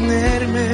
detenerme.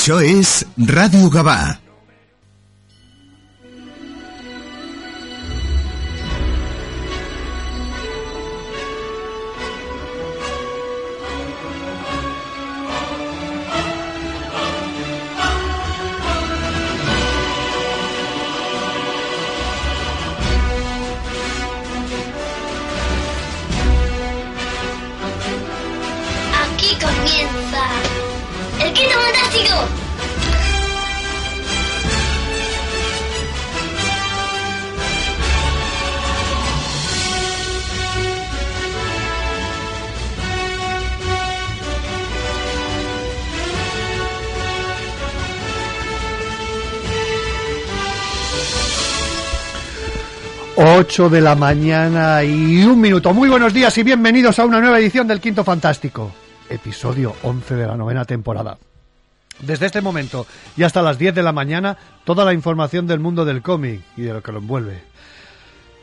Això és Ràdio Gavà. de la mañana y un minuto. Muy buenos días y bienvenidos a una nueva edición del Quinto Fantástico, episodio 11 de la novena temporada. Desde este momento y hasta las 10 de la mañana, toda la información del mundo del cómic y de lo que lo envuelve.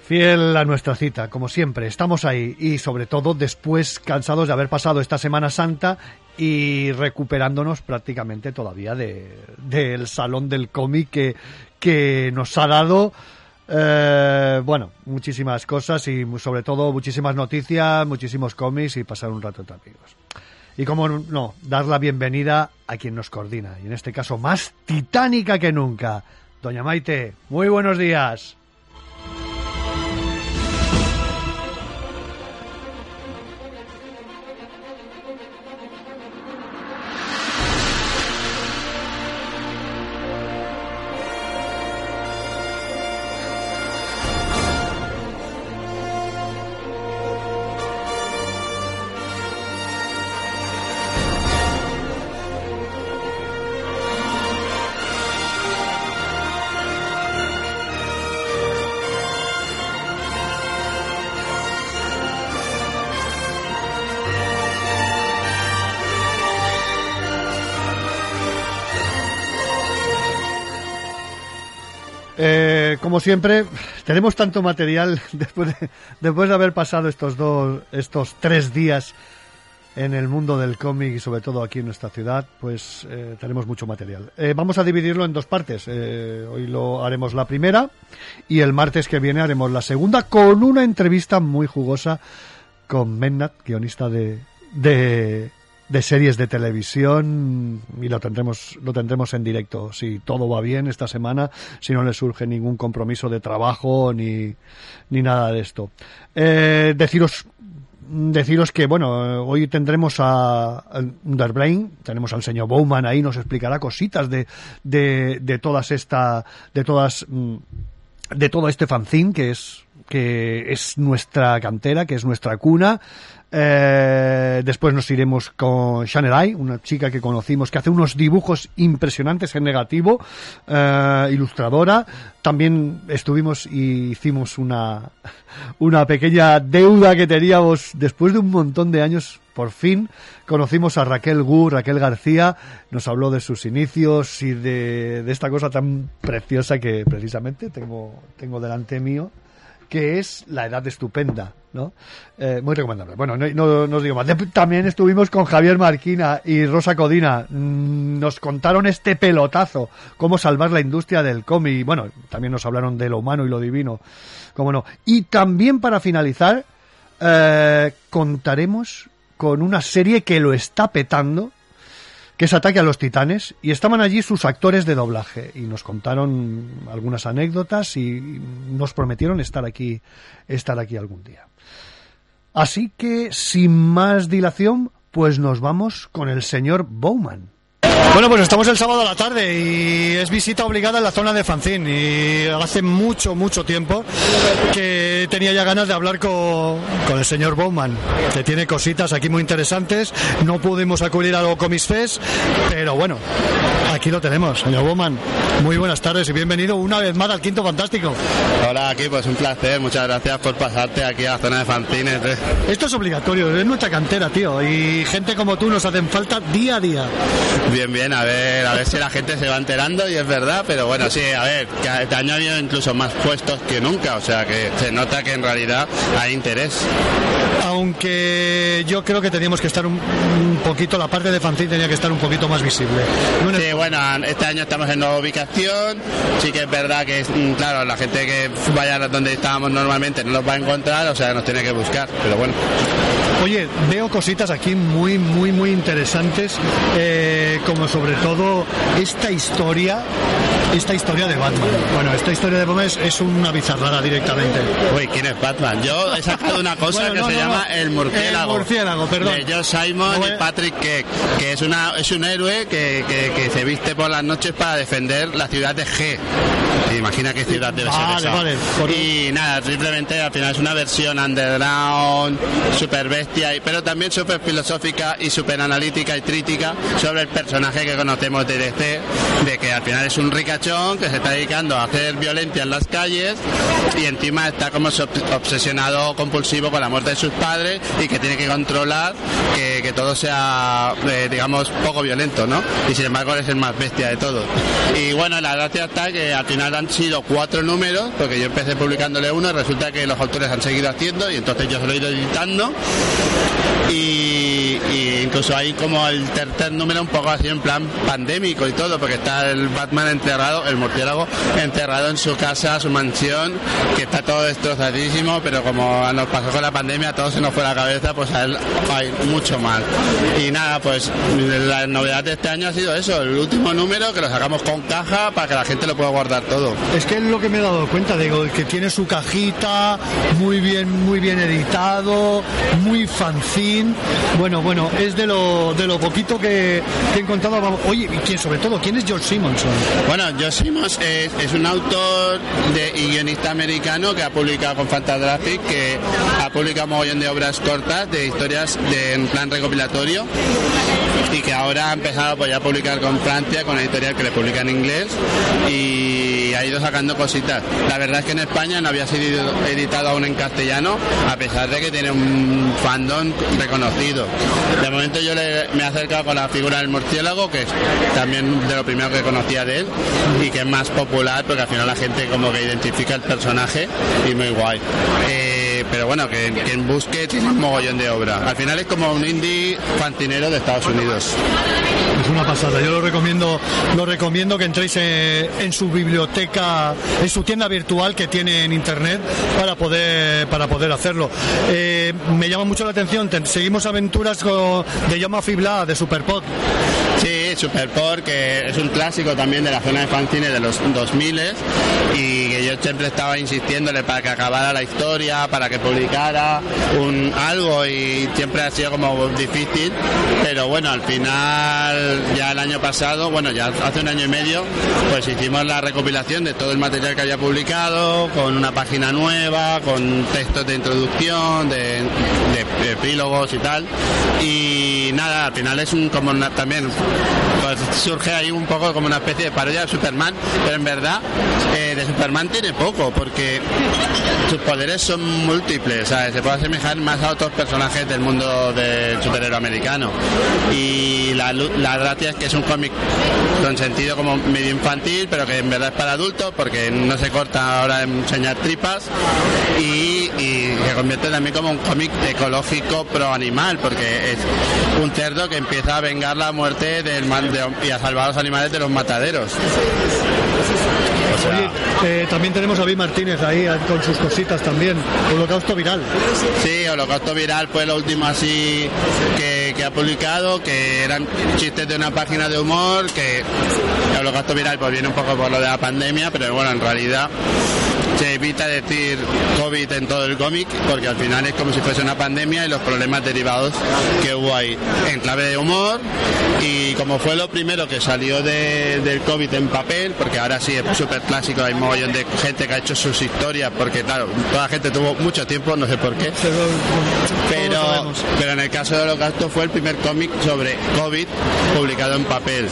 Fiel a nuestra cita, como siempre, estamos ahí y sobre todo después cansados de haber pasado esta Semana Santa y recuperándonos prácticamente todavía del de, Salón del Cómic que, que nos ha dado eh, bueno, muchísimas cosas y sobre todo muchísimas noticias, muchísimos cómics y pasar un rato entre amigos. Y como no, dar la bienvenida a quien nos coordina, y en este caso más titánica que nunca. Doña Maite, muy buenos días. Como siempre, tenemos tanto material después de, después de haber pasado estos dos, estos tres días en el mundo del cómic y sobre todo aquí en nuestra ciudad, pues eh, tenemos mucho material. Eh, vamos a dividirlo en dos partes. Eh, hoy lo haremos la primera y el martes que viene haremos la segunda con una entrevista muy jugosa con Mennat, guionista de, de, de series de televisión y lo tendremos lo tendremos en directo si todo va bien esta semana si no le surge ningún compromiso de trabajo ni, ni nada de esto Eh, deciros deciros que bueno hoy tendremos a, a Underbrain tenemos al señor Bowman ahí nos explicará cositas de, de, de todas esta de todas mm, de todo este fanzine que es que es nuestra cantera, que es nuestra cuna. Eh, después nos iremos con Shanelai, una chica que conocimos que hace unos dibujos impresionantes en negativo, eh, ilustradora. También estuvimos y hicimos una, una pequeña deuda que teníamos después de un montón de años. Por fin conocimos a Raquel Gu, Raquel García, nos habló de sus inicios y de, de esta cosa tan preciosa que precisamente tengo, tengo delante mío que es La Edad Estupenda, ¿no? Eh, muy recomendable. Bueno, no, no, os digo más. También estuvimos con Javier Marquina y Rosa Codina. Mm, Nos contaron este pelotazo, cómo salvar la industria del cómic. Bueno, también nos hablaron de lo humano y lo divino, cómo no. Y también para finalizar, eh, contaremos con una serie que lo está petando, que es Ataque a los Titanes, y estaban allí sus actores de doblaje, y nos contaron algunas anécdotas y nos prometieron estar aquí, estar aquí algún día. Así que, sin más dilación, pues nos vamos con el señor Bowman. Bueno, pues estamos el sábado a la tarde y es visita obligada en la zona de Fanzín y hace mucho, mucho tiempo que tenía ya ganas de hablar con, con el señor Bowman, que tiene cositas aquí muy interesantes. No pudimos acudir a lo Comics Fest, pero bueno, aquí lo tenemos, señor Bowman. Muy buenas tardes y bienvenido una vez más al Quinto Fantástico. Hola, aquí pues un placer, muchas gracias por pasarte aquí a la zona de. ¿eh? Esto es obligatorio, es nuestra cantera, tío, y gente como tú nos hacen falta día a día. Bien, bien, a ver, a ver si la gente se va enterando y es verdad, pero bueno, sí, a ver, este año ha habido incluso más puestos que nunca, o sea que se nota que en realidad hay interés. Aunque yo creo que teníamos que estar un, un poquito, la parte de fanzine tenía que estar un poquito más visible. No Sí, bueno, este año estamos en nueva ubicación, sí que es verdad que, mm, claro, la gente que vaya a donde estábamos normalmente no nos va a encontrar, o sea, nos tiene que buscar, pero bueno. Oye, veo cositas aquí muy, muy, muy interesantes, eh, como sobre todo esta historia, esta historia de Batman. Bueno, esta historia de Batman es, es una bizarrada directamente. Uy, ¿quién es Batman? Yo he sacado una cosa Bueno, que no, se no, llama no. el murciélago. El murciélago, perdón. De Joe Simon y Patrick Keck, que es, una, es un héroe que, que- que se viste por las noches para defender la ciudad de G. Imagina qué ciudad debe Vale, ser esa. vale, por- Y nada, simplemente al final es una versión underground, super bestia, pero también súper filosófica y súper analítica y crítica sobre el personaje que conocemos de DC, de que al final es un ricachón que se está dedicando a hacer violencia en las calles y encima está como obsesionado compulsivo con la muerte de sus padres y que tiene que controlar que, que todo sea, eh, digamos, poco violento, ¿no? Y sin embargo es el más bestia de todos. Y bueno, la gracia está que al final han sido cuatro números, porque yo empecé publicándole uno y resulta que los autores han seguido haciendo y entonces yo se lo he ido editando. Y, y incluso hay como el tercer número un poco así en plan pandémico y todo, porque está el Batman enterrado, el murciélago enterrado en su casa, su mansión, que está todo destrozadísimo, pero como nos pasó con la pandemia, todo se nos fue a la cabeza, pues a él hay mucho más. Y nada, pues la novedad de este año ha sido eso, el último número que lo sacamos con caja para que la gente lo pueda guardar todo. Es que es lo que me he dado cuenta, digo, que tiene su cajita, muy bien, muy bien editado, muy fanzine. Bueno, bueno, es de lo, de lo poquito que, he encontrado. Oye, y quién, sobre todo, ¿quién es George Simonson? Bueno, Josh Simmons es, un autor de, y guionista americano que ha publicado con Fantagraphic, que ha publicado un mogollón de obras cortas, de historias de, en plan recopilatorio, y que ahora ha empezado pues, ya a publicar con Francia, con una editorial que le publica en inglés, y ha ido sacando cositas. La verdad es que en España no había sido editado aún en castellano, a pesar de que tiene un fandom reconocido. De momento yo le- me he acercado con la figura del murciélago, que es también de lo primero que conocía de él, y que es más popular, porque al final la gente como que identifica el personaje y muy guay. Eh, pero bueno, que quien busque tiene un mogollón de obra. Al final es como un indie fantinero de Estados Unidos. Es una pasada. Yo lo recomiendo, lo recomiendo que entréis eh, en su biblioteca, en su tienda virtual que tiene en internet para poder para poder hacerlo. Eh, me llama mucho la atención. ten- seguimos aventuras con- de Yoma Fibla de Superpod. Sí, Superport, que es un clásico también de la zona de fanzine de los 2000 y que yo siempre estaba insistiéndole para que acabara la historia, para que publicara un algo y siempre ha sido como difícil, pero bueno, al final ya el año pasado, bueno, ya hace un año y medio, pues hicimos la recopilación de todo el material que había publicado, con una página nueva, con textos de introducción, de, de- de epílogos y tal, y nada, al final es un como una- también pues surge ahí un poco como una especie de parodia de Superman, pero en verdad eh, de Superman tiene poco, porque sus poderes son múltiples, se puede asemejar más a otros personajes del mundo del superhéroe americano. Y la, la gracia es que es un cómic con sentido como medio infantil, pero que en verdad es para adultos, porque no se corta ahora en enseñar tripas, y, y se convierte también como un cómic ecológico pro animal, porque es un cerdo que empieza a vengar la muerte del y a salvar a los animales de los mataderos. O sea, Oye, eh, también tenemos a David Martínez ahí eh, con sus cositas también. Holocausto viral. Sí, Holocausto Viral fue lo último así que, que ha publicado, que eran chistes de una página de humor, que el holocausto viral pues viene un poco por lo de la pandemia, pero bueno, en realidad se evita decir COVID en todo el cómic porque al final es como si fuese una pandemia y los problemas derivados que hubo ahí. En clave de humor y como fue lo primero que salió de- del COVID en papel, porque ahora sí es súper clásico, hay un mogollón de gente que ha hecho sus historias, porque claro, toda la gente tuvo mucho tiempo, no sé por qué, Pero, pero en el caso de Holocausto fue el primer cómic sobre COVID publicado en papel,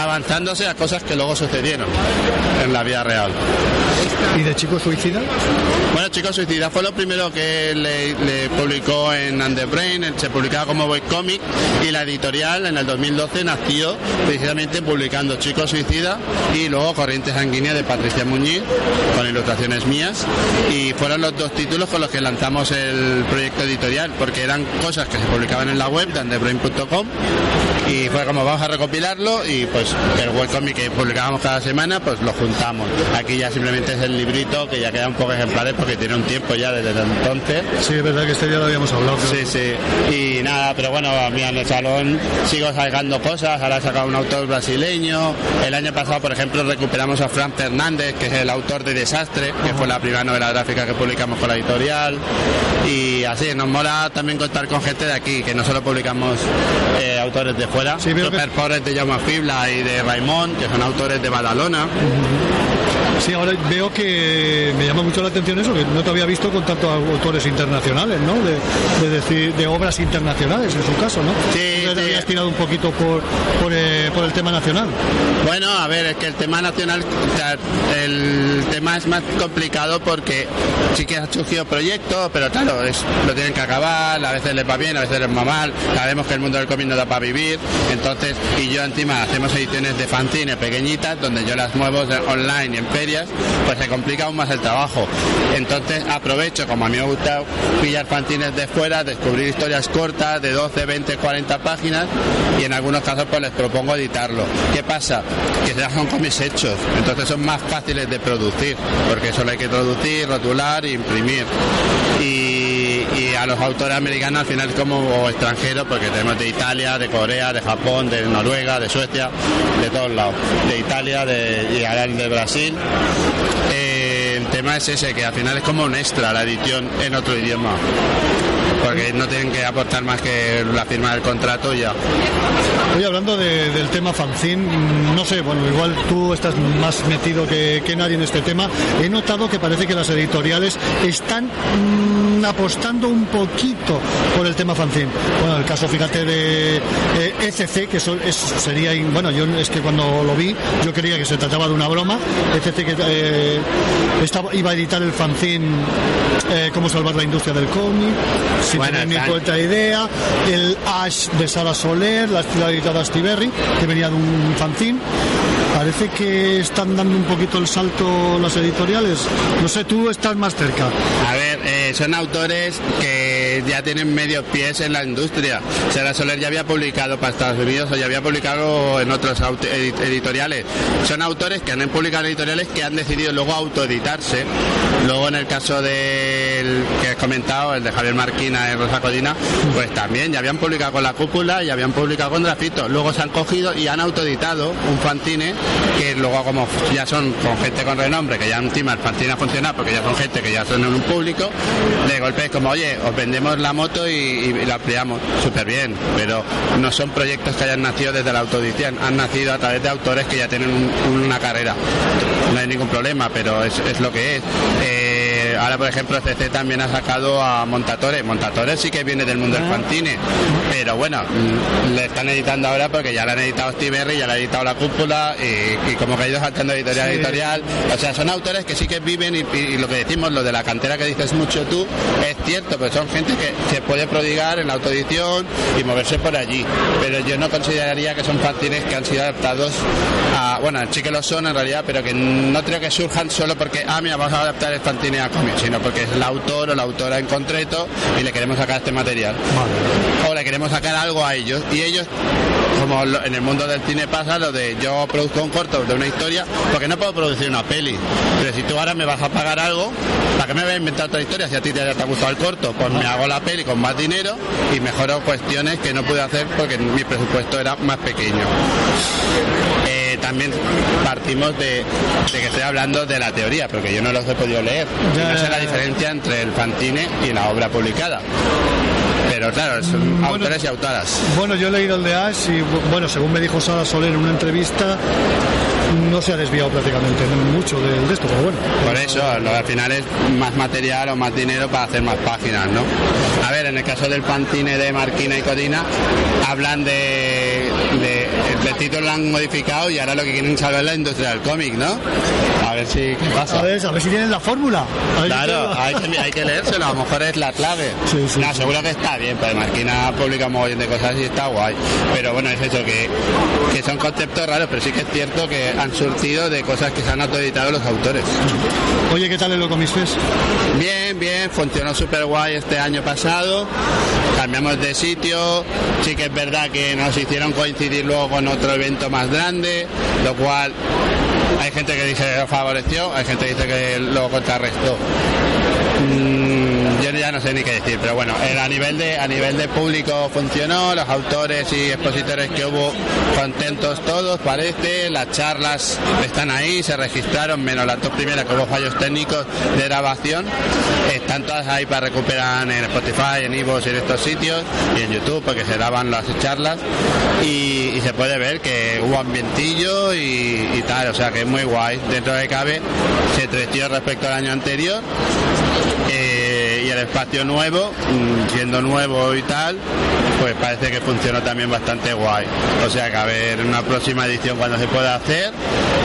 avanzándose a cosas que luego sucedieron en la vida real. ¿Y de chico suicida? Bueno, chicos, Suicida fue lo primero que le, le publicó en Underbrain, se publicaba como Boy Comic y la editorial en el 2012 nació precisamente publicando Chicos Suicida y luego Corriente Sanguínea de Patricia Muñiz con ilustraciones mías y fueron los dos títulos con los que lanzamos el proyecto editorial porque eran cosas que se publicaban en la web de underbrain.com y fue como vamos a recopilarlo y pues el webcomic que publicábamos cada semana pues lo juntamos. Aquí ya simplemente es el librito que ya quedan pocos ejemplares porque tiene un tiempo ya desde entonces. Sí, es verdad que este día lo habíamos hablado. pero- Sí, sí. Y nada, pero bueno, a mí en el salón sigo sacando cosas. Ahora he sacado un autor brasileño. El año pasado, por ejemplo, recuperamos a Fran Fernández, que es el autor de Desastre, que fue la primera novela gráfica que publicamos con la editorial. Y así, nos mola también contar con gente de aquí, que no solo publicamos eh, autores de fuera. Sí, que- Super Pobres de Jaume Fibla y de Raimón, que son autores de Badalona. Sí, ahora veo que me llama mucho la atención eso, que no te había visto con tantos autores internacionales, ¿no? De, de decir, de obras internacionales, en su caso, ¿no? Sí, te sí. habías tirado un poquito por, por, eh, por el tema nacional. Bueno, a ver, es que el tema nacional, o sea, el tema es más complicado porque sí que ha surgido proyectos, pero claro, es, lo tienen que acabar, a veces les va bien, a veces les va mal, sabemos que el mundo del cómic no da para vivir, entonces, y yo encima hacemos ediciones de fanzine pequeñitas, donde yo las muevo online y en pues se complica aún más el trabajo. Entonces aprovecho, como a mí me gusta pillar fanzines de fuera, descubrir historias cortas de 12, 20, 40 páginas y en algunos casos pues les propongo editarlo. ¿Qué pasa? Que ya son cómics hechos, entonces son más fáciles de producir, porque solo hay que traducir, rotular e imprimir. Y a los autores americanos al final como extranjeros, porque tenemos de Italia, de Corea, de Japón, de Noruega, de Suecia, de todos lados, de Italia de, y de Brasil. Eh, el tema es ese, que al final es como un extra la edición en otro idioma. Porque no tienen que aportar más que la firma del contrato ya. Oye, hablando de- del tema fanzine, mm, no sé, bueno, igual tú estás más metido que, que nadie en este tema. He notado que parece que las editoriales están mm, apostando un poquito por el tema fanzine. Bueno, el caso, fíjate, de eh, ECC, que eso es- sería, bueno, yo es que cuando lo vi, yo creía que se trataba de una broma. ECC que eh, estaba, iba a editar el fanzine eh, Cómo salvar la industria del cómic, sin Bueno, tener ni cuenta idea, el Ash de Sara Soler, la la editada Stiberry, que venía de un fanzine. Parece que están dando un poquito el salto las editoriales. No sé, tú estás más cerca. A ver, eh, son autores que ya tienen medios pies en la industria. Sara Soler ya había publicado para Estados Unidos o ya había publicado en otros aut- edi- editoriales. Son autores que han publicado editoriales que han decidido luego autoeditarse. Luego en el caso del que has comentado, el de Javier Marquina y Rosa Codina, pues también ya habían publicado con la cúpula y habían publicado con Grafito. Luego se han cogido y han autoeditado un fanzine que luego como ya son con gente con renombre, que ya encima el fanzine ha funcionado porque ya son gente que ya son en un público, de golpe es como, oye, os vendemos la moto y, y la ampliamos. Súper bien, pero no son proyectos que hayan nacido desde la autoedición, han nacido a través de autores que ya tienen un- una carrera. No hay ningún problema, pero es, es lo que es. Eh, ahora, por ejemplo, CC también ha sacado a Montatore. Montatore sí que viene del mundo del fanzine, pero bueno, mm, le están editando ahora porque ya le han editado Steve ya le ha editado La Cúpula y, y como que ha ido saltando editorial Sí. editorial. O sea, son autores que sí que viven y, y lo que decimos, lo de la cantera que dices mucho tú, es cierto, pero son gente que se puede prodigar en la autoedición y moverse por allí. Pero yo no consideraría que son fanzines que han sido adaptados a, bueno, sí que lo son en realidad, pero que no creo que surjan solo porque, ah, mira, vamos a adaptar el fanzine a cómic, sino porque es el autor o la autora en concreto y le queremos sacar este material. O la le queremos sacar algo a ellos. Y ellos, como en el mundo del cine pasa, lo de yo produzco un corto de una historia, porque no puedo producir una peli. Pero si tú ahora me vas a pagar algo, ¿para qué me voy a inventar otra historia si a ti te, te ha gustado el corto? Pues me hago la peli con más dinero y mejoro cuestiones que no pude hacer porque mi presupuesto era más pequeño. También partimos de, de que estoy hablando de la teoría, porque yo no los he podido leer. No sé la diferencia entre el fanzine y la obra publicada. Pero claro, son bueno. autores y autoras. Bueno, yo he leído el de Ash y, bu- bueno, según me dijo Sara Soler en una entrevista, no se ha desviado prácticamente mucho de, de esto, pero bueno. Por eso, lo, al final es más material o más dinero para hacer más páginas, ¿no? A ver, en el caso del pantine de Marquina y Codina, hablan de, de el título lo han modificado y ahora lo que quieren saber es la industria del cómic, ¿no? A ver si qué pasa. A ver, a ver si tienen la fórmula. Si Claro, hay que, hay que leérselo, a lo mejor es la clave. Sí, sí, no, sí. seguro que está bien, pues Marquina publica un mogollón de cosas y está guay. Pero bueno, es eso, que, que son conceptos raros, pero sí que es cierto que han surtido de cosas que se han autoeditado los autores. Oye, ¿qué tal el Loco Fest? Bien, bien, funcionó súper guay este año pasado. Cambiamos de sitio. Sí que es verdad que nos hicieron coincidir luego con otro evento más grande, lo cual hay gente que dice que lo favoreció, hay gente que dice que lo contrarrestó. Mm, yo ya no sé ni qué decir, pero bueno, a nivel de a nivel de público funcionó, los autores y expositores que hubo contentos todos, parece, las charlas están ahí, se registraron, menos las dos primeras que hubo fallos técnicos de grabación, están todas ahí para recuperar en Spotify, en Ivo y en estos sitios, y en YouTube, porque se daban las charlas, y, se puede ver que hubo ambientillo y, tal, o sea que es muy guay, dentro de cabe, se creció respecto al año anterior, espacio nuevo, mm, siendo nuevo y tal, pues parece que funcionó también bastante guay. O sea que a ver una próxima edición cuando se pueda hacer,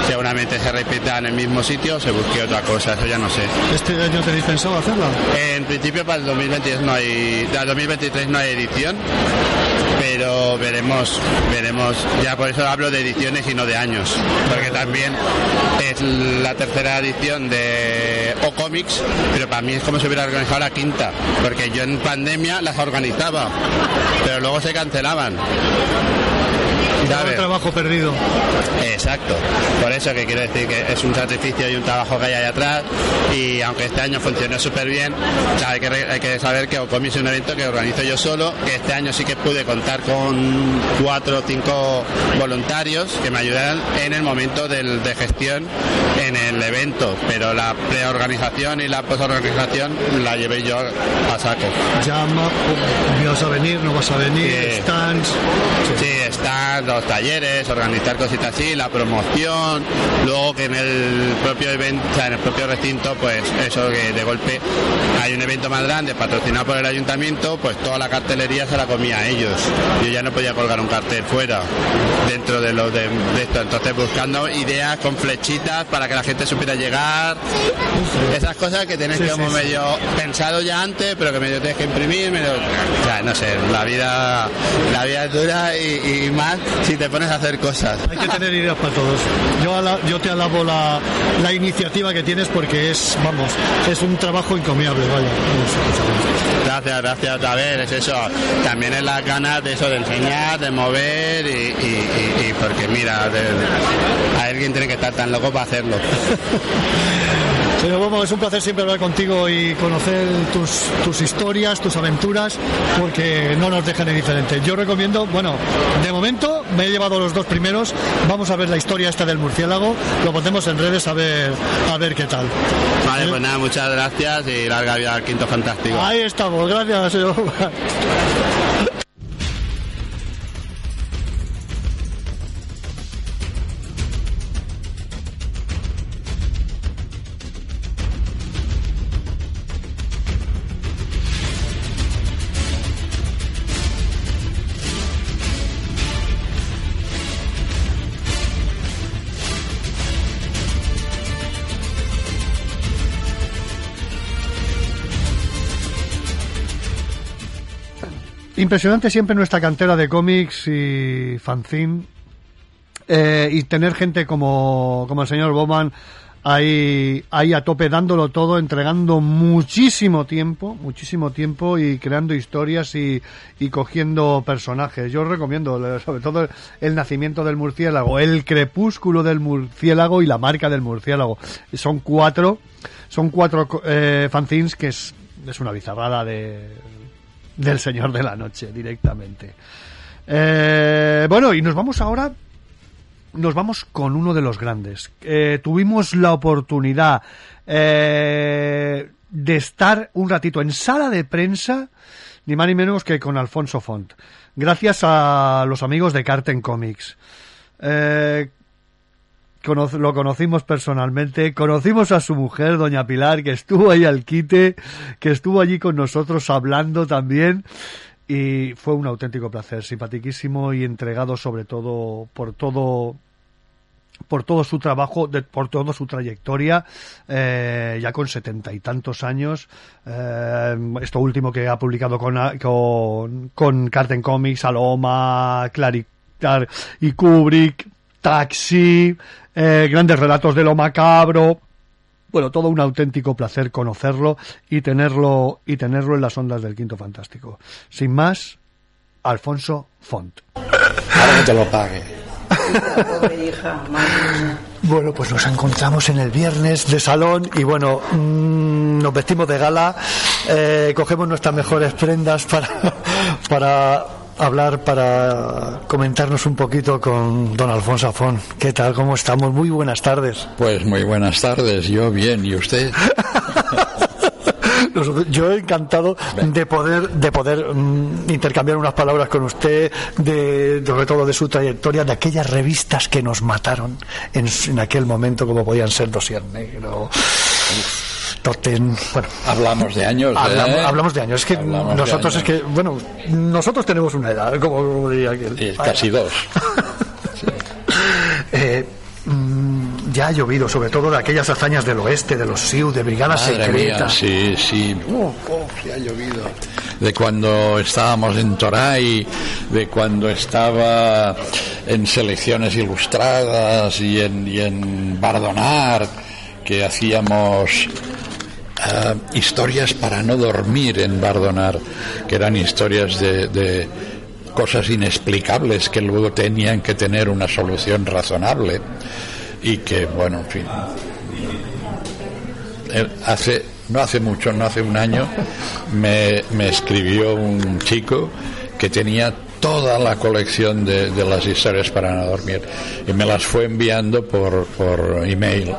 seguramente se repita en el mismo sitio o se busque otra cosa, eso ya no sé. ¿Este año tenéis pensado hacerla? En principio para el 2022 no hay, para el 2023 no hay edición, pero veremos, veremos. Ya por eso hablo de ediciones y no de años, porque también es la tercera edición de O Comics, pero para mí es como si hubiera organizado la quinta, porque yo en pandemia las organizaba, pero luego se cancelaban. Un ¿Sabes? trabajo perdido. Exacto. Por eso que quiero decir que es un sacrificio y un trabajo que hay ahí atrás. Y aunque este año funcionó súper bien, hay, que, hay que saber que Ocomi es un evento que organizo yo solo. Que este año sí que pude contar con cuatro o cinco voluntarios que me ayudaran en el momento del- de gestión en el evento. Pero la preorganización y la posorganización la llevé yo a saco. Llama, vas a venir, no vas a venir, Sí. stands. Sí, están los talleres, organizar cositas así, la promoción, luego que en el propio evento, o sea, en el propio recinto, pues eso que de golpe hay un evento más grande patrocinado por el ayuntamiento, pues toda la cartelería se la comía a ellos. Yo ya no podía colgar un cartel fuera dentro de lo de, de esto, entonces buscando ideas con flechitas para que la gente supiera llegar, esas cosas que tienes Sí, que como sí. medio pensado ya antes, pero que medio tienes que imprimir, medio, o sea, no sé, la vida, la vida es dura y, y más si te pones a hacer cosas. Hay que tener ideas para todos. Yo, ala- yo te alabo la, la iniciativa que tienes porque es, vamos, es un trabajo encomiable, vaya. Gracias, gracias. A ver, es eso. También es las ganas de eso, de enseñar, de mover y, y- y- y porque mira, de- alguien tiene que estar tan loco para hacerlo. Pero vamos, es un placer siempre hablar contigo y conocer tus, tus historias, tus aventuras, porque no nos dejan indiferentes. Yo recomiendo, bueno, de momento me he llevado los dos primeros, vamos a ver la historia esta del murciélago, lo pondremos en redes a ver, a ver qué tal. Vale, pues nada, muchas gracias y larga vida al quinto fantástico. Ahí estamos, gracias, señor. Impresionante siempre nuestra cantera de cómics y fanzine. Eh, y tener gente como, como el señor Bowman ahí, ahí a tope dándolo todo, entregando muchísimo tiempo, muchísimo tiempo y creando historias y, y cogiendo personajes. Yo os recomiendo, sobre todo, el nacimiento del murciélago, el crepúsculo del murciélago y la marca del murciélago. Son cuatro, son cuatro eh, fanzines que es, es una bizarrada de, del Señor de la Noche directamente. Eh, bueno, y nos vamos ahora nos vamos con uno de los grandes. Eh, tuvimos la oportunidad eh, de estar un ratito en sala de prensa, ni más ni menos que con Alfonso Font, gracias a los amigos de Carten Comics. Eh, lo conocimos personalmente, conocimos a su mujer, doña Pilar, que estuvo ahí al quite, que estuvo allí con nosotros hablando también, y fue un auténtico placer, simpatiquísimo y entregado sobre todo por todo por todo su trabajo, por toda su trayectoria, eh, ya con setenta y tantos años. eh, esto último que ha publicado con, con, con Carten Comics, Aloma, Claritar y Kubrick, Taxi, eh, grandes relatos de lo macabro. Bueno, todo un auténtico placer conocerlo y tenerlo, y tenerlo en las ondas del Quinto Fantástico. Sin más, Alfonso Font. Ahora que te lo pague. Pobre hija. Bueno, pues nos encontramos en el viernes de salón y bueno, mm, nos vestimos de gala, eh, cogemos nuestras mejores prendas para, para hablar, para comentarnos un poquito con don Alfonso Afón. ¿Qué tal? ¿Cómo estamos? Muy buenas tardes. Pues muy buenas tardes, yo bien, ¿y usted? Yo encantado de poder de poder mm, intercambiar unas palabras con usted, de, sobre todo de su trayectoria, de aquellas revistas que nos mataron en, en aquel momento, como podían ser Dosier Negro, Totem, bueno. Hablamos de años, ¿eh? Hablamos, de años. Es que Hablamos nosotros es que, bueno, nosotros tenemos una edad, como diría aquel. Casi dos. Eh, mm, ya ha llovido, sobre todo de aquellas hazañas del oeste, de los SIU, de brigadas secretas. sí, sí. Uf, sí ha llovido. De cuando estábamos en Toray, de cuando estaba en selecciones ilustradas y en, y en Bardonar, que hacíamos eh, historias para no dormir en Bardonar, que eran historias de, de cosas inexplicables que luego tenían que tener una solución razonable y que, bueno, en fin, eh, hace no hace mucho, no hace un año, me, me escribió un chico que tenía toda la colección de, de las historias para no dormir y me las fue enviando por, por email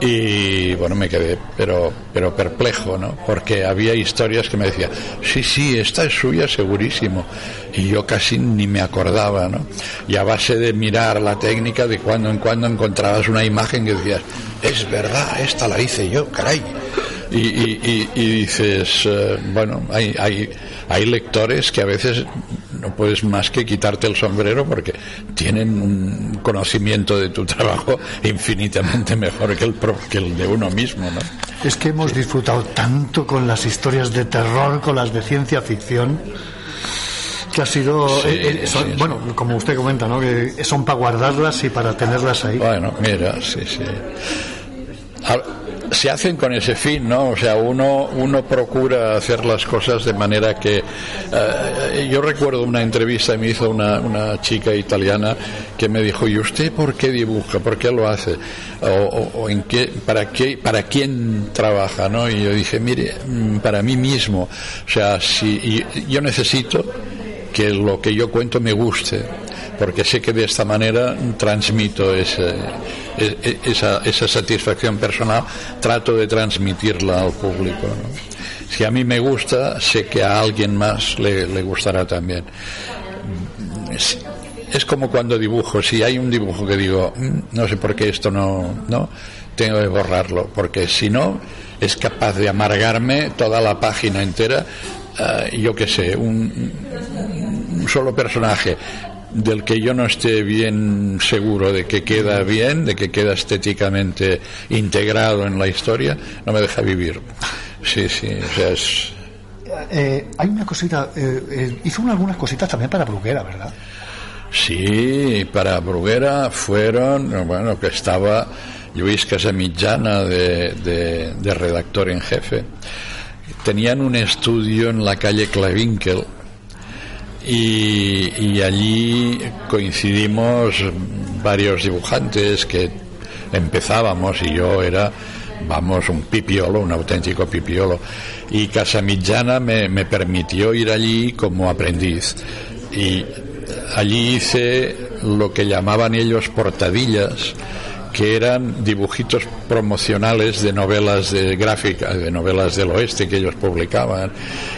y bueno me quedé pero pero perplejo no porque había historias que me decía sí sí esta es suya segurísimo y yo casi ni me acordaba no y a base de mirar la técnica de cuando en cuando encontrabas una imagen que decías es verdad esta la hice yo caray y, y, y- dices eh, bueno hay, hay hay lectores que a veces no puedes más que quitarte el sombrero porque tienen un conocimiento de tu trabajo infinitamente mejor que el, que el de uno mismo, ¿no? Es que hemos disfrutado tanto con las historias de terror, con las de ciencia ficción, que ha sido, Sí, eh, eh, son- sí, sí. bueno, como usted comenta, ¿no? Que son para guardarlas y para tenerlas ahí. Bueno, mira, sí, sí. Se hacen con ese fin, ¿no? O sea, uno, uno procura hacer las cosas de manera que... eh, yo recuerdo una entrevista me hizo una, una chica italiana que me dijo, ¿y usted por qué dibuja? ¿Por qué lo hace? O, o- o en qué, para, qué, ¿Para quién trabaja? ¿no? Y yo dije, mire, mm, para mí mismo. O sea, si yo necesito que lo que yo cuento me guste, porque sé que de esta manera transmito ese, e- e- esa, esa satisfacción personal, trato de transmitirla al público. Si a mí me gusta, sé que a alguien más le, le gustará también. Es, es como cuando dibujo, si hay un dibujo que digo, "Mm, no sé por qué esto no, no, tengo que borrarlo, porque si no, es capaz de amargarme toda la página entera, eh, yo qué sé, un, un solo personaje del que yo no esté bien seguro de que queda bien, de que queda estéticamente integrado en la historia, no me deja vivir. Sí, sí, o sea, es... Eh, hay una cosita, eh, eh, hizo una- algunas cositas también para Bruguera, ¿verdad? Sí, para Bruguera fueron, bueno, que estaba Luis Casamitjana, de, de, de redactor en jefe, tenían un estudio en la calle Clavinkel y, allí coincidimos varios dibujantes que empezábamos y yo era vamos, un pipiolo, un auténtico pipiolo. Y Casamitjana me, me permitió ir allí como aprendiz. Y allí hice lo que llamaban ellos portadillas, que eran dibujitos promocionales de novelas de gráfica, de novelas del oeste que ellos publicaban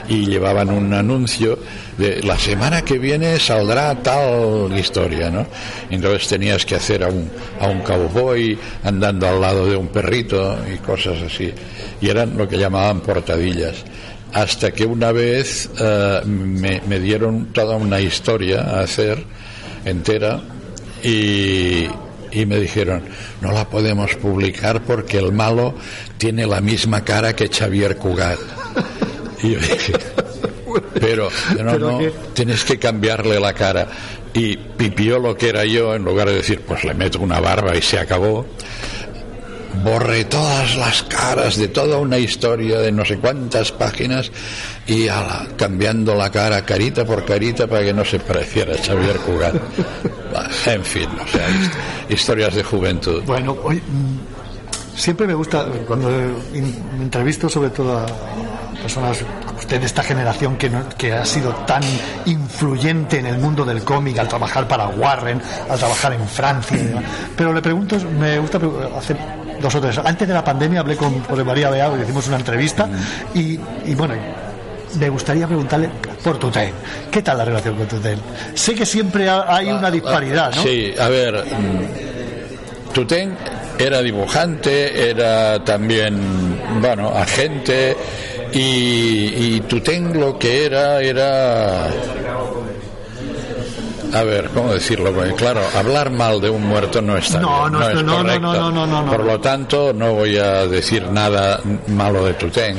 y llevaban un anuncio de la semana que viene saldrá tal historia, ¿no? Entonces tenías que hacer a un, a un cowboy andando al lado de un perrito y cosas así. Y eran lo que llamaban portadillas. Hasta que una vez eh, me, me dieron toda una historia a hacer entera y, y me dijeron, no la podemos publicar porque el malo tiene la misma cara que Xavier Cugat. Y yo dije, pero, no, ¿Pero no, tienes que cambiarle la cara. Y Pipiolo, que era yo, en lugar de decir, pues le meto una barba y se acabó, borré todas las caras de toda una historia de no sé cuántas páginas y ala, cambiando la cara carita por carita para que no se pareciera a Xavier Cugat. En fin, o sea, hist- historias de juventud. Bueno, hoy mm, siempre me gusta cuando in- entrevisto sobre todo a personas, usted de esta generación que, no- que ha sido tan influyente en el mundo del cómic al trabajar para Warren, al trabajar en Francia. Pero le pregunto, me gusta hacer dos o tres. Antes de la pandemia hablé con José María Beago y hicimos una entrevista y bueno, me gustaría preguntarle por Tutén. ¿Qué tal la relación con Tutén? Sé que siempre ha- hay una disparidad, ¿no? Sí, a ver, mm, Tutén era dibujante, era también, bueno, agente, y, y Tutén lo que era, era... A ver, ¿cómo decirlo? Porque claro, hablar mal de un muerto no está No, bien, no, no, es no, correcto. no, no, no, no, no. Por lo tanto, no voy a decir nada malo de Tutén,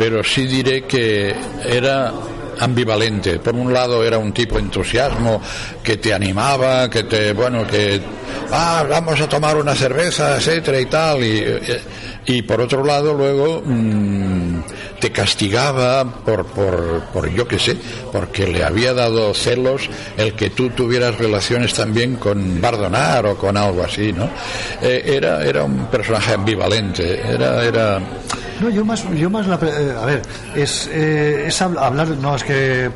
pero sí diré que era ambivalente. Por un lado era un tipo entusiasmo que te animaba, que te, bueno, que, ah, vamos a tomar una cerveza, etcétera y tal, y, eh, y por otro lado luego mm, te castigaba por, por, por yo qué sé, porque le había dado celos el que tú tuvieras relaciones también con Bardonar o con algo así, ¿no? Eh, era, era un personaje ambivalente, era, era, No, yo más, yo más la, pre- eh, a ver, es, eh, es habl- hablar, no es que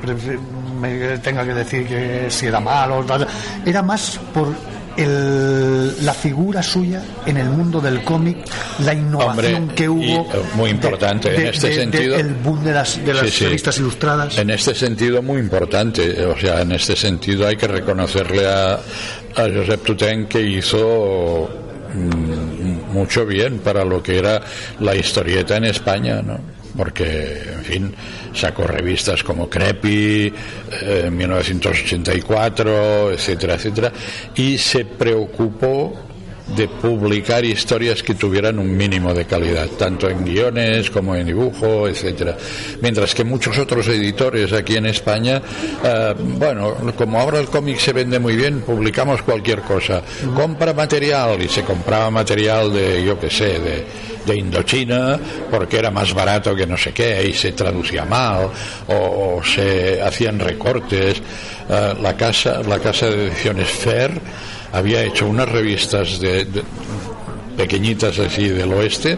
me tenga que decir que si era malo, tal, era más por el, la figura suya en el mundo del cómic, la innovación Hombre, que hubo, y, eh, muy importante, en este sentido- el boom de las, de las Sí, sí. revistas ilustradas. En este sentido, muy importante. O sea, en este sentido hay que reconocerle a, a Josep Tutén que hizo mm, mucho bien para lo que era la historieta en España, ¿no? Porque, en fin, sacó revistas como Crepi, eh, 1984, etcétera, etcétera, y se preocupó de publicar historias que tuvieran un mínimo de calidad, tanto en guiones como en dibujo, etcétera. Mientras que muchos otros editores aquí en España, eh, bueno, como ahora el cómic se vende muy bien, publicamos cualquier cosa. Compra material y se compraba material de, yo qué sé, de, de Indochina porque era más barato que no sé qué y se traducía mal o, o se hacían recortes. Eh, la casa, la casa de ediciones Fer había hecho unas revistas de, pequeñitas así del oeste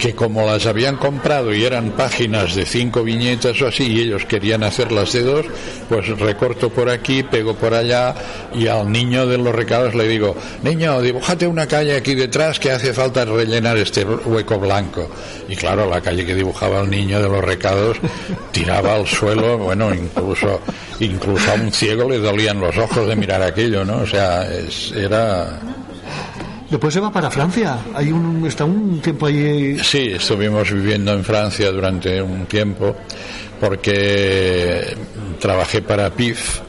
que como las habían comprado y eran páginas de cinco viñetas o así y ellos querían hacerlas de dos, pues recorto por aquí, pego por allá y al niño de los recados le digo, niño, dibújate una calle aquí detrás que hace falta rellenar este hueco blanco. Y claro, la calle que dibujaba el niño de los recados tiraba al suelo, bueno, incluso, incluso a un ciego le dolían los ojos de mirar aquello, ¿no? O sea, es- era... Después se va para Francia. Hay un, está un tiempo ahí. Sí, estuvimos viviendo en Francia durante un tiempo porque trabajé para PIF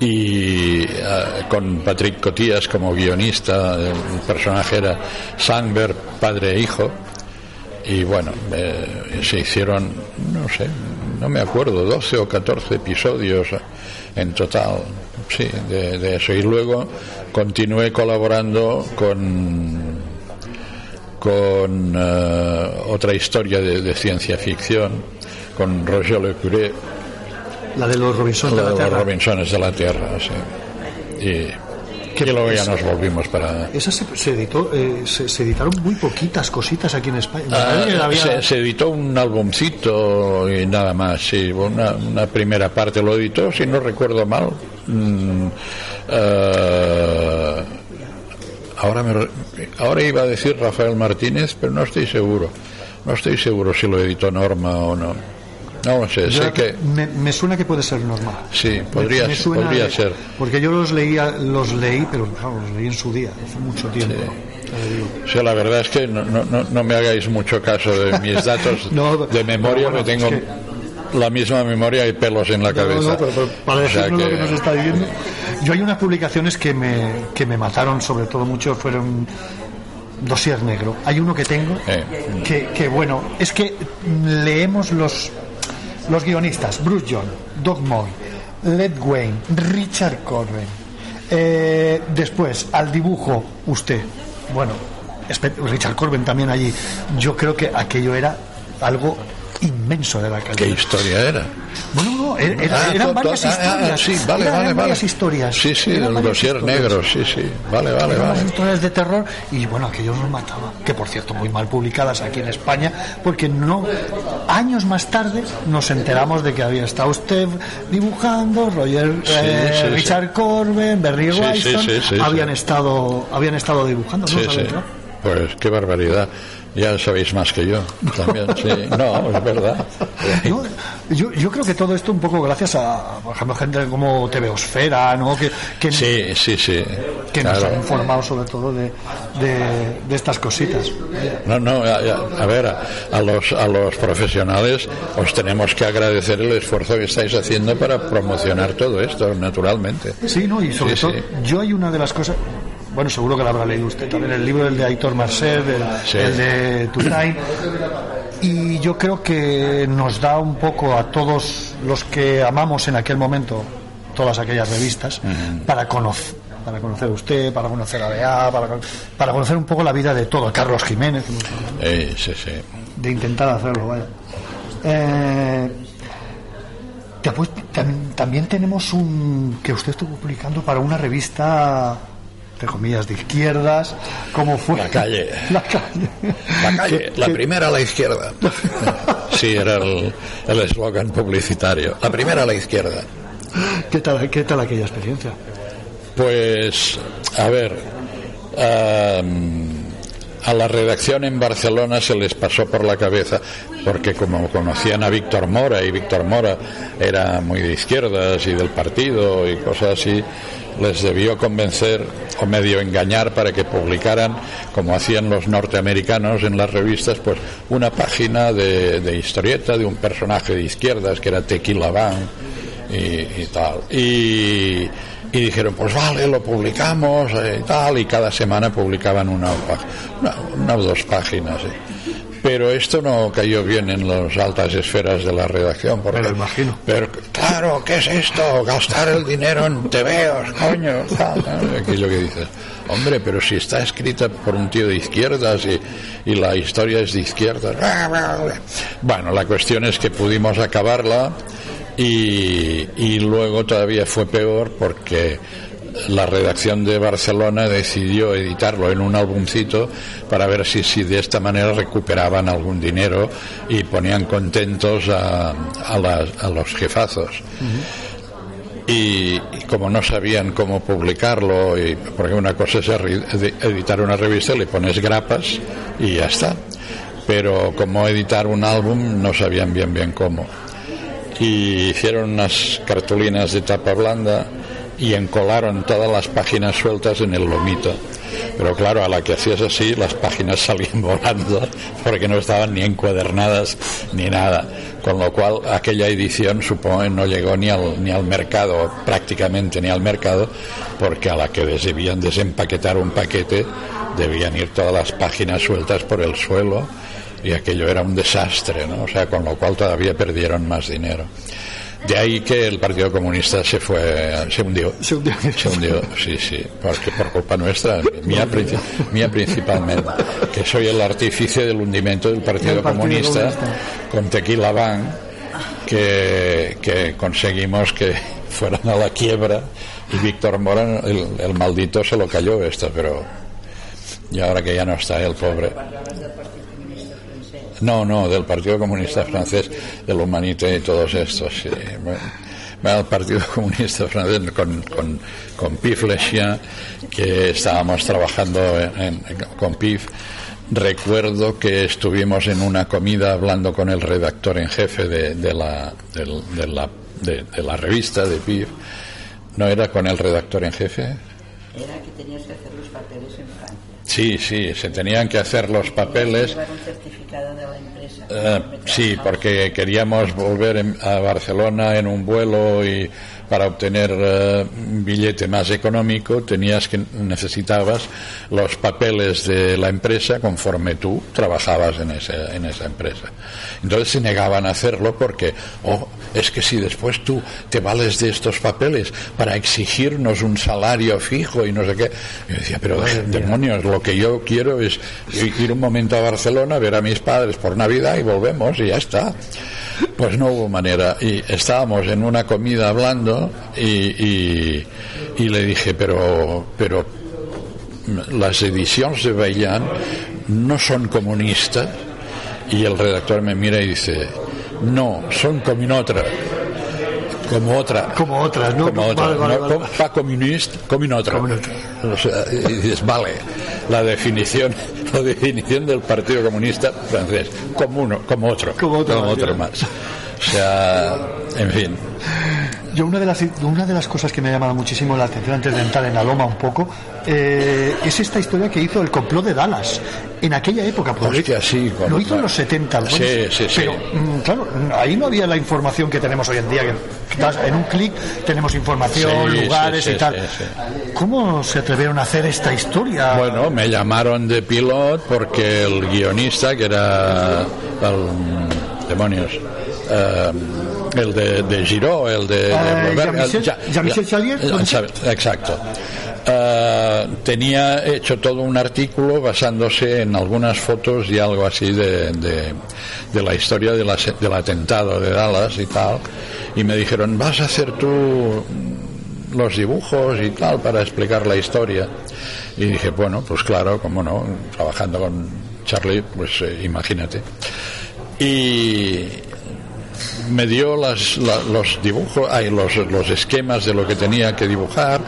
y ah, con Patrick Cotías como guionista, el personaje era Sandberg, padre e hijo, y bueno, eh, se hicieron, no sé, no me acuerdo, 12 o 14 episodios en total, sí, de, de eso. Y luego continué colaborando con con eh, otra historia de, de ciencia ficción, con Roger Le Curé, La de los Robinson de la de los Tierra. Robinsones de la Tierra, sí. Y, ¿Qué y luego ya nos volvimos para... Esa se, se editó, eh, se, se editaron muy poquitas cositas aquí en España. Ah, había- se, se editó un albumcito y nada más, sí, una, una primera parte lo editó, si no recuerdo mal. Mm, eh, ahora, me ahora iba a decir Rafael Martínez, pero no estoy seguro. No estoy seguro si lo editó Norma o no. No lo sé, sé que me, me suena que puede ser normal. sí, podría, Me suena podría ser. Porque yo los leía, los leí, pero claro, los leí en su día, hace mucho tiempo. Sí, la verdad es que no, no, no- me hagáis mucho caso de mis datos No, de memoria, bueno, me tengo es la misma memoria y pelos en la cabeza. no, pero, pero para O sea decirnos lo que- nos está diciendo. Yo hay unas publicaciones que me, que me mataron, sobre todo mucho, fueron Dosier Negro. Hay uno que tengo Eh. que, que, bueno, es que leemos los, los guionistas, Bruce John, Doug Moy, Led Wayne, Richard Corben. Eh, después, al dibujo, usted. Bueno, Richard Corben también allí. Yo creo que aquello era algo inmenso de la calidad. ¿Qué historia era? Bueno, no, er- er- Ah, eran varias ah, ah, historias. sí, vale, Eran vale, vale. varias historias. Sí, sí, Eran el varias dosier historias. negro, sí, sí. Vale, vale, Eran vale. historias de terror y bueno, aquellos nos mataban. Que por cierto, muy mal publicadas aquí en España, porque no. Años más tarde nos enteramos de que había estado usted dibujando, Roger, Sí, eh, sí. Richard Corben, Berry sí, habían estado, habían estado dibujando, ¿no? Sí, ¿Saben, sí. no? Pues qué barbaridad. Ya sabéis más que yo. También, sí. No, es verdad. Yo, yo, yo creo que todo esto un poco gracias a, por ejemplo, gente como TVosfera, ¿no? Que, que, Sí, sí, sí. que nos han informado sobre todo de, de, de estas cositas. No, no, a, ver, a, a los, a los profesionales os tenemos que agradecer el esfuerzo que estáis haciendo para promocionar todo esto, naturalmente. Sí, ¿no? Y sobre Sí, todo, sí. yo hay una de las cosas, bueno, seguro que la habrá leído usted también, el libro del de Aitor Marcel, el, Sí. el de Tutay, y yo creo que nos da un poco a todos los que amamos en aquel momento todas aquellas revistas para conocer para conocer a usted, para conocer a BA, para, para conocer un poco la vida de todo, Carlos Jiménez, Eh, sí, sí. de intentar hacerlo, vaya. Eh, después tam- también tenemos un que usted estuvo publicando para una revista entre comillas de izquierdas, como fue La calle. La calle. La calle, la primera a la izquierda. Sí, era el el eslogan publicitario. La primera a la izquierda. ¿Qué tal, qué tal aquella experiencia? Pues, a ver, am, a la redacción en Barcelona se les pasó por la cabeza, porque como conocían a Víctor Mora, y Víctor Mora era muy de izquierdas y del partido y cosas así, les debió convencer o medio engañar para que publicaran, como hacían los norteamericanos en las revistas, pues una página de, historieta de un personaje de izquierdas que era Tequila Van y, y tal. Y, y dijeron, pues vale, lo publicamos eh, y tal, y cada semana publicaban una, una, una o dos páginas. eh. Pero esto no cayó bien en las altas esferas de la redacción. Porque, Me lo imagino. Pero claro, ¿qué es esto? Gastar el dinero en tebeos, coño. tal, tal. Aquello que dices, hombre, pero si está escrita por un tío de izquierdas y, y la historia es de izquierdas. Bueno, la cuestión es que pudimos acabarla y, y luego todavía fue peor porque la redacción de Barcelona decidió editarlo en un álbumcito para ver si, si de esta manera recuperaban algún dinero y ponían contentos a, a, las- a los jefazos. Y, y como no sabían cómo publicarlo, y, porque una cosa es editar una revista, le pones grapas y ya está. Pero como editar un álbum no sabían bien bien cómo y hicieron unas cartulinas de tapa blanda y encolaron todas las páginas sueltas en el lomito. Pero claro, a la que hacías así, las páginas salían volando porque no estaban ni encuadernadas ni nada. Con lo cual, aquella edición, supongo, no llegó ni al, ni al mercado, prácticamente ni al mercado, porque a la que debían desempaquetar un paquete, debían ir todas las páginas sueltas por el suelo y aquello era un desastre, ¿no? O sea, con lo cual todavía perdieron más dinero. De ahí que el Partido Comunista se fue, se hundió. Se hundió. Se hundió, sí, sí, porque por culpa nuestra, mía, mía principalmente, que soy el artífice del hundimiento del Partido, Del Partido Comunista, Comunista. con Tequila Bank, que, que conseguimos que fueran a la quiebra y Víctor Mora, el, el maldito, se lo cayó esto, pero y ahora que ya no está el pobre. Parlaves del Partit Comunista francès. No, no, del Partido Comunista Francés, del Humanité y todos estos. sí. Bueno, el Partido Comunista Francés con, con, con Pif Lechien, que estábamos trabajando en- en- con Pif. Recuerdo que estuvimos en una comida hablando con el redactor en jefe de, de la, de, la, de, de la revista de Pif. ¿No era con el redactor en jefe? Era que tenías que hacer los papeles en Francia. Sí, sí, se tenían que hacer los papeles. Eh, sí, porque queríamos volver a Barcelona en un vuelo y para obtener eh, un billete más económico tenías que necesitabas los papeles de la empresa conforme tú trabajabas en esa, en esa empresa. Entonces se negaban a hacerlo porque, oh, es que si después tú te vales de estos papeles para exigirnos un salario fijo y no sé qué. Yo decía, pero demonios, lo que yo quiero es ir un momento a Barcelona, ver a mis padres por Navidad y volvemos y ya está. Pues no hubo manera. Y estábamos en una comida hablando y, y, y le dije, pero, pero las ediciones de Bailán no son comunistas. Y el redactor me mira y dice, no, son como otra. Como otra. Como otras, ¿no? Como otra. Vale, vale, no, vale. com- pa comunista, como otra. Como otra. O sea, y dices, vale, la definición, la definición del Partido Comunista francés, como uno, como otro, Como otro, más. O sea, en fin. Yo una de las una de las cosas que me ha llamado muchísimo la atención antes de entrar en la loma un poco eh, es esta historia que hizo el complot de Dallas en aquella época. porque Hostia, sí, lo hizo en los 70. Sí, sí, sí. Pero mm, claro, ahí no había la información que tenemos hoy en día. Que en un clic tenemos información, lugares y tal. ¿Cómo se atrevieron a hacer esta historia? Bueno, me llamaron de pilot porque el guionista, que era el demonios, eh, el de, de Giró, el de, de Jean-Michel-. Exacto. Tenía hecho todo un artículo basándose en algunas fotos y algo así de, de, de la historia de la- del atentado de Dallas y tal. Y me dijeron, vas a hacer tú los dibujos y tal para explicar la historia. Y dije, bueno, pues claro, cómo no, trabajando con Charlie, pues eh, imagínate. Y me dio las- la- los dibujos, ay, los, los esquemas de lo que tenía que dibujar,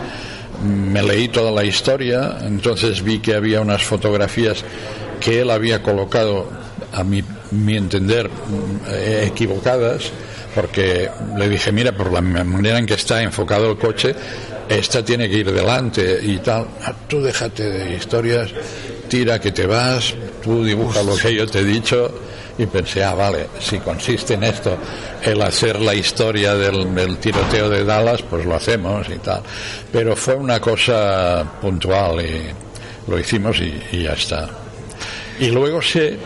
me leí toda la historia, entonces vi que había unas fotografías que él había colocado, a mi, mi entender, eh, equivocadas, porque le dije, mira, por la manera en que está enfocado el coche, esta tiene que ir delante y tal. Ah, Tú déjate de historias, tira que te vas, tú dibuja lo que yo te he dicho. Y pensé, ah, vale, si consiste en esto, el hacer la historia del, del tiroteo de Dallas, pues lo hacemos y tal. Pero fue una cosa puntual y lo hicimos y, ya está. Y luego sé,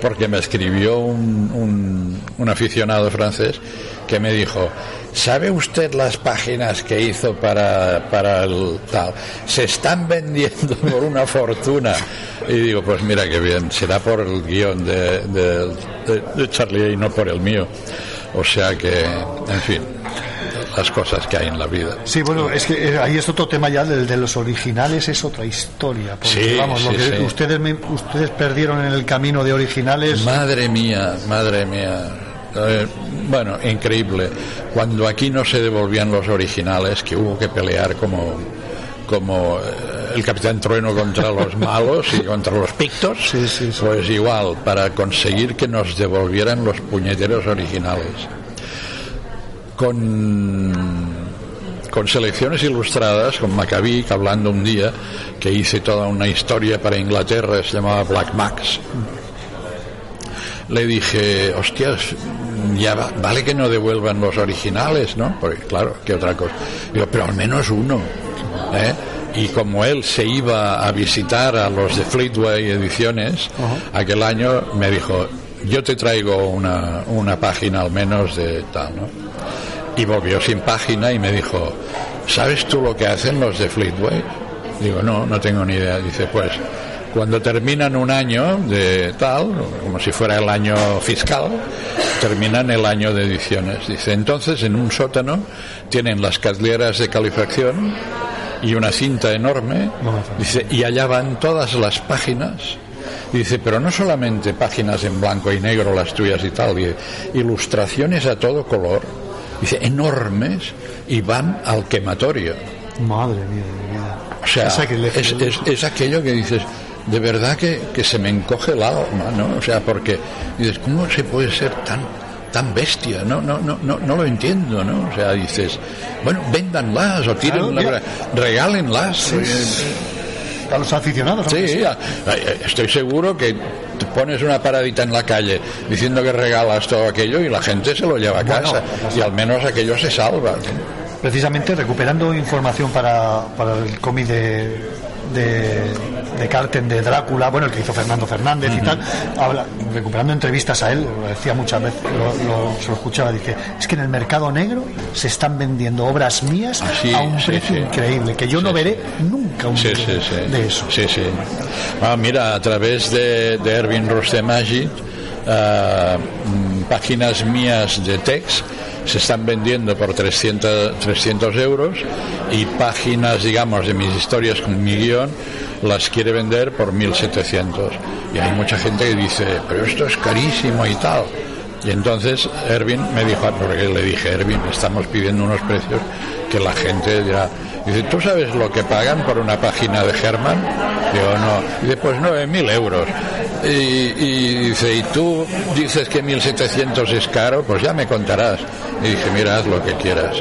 porque me escribió un, un, un aficionado francés que me dijo, ¿sabe usted las páginas que hizo para, para el tal? Se están vendiendo por una fortuna. Y digo, pues mira qué bien, será por el guion de, de, de- de Charlie y no por el mío. O sea que, en fin, las cosas que hay en la vida. Sí, bueno, es que eh, ahí es otro tema ya, del de los originales es otra historia. Porque, Sí, vamos, lo que sí. Ustedes, me- ustedes perdieron en el camino de originales. Madre mía, madre mía. Eh, bueno, increíble. Cuando aquí no se devolvían los originales, que hubo que pelear como, como eh, el Capitán Trueno contra los malos y contra los pictos, Sí, sí, sí. pues igual, para conseguir que nos devolvieran los puñeteros originales. Con, con selecciones ilustradas, con Maccabi, hablando un día que hice toda una historia para Inglaterra, se llamaba Black Max. Le dije, hostias, ya va- vale que no devuelvan los originales, ¿no? Porque claro, ¿qué otra cosa? Digo, pero al menos uno, ¿eh? Y como él se iba a visitar a los de Fleetway Ediciones, aquel año me dijo, yo te traigo una, una página al menos de tal, ¿no? Y volvió sin página y me dijo, ¿sabes tú lo que hacen los de Fleetway? Digo, no, no tengo ni idea. Dice, pues, cuando terminan un año de tal, como si fuera el año fiscal, terminan el año de ediciones. Dice, entonces en un sótano tienen las cadleras de calefacción y una cinta enorme. Dice, y allá van todas las páginas. Dice, pero no solamente páginas en blanco y negro, las tuyas y tal, dice, ilustraciones a todo color, dice, enormes, y van al quematorio. Madre mía de vida. O sea, es aquello que dices, de verdad que, que se me encoge el alma, ¿no? O sea, porque dices, ¿cómo se puede ser tan tan bestia? No, no, no, no, no lo entiendo, ¿no? O sea, dices, bueno, véndanlas o Claro, tírenlas, mira. regálenlas. A los aficionados. Sí, sea. estoy seguro que te pones una paradita en la calle diciendo que regalas todo aquello y la gente se lo lleva a Bueno, casa y al menos aquello se salva. Precisamente recuperando información para, para el cómic de, de, de Carten de Drácula, bueno, el que hizo Fernando Fernández y tal, habla, recuperando entrevistas a él, lo decía muchas veces, lo, lo- se lo escuchaba, dice, es que en el mercado negro se están vendiendo obras mías Sí, a un sí, precio sí. increíble, que yo no veré nunca un sí. de eso. Sí, sí. Ah, mira, a través de, de Erwin Rustemagi, ah, mm, páginas mías de text se están vendiendo por 300, 300 euros y páginas, digamos, de mis historias con mi guion las quiere vender por 1700. Y hay mucha gente que dice, pero esto es carísimo y tal. Y entonces Erwin me dijo, porque le dije, Erwin, estamos pidiendo unos precios que la gente dirá, dice, ¿tú sabes lo que pagan por una página de Germán? Digo, no. Dice, pues 9.000 euros. Y, y dice, ¿y tú dices que 1.700 es caro? Pues ya me contarás. Y dije, mira, haz lo que quieras.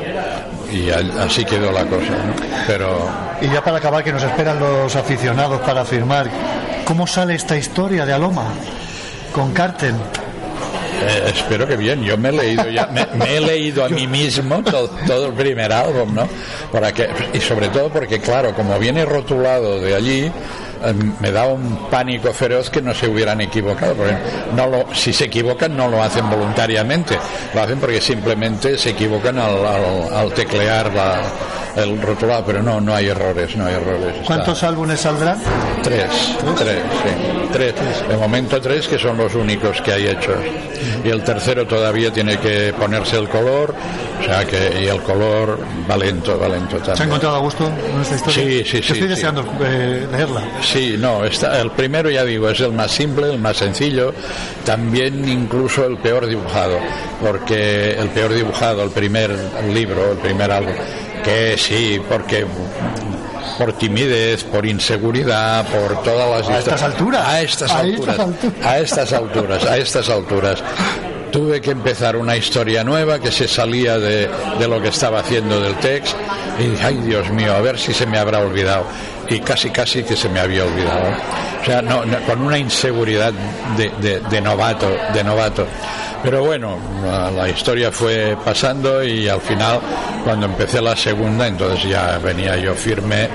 Y así quedó la cosa, ¿no? Pero Y ya para acabar, que nos esperan los aficionados para firmar, ¿cómo sale esta historia de Aloma? Con Carten. Eh, espero que bien. Yo me he leído ya, me, me he leído a mí mismo todo, todo el primer álbum, ¿no? Para que, y sobre todo porque, claro, como viene rotulado de allí, me da un pánico feroz que no se hubieran equivocado. Porque no lo, si se equivocan, no lo hacen voluntariamente. Lo hacen porque simplemente se equivocan al, al- al teclear la- el rotulado. Pero no, no hay errores, no hay errores. Está- ¿Cuántos álbumes saldrán? Tres, tres, sí. Tres. De momento tres que son los únicos que hay hechos. Y el tercero todavía tiene que ponerse el color, o sea que, y el color va lento, va lento ¿Se ha encontrado a gusto en esta historia? Sí, sí, sí, Estoy sí. deseando eh, leerla. Sí, no, está, el primero ya digo, es el más simple, el más sencillo, también incluso el peor dibujado, porque el peor dibujado, el primer libro, el primer álbum, que sí, porque por timidez, por inseguridad, por todas las A estas alturas. a estas alturas, estas alturas. a estas alturas, a estas alturas. Tuve que empezar una historia nueva que se salía de, de lo que estaba haciendo del text y dije, ay Dios mío, a ver si se me habrá olvidado. Y casi, casi que se me había olvidado. O sea, no, no, con una inseguridad de, de- de novato, de novato. Pero bueno, la, historia fue pasando y al final, cuando empecé la segunda, entonces ya venía yo firme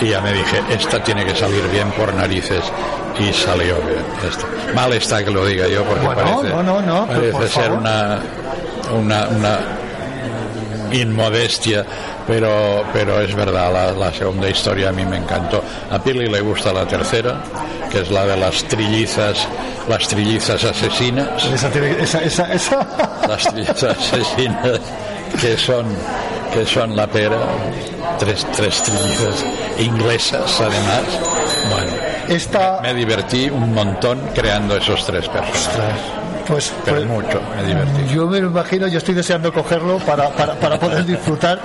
y ya me dije, esta tiene que salir bien por narices. Y salió bien. Esta. Mal está que lo diga yo porque Bueno, parece, no, no, no, pero parece por ser favor. una, una, una inmodestia, pero, pero es verdad, la, la segunda historia a mí me encantó. A Pili le gusta la tercera, que es la de las trillizas, las trillizas asesinas, esa, esa, esa. las trillizas asesinas que son, que son la pera, tres, tres trillizas inglesas además. Bueno, Esta, me divertí un montón creando esos tres personajes, pues, pero pues, mucho me divertí. yo me lo imagino, yo estoy deseando cogerlo para, para, para poder disfrutar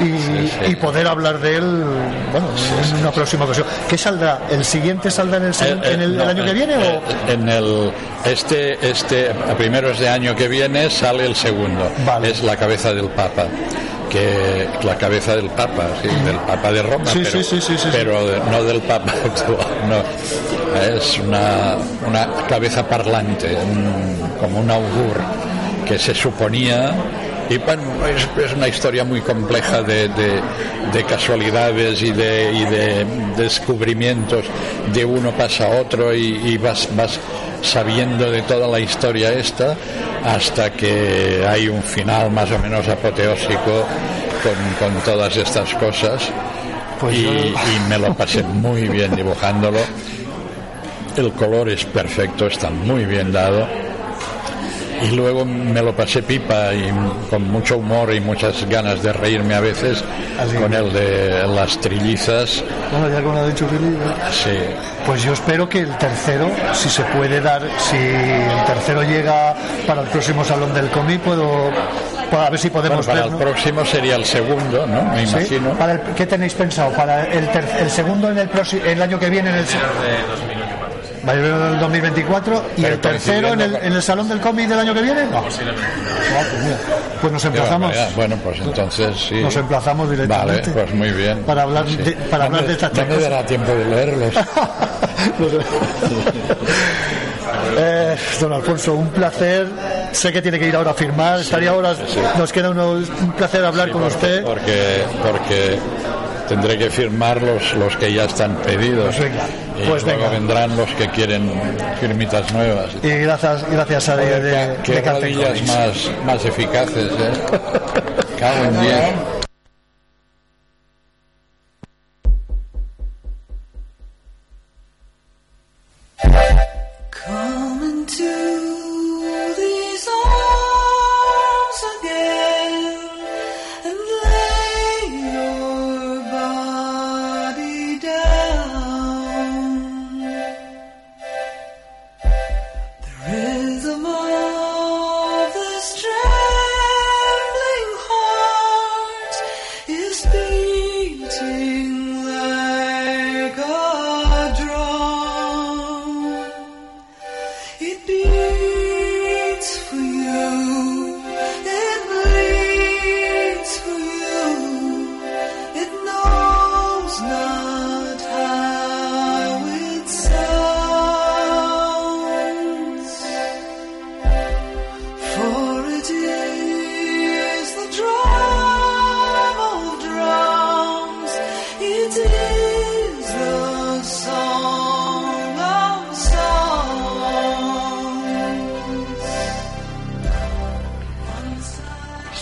y, sí. y poder hablar de él, bueno, en una próxima ocasión. ¿Qué saldrá? ¿El siguiente saldrá en el, Eh, eh, en el, no, año que eh, viene o...? en el este este a primeros de año que viene sale el segundo Vale. es la cabeza del Papa que la cabeza del Papa, sí, del Papa de Roma, Sí, pero, sí, pero no del Papa actual, no. Es una, una cabeza parlante, un- como un augur que se suponía y bueno, es, es una historia muy compleja de, de- de casualidades y de, y de descubrimientos. De uno pasa a otro y, y vas, vas sabiendo de toda la historia esta hasta que hay un final más o menos apoteósico con, con todas estas cosas. Pues y, yo- y me lo pasé muy bien dibujándolo. El color es perfecto, está muy bien dado. Y luego me lo pasé pipa y con mucho humor y muchas ganas de reírme a veces Así. con el de las trillizas. Bueno, ya como ha dicho Felipe. Sí, Pues yo espero que el tercero, si se puede dar, si el tercero llega para el próximo salón del cómic, puedo, puedo- a ver si Bueno, podemos para ver. el ¿no? próximo sería el segundo, ¿no? Me ¿Sí? imagino. Para el- ¿Qué tenéis pensado? ¿Para el, ter- el segundo en el, próximo, el año que viene? En el, En el 2024 y Pero el tercero en el, en el salón del cómic del año que viene. No. Ah, pues, mira. Pues nos Qué emplazamos. Bueno, pues entonces sí. Nos emplazamos directamente. Vale, pues muy bien. Para hablar Sí. de- para hablar de estas No me cosas. dará tiempo de leerlos. Eh, don Alfonso, un placer. Sé que tiene que ir ahora a firmar. Estaría ahora. Nos queda uno- un placer hablar con usted. Porque, porque tendré que firmar los, los que ya están pedidos. Pues y pues luego vendrán los que quieren firmitas nuevas. Y, gracias, gracias a de, de, de, de más, más eficaces, ¿eh? Cago en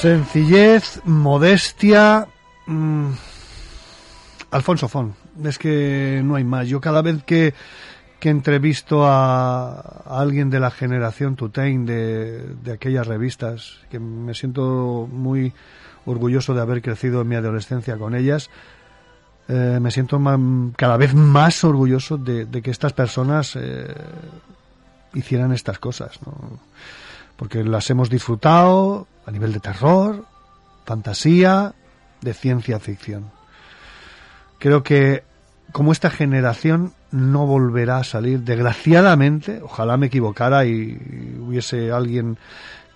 Sencillez, modestia. mm, Alfonso Fon. Es que no hay más. Yo cada vez que, que entrevisto a, a alguien de la generación Tutain de, de aquellas revistas, que me siento muy orgulloso de haber crecido en mi adolescencia con ellas, eh, me siento cada vez más orgulloso de, de que estas personas eh, hicieran estas cosas, ¿no? porque las hemos disfrutado a nivel de terror, fantasía, de ciencia ficción. Creo que como esta generación no volverá a salir, desgraciadamente, ojalá me equivocara y hubiese alguien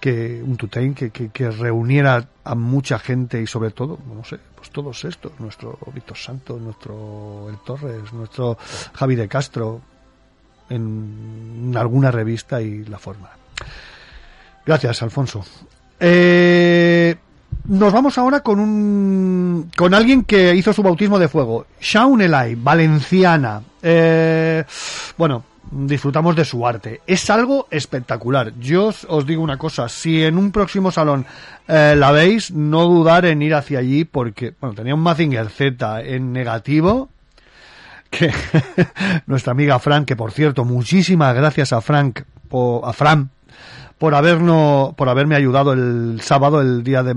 que un tutain que, que, que reuniera a mucha gente y sobre todo, no sé, pues todos estos, nuestro Víctor Santos, nuestro El Torres, nuestro Javi de Castro, en alguna revista y la forma. Gracias, Alfonso. Eh, nos vamos ahora con un con alguien que hizo su bautismo de fuego, Shaun Elai, valenciana. Eh, bueno, disfrutamos de su arte. Es algo espectacular. Yo os, os digo una cosa, si en un próximo salón eh, la veis, no dudar en ir hacia allí porque, bueno, tenía un Mazinger Z en negativo, que nuestra amiga Frank, que por cierto, muchísimas gracias a Frank, po- a Fran, por habernos, por haberme ayudado el sábado, el día de,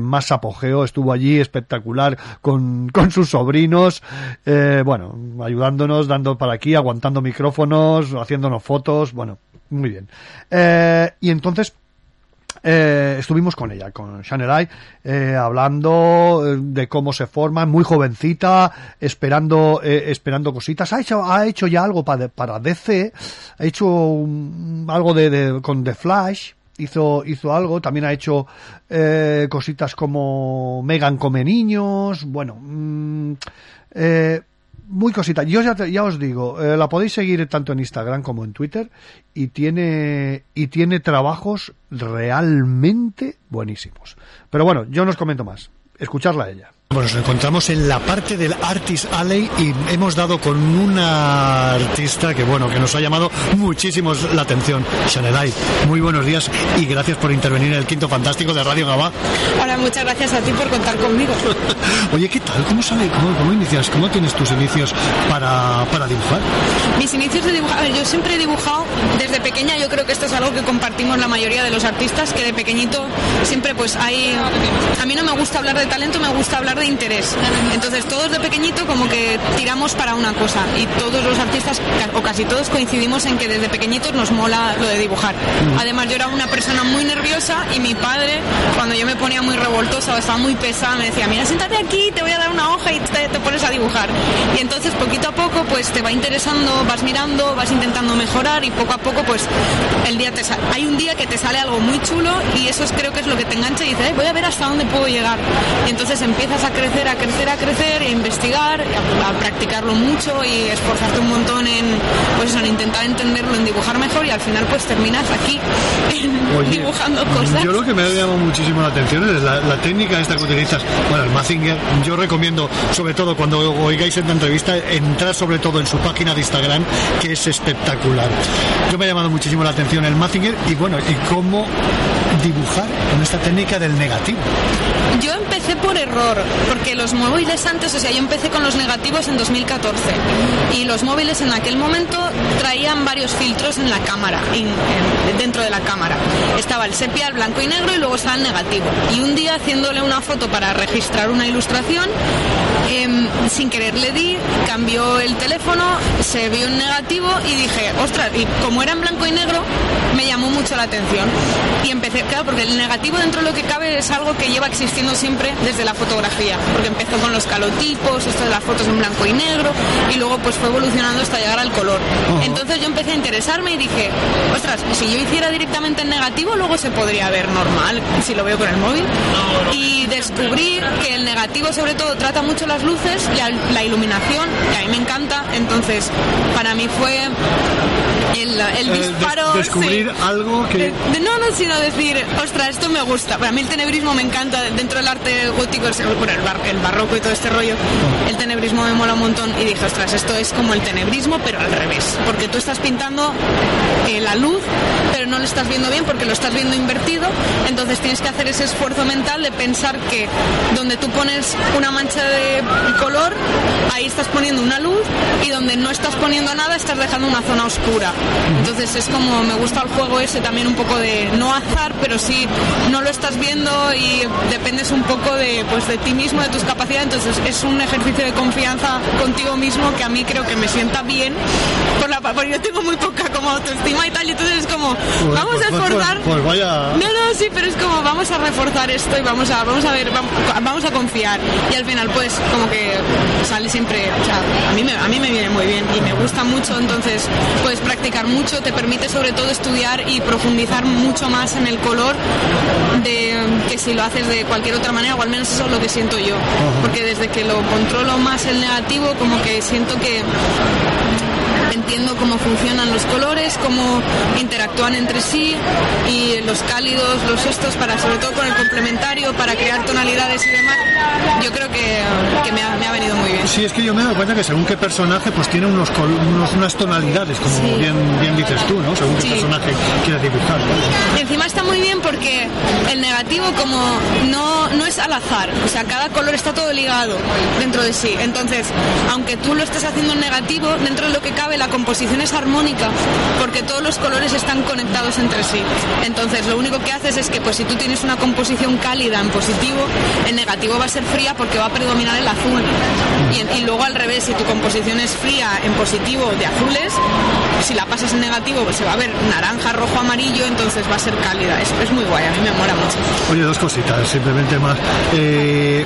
más apogeo, estuvo allí espectacular con, con sus sobrinos, eh, bueno, ayudándonos, dando para aquí, aguantando micrófonos, haciéndonos fotos, bueno, muy bien. Eh, y entonces, eh, estuvimos con ella, con Chanelai, eh, hablando eh, de cómo se forma, muy jovencita, esperando, eh, esperando cositas. Ha hecho, ha hecho ya algo para, para DC, ha hecho un- algo de, con The Flash, hizo, hizo algo, también ha hecho cositas como Megan come niños, bueno, mm, muy cosita. Yo ya, te- ya os digo, eh, la podéis seguir tanto en Instagram como en Twitter y tiene y tiene trabajos realmente buenísimos. Pero bueno, yo no os comento más. Escucharla a ella. Bueno, nos encontramos en la parte del Artist Alley y hemos dado con una artista que, bueno, que nos ha llamado muchísimo la atención, Shanedai. Muy buenos días y gracias por intervenir en el Quinto Fantástico de Radio Gabá. Hola, muchas gracias a ti por contar conmigo. Oye, ¿qué tal? ¿Cómo sale? ¿Cómo, cómo inicias? ¿Cómo tienes tus inicios para, para dibujar? Mis inicios de dibujar, a ver, yo siempre he dibujado desde pequeña, yo creo que esto es algo que compartimos la mayoría de los artistas, que de pequeñito siempre pues hay... A mí no me gusta hablar de talento, me gusta hablar de interés. Entonces todos de pequeñito como que tiramos para una cosa y todos los artistas, o casi todos coincidimos en que desde pequeñitos nos mola lo de dibujar. Además yo era una persona muy nerviosa y mi padre, cuando yo me ponía muy revoltosa o estaba muy pesada, me decía, mira, siéntate aquí, te voy a dar una hoja y te, te pones a dibujar. Y entonces poquito a poco pues te va interesando, vas mirando, vas intentando mejorar y poco a poco pues el día te hay un día que te sale algo muy chulo y eso es, creo que es lo que te engancha y dices, "Ay, voy a ver hasta dónde puedo llegar. Y entonces empiezas a crecer, a crecer, a crecer, e investigar, a, a practicarlo mucho y esforzarte un montón en, pues eso, en intentar entenderlo, en dibujar mejor y al final pues terminas aquí Oye, dibujando cosas. Yo lo que me ha llamado muchísimo la atención es la, la técnica esta que utilizas. Bueno, el Mazinger, yo recomiendo, sobre todo cuando oigáis esta entrevista, entrar sobre todo en su página de Instagram, que es espectacular. Yo me ha llamado muchísimo la atención el Mazinger y bueno, y cómo dibujar con esta técnica del negativo. Yo empecé por error, porque los móviles antes, o sea, yo empecé con los negativos en 2014 y los móviles en aquel momento traían varios filtros en la cámara, en- en- dentro de la cámara. Estaba el sepia, el blanco y negro y luego estaba el negativo. Y un día haciéndole una foto para registrar una ilustración, em, sin querer le di, cambió el teléfono, se vio en negativo y dije, ostras, y como era en blanco y negro, me llamó mucho la atención. Y empecé, claro, porque el negativo dentro de lo que cabe es algo que lleva existiendo siempre desde la fotografía, porque empezó con los calotipos, esto de las fotos en blanco y negro, y luego pues fue evolucionando hasta llegar al color. Entonces yo empecé a interesarme y dije, ostras, si yo hiciera directamente en negativo, luego se podría ver normal, si lo veo con el móvil. Y descubrí que el negativo sobre todo trata mucho las luces, la, la iluminación, que a mí me encanta, entonces para mí fue el, el Eh, disparo... descubrir sí. algo que... De- de- no, no, sino decir, ostras, esto me gusta. Para mí el tenebrismo me encanta dentro del arte gótico, el, bueno, el, bar- el barroco y todo este rollo. El tenebrismo me mola un montón y dije, ostras, esto es como el tenebrismo, pero al revés. Porque tú estás pintando eh, la luz, pero no lo estás viendo bien porque lo estás viendo invertido. Entonces tienes que hacer ese esfuerzo mental de pensar que donde tú pones una mancha de color, ahí estás poniendo una luz y donde no estás poniendo nada, estás dejando una zona oscura. Entonces es como me gusta el juego ese también un poco de no azar, pero sí no lo estás viendo y dependes un poco de pues de ti mismo, de tus capacidades. Entonces es un ejercicio de confianza contigo mismo que a mí creo que me sienta bien por la porque yo tengo muy poca como autoestima y tal, y entonces es como Pues- vamos pues- a pues- esforzar. pues- pues vaya... No, no, sí, pero es como vamos a reforzar esto y vamos a, vamos a ver, vamos, vamos a confiar. Y al final, pues, como que sale siempre, o sea, a mí, me, a mí me viene muy bien y me gusta mucho, entonces puedes practicar mucho, te permite sobre todo estudiar y profundizar mucho más en el color de que si lo haces de cualquier otra manera, o al menos eso es lo que siento yo. Porque desde que lo controlo más el negativo, como que siento que entiendo cómo funcionan los colores, cómo interactúan entre sí y los cálidos, los estos, para sobre todo con el complementario, para crear tonalidades y demás. Yo creo que, que me, ha, me ha venido muy bien. Sí, es que yo me he dado cuenta que según qué personaje pues tiene unos, unos- unas tonalidades, como Sí. bien, bien dices tú, ¿no? Según qué Sí. personaje quieres dibujar. ¿no? Encima está muy bien porque el negativo como no, no es al azar, o sea, cada color está todo ligado dentro de sí. Entonces, aunque tú lo estés haciendo en negativo, dentro de lo que cabe la composición es armónica porque todos los colores están conectados entre sí. Entonces, lo único que haces es que pues si tú tienes una composición cálida en positivo, en negativo va a ser fría porque va a predominar el azul. Y luego al revés, si tu composición es fría en positivo de azules, si la pasas en negativo pues se va a ver naranja, rojo, amarillo, entonces va a ser cálida. Es, es muy guay, a mí me mola mucho. Oye, dos cositas, simplemente más. Eh,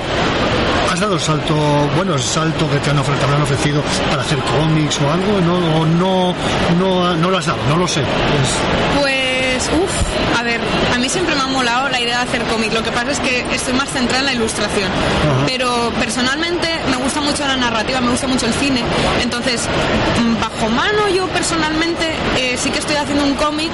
¿Has dado el salto, bueno, el salto que te han ofrecido, para hacer cómics o algo? No, o no, no, no lo has dado, no lo sé. Es- Pues, uff, a ver, mí siempre me ha molado la idea de hacer cómic. Lo que pasa es que estoy más centrada en la ilustración. Pero personalmente me gusta mucho la narrativa, me gusta mucho el cine. Entonces, mm, bajo mano yo personalmente eh, sí que estoy haciendo un cómic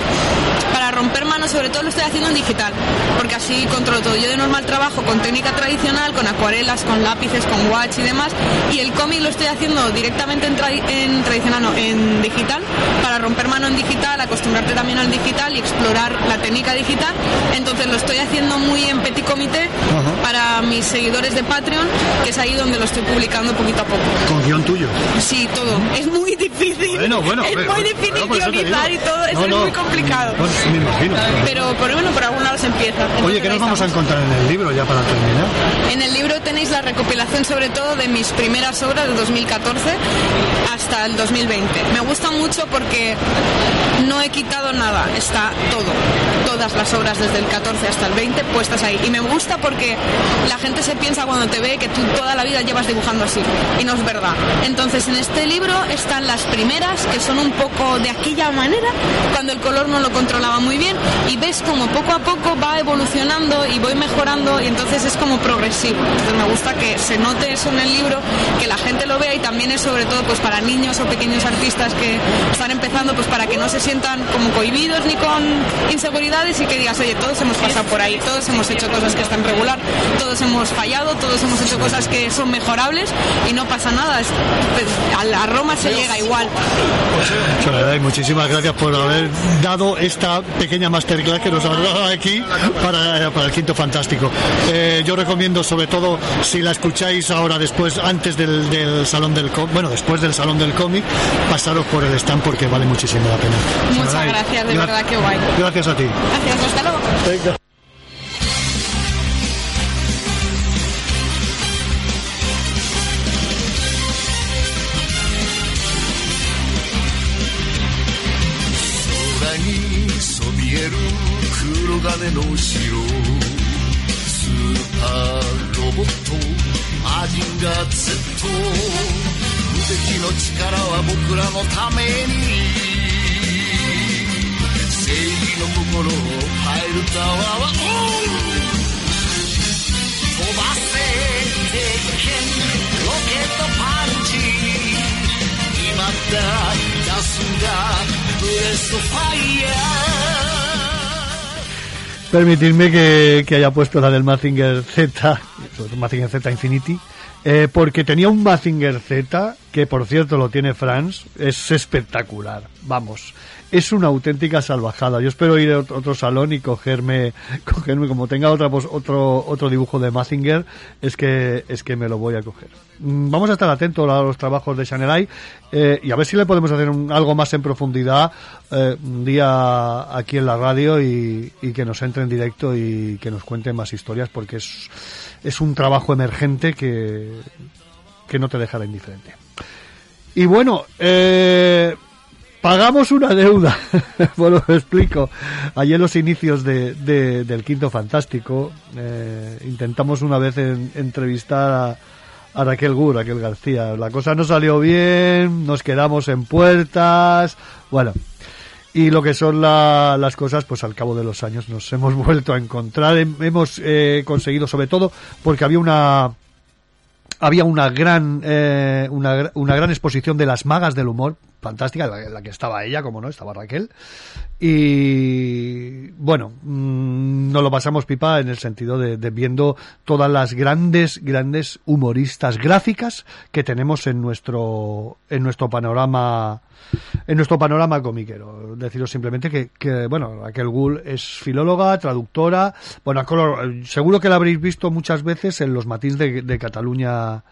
para romper manos, sobre todo lo estoy haciendo en digital, porque así controlo todo. Yo de normal trabajo con técnica tradicional, con acuarelas, con lápices, con watch y demás, y el cómic lo estoy haciendo directamente en, tra- en tradicional, no, en digital, para romper mano en digital, acostumbrarte también al digital y explorar la técnica digital. Entonces lo estoy haciendo muy en petit comité para mis seguidores de Patreon, que es ahí donde lo estoy publicando poquito a poco. Con guion tuyo. Sí, todo. Es muy difícil. Bueno, bueno, es pero- muy difícil guionizar y todo. Eso No, es no. muy complicado. Pues me imagino. Pero por bueno, por algún lado se empieza. Oye, ¿qué nos vamos a encontrar en el libro ya para terminar? En el libro tenéis la recopilación sobre todo de mis primeras obras de 2014 hasta el 2020. Me gusta mucho porque no he quitado nada, está todo, todas las obras desde el 14 hasta el 20 puestas ahí. Y me gusta porque la gente se piensa cuando te ve que tú toda la vida llevas dibujando así. Y no es verdad. Entonces en este libro están las primeras que son un poco de aquella manera, cuando el color no lo controlaba muy bien. Y ves como poco a poco va evolucionando y voy mejorando y entonces es como progresivo. Entonces me gusta que se note eso en el libro, que la gente lo vea y también es sobre todo pues para niños o pequeños artistas que están empezando pues para que no se sientan como cohibidos ni con inseguridades y que digas, oye, todos hemos pasado por ahí, todos hemos hecho cosas que están regular, todos hemos fallado, todos hemos hecho cosas que son mejorables y no pasa nada. Es- pues, a la Roma se llega igual. Soledad, y muchísimas gracias por haber dado esta pequeña masterclass que nos ha dado aquí para, para el Quinto Fantástico. Eh, yo recomiendo, sobre todo, si la escucháis ahora después, antes del, del Salón del Cómic, bueno, después del Salón del Cómic, pasaros por el stand porque vale muchísimo la pena. Muchas Soledad, gracias, de verdad, qué guay. Gracias a ti. Gracias, hasta luego.空にそびえる黒金の城スーパーロボットアジンガー Z 無敵の力は僕らのために正義 の心をパイルタワーはオン飛ばせ鉄拳ロケットパンチ今だ出すんだブレストファイヤー Permitidme que, que haya puesto la del Mazinger Z, sobre todo Mazinger Z Infinity, eh, porque tenía un Mazinger Z, que por cierto lo tiene Franz, es espectacular, vamos, es una auténtica salvajada. Yo espero ir a ot- otro salón y cogerme, cogerme como tenga otra, pos- otro, otro dibujo de Mazinger, es que, es que me lo voy a coger. Mm, Vamos a estar atentos a los trabajos de Chanelai eh, y a ver si le podemos hacer algo más en profundidad eh, un día aquí en la radio y, y que nos entre en directo y que nos cuente más historias porque es, es un trabajo emergente que, que no te dejará indiferente. Y bueno, eh, pagamos una deuda. bueno, lo explico. Ayer en los inicios de, de- del Quinto Fantástico eh, intentamos una vez en- entrevistar a, a Raquel Gur, Raquel García. La cosa no salió bien, nos quedamos en puertas. Bueno, y lo que son la- las cosas, pues al cabo de los años nos hemos vuelto a encontrar. Hem- Hemos eh, conseguido, sobre todo, porque había una había una gran eh, una, una gran exposición de las magas del humor fantástica la, que estaba ella como no estaba Raquel y bueno mm, nos lo pasamos pipa en el sentido de, de viendo todas las grandes grandes humoristas gráficas que tenemos en nuestro en nuestro panorama en nuestro panorama comiquero. Deciros simplemente que, que, bueno, Raquel Gull es filóloga, traductora, bueno, seguro que la habréis visto muchas veces en los matins de, de Cataluña,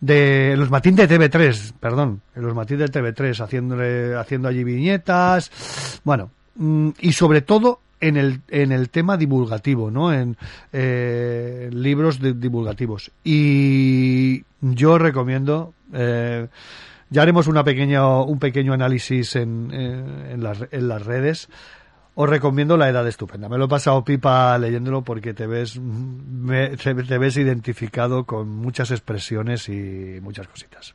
de en los matins de TV3, perdón, en los matins de TV3, haciéndole, haciendo allí viñetas, bueno, mm, y sobre todo en el, en el tema divulgativo, ¿no? En eh, libros de- divulgativos. Y yo recomiendo, eh, ya haremos una pequeña, un pequeño análisis en, eh, en, las, en las redes. Os recomiendo La Edad Estupenda. Me lo he pasado pipa leyéndolo porque te ves, me- ves identificado con muchas expresiones y muchas cositas.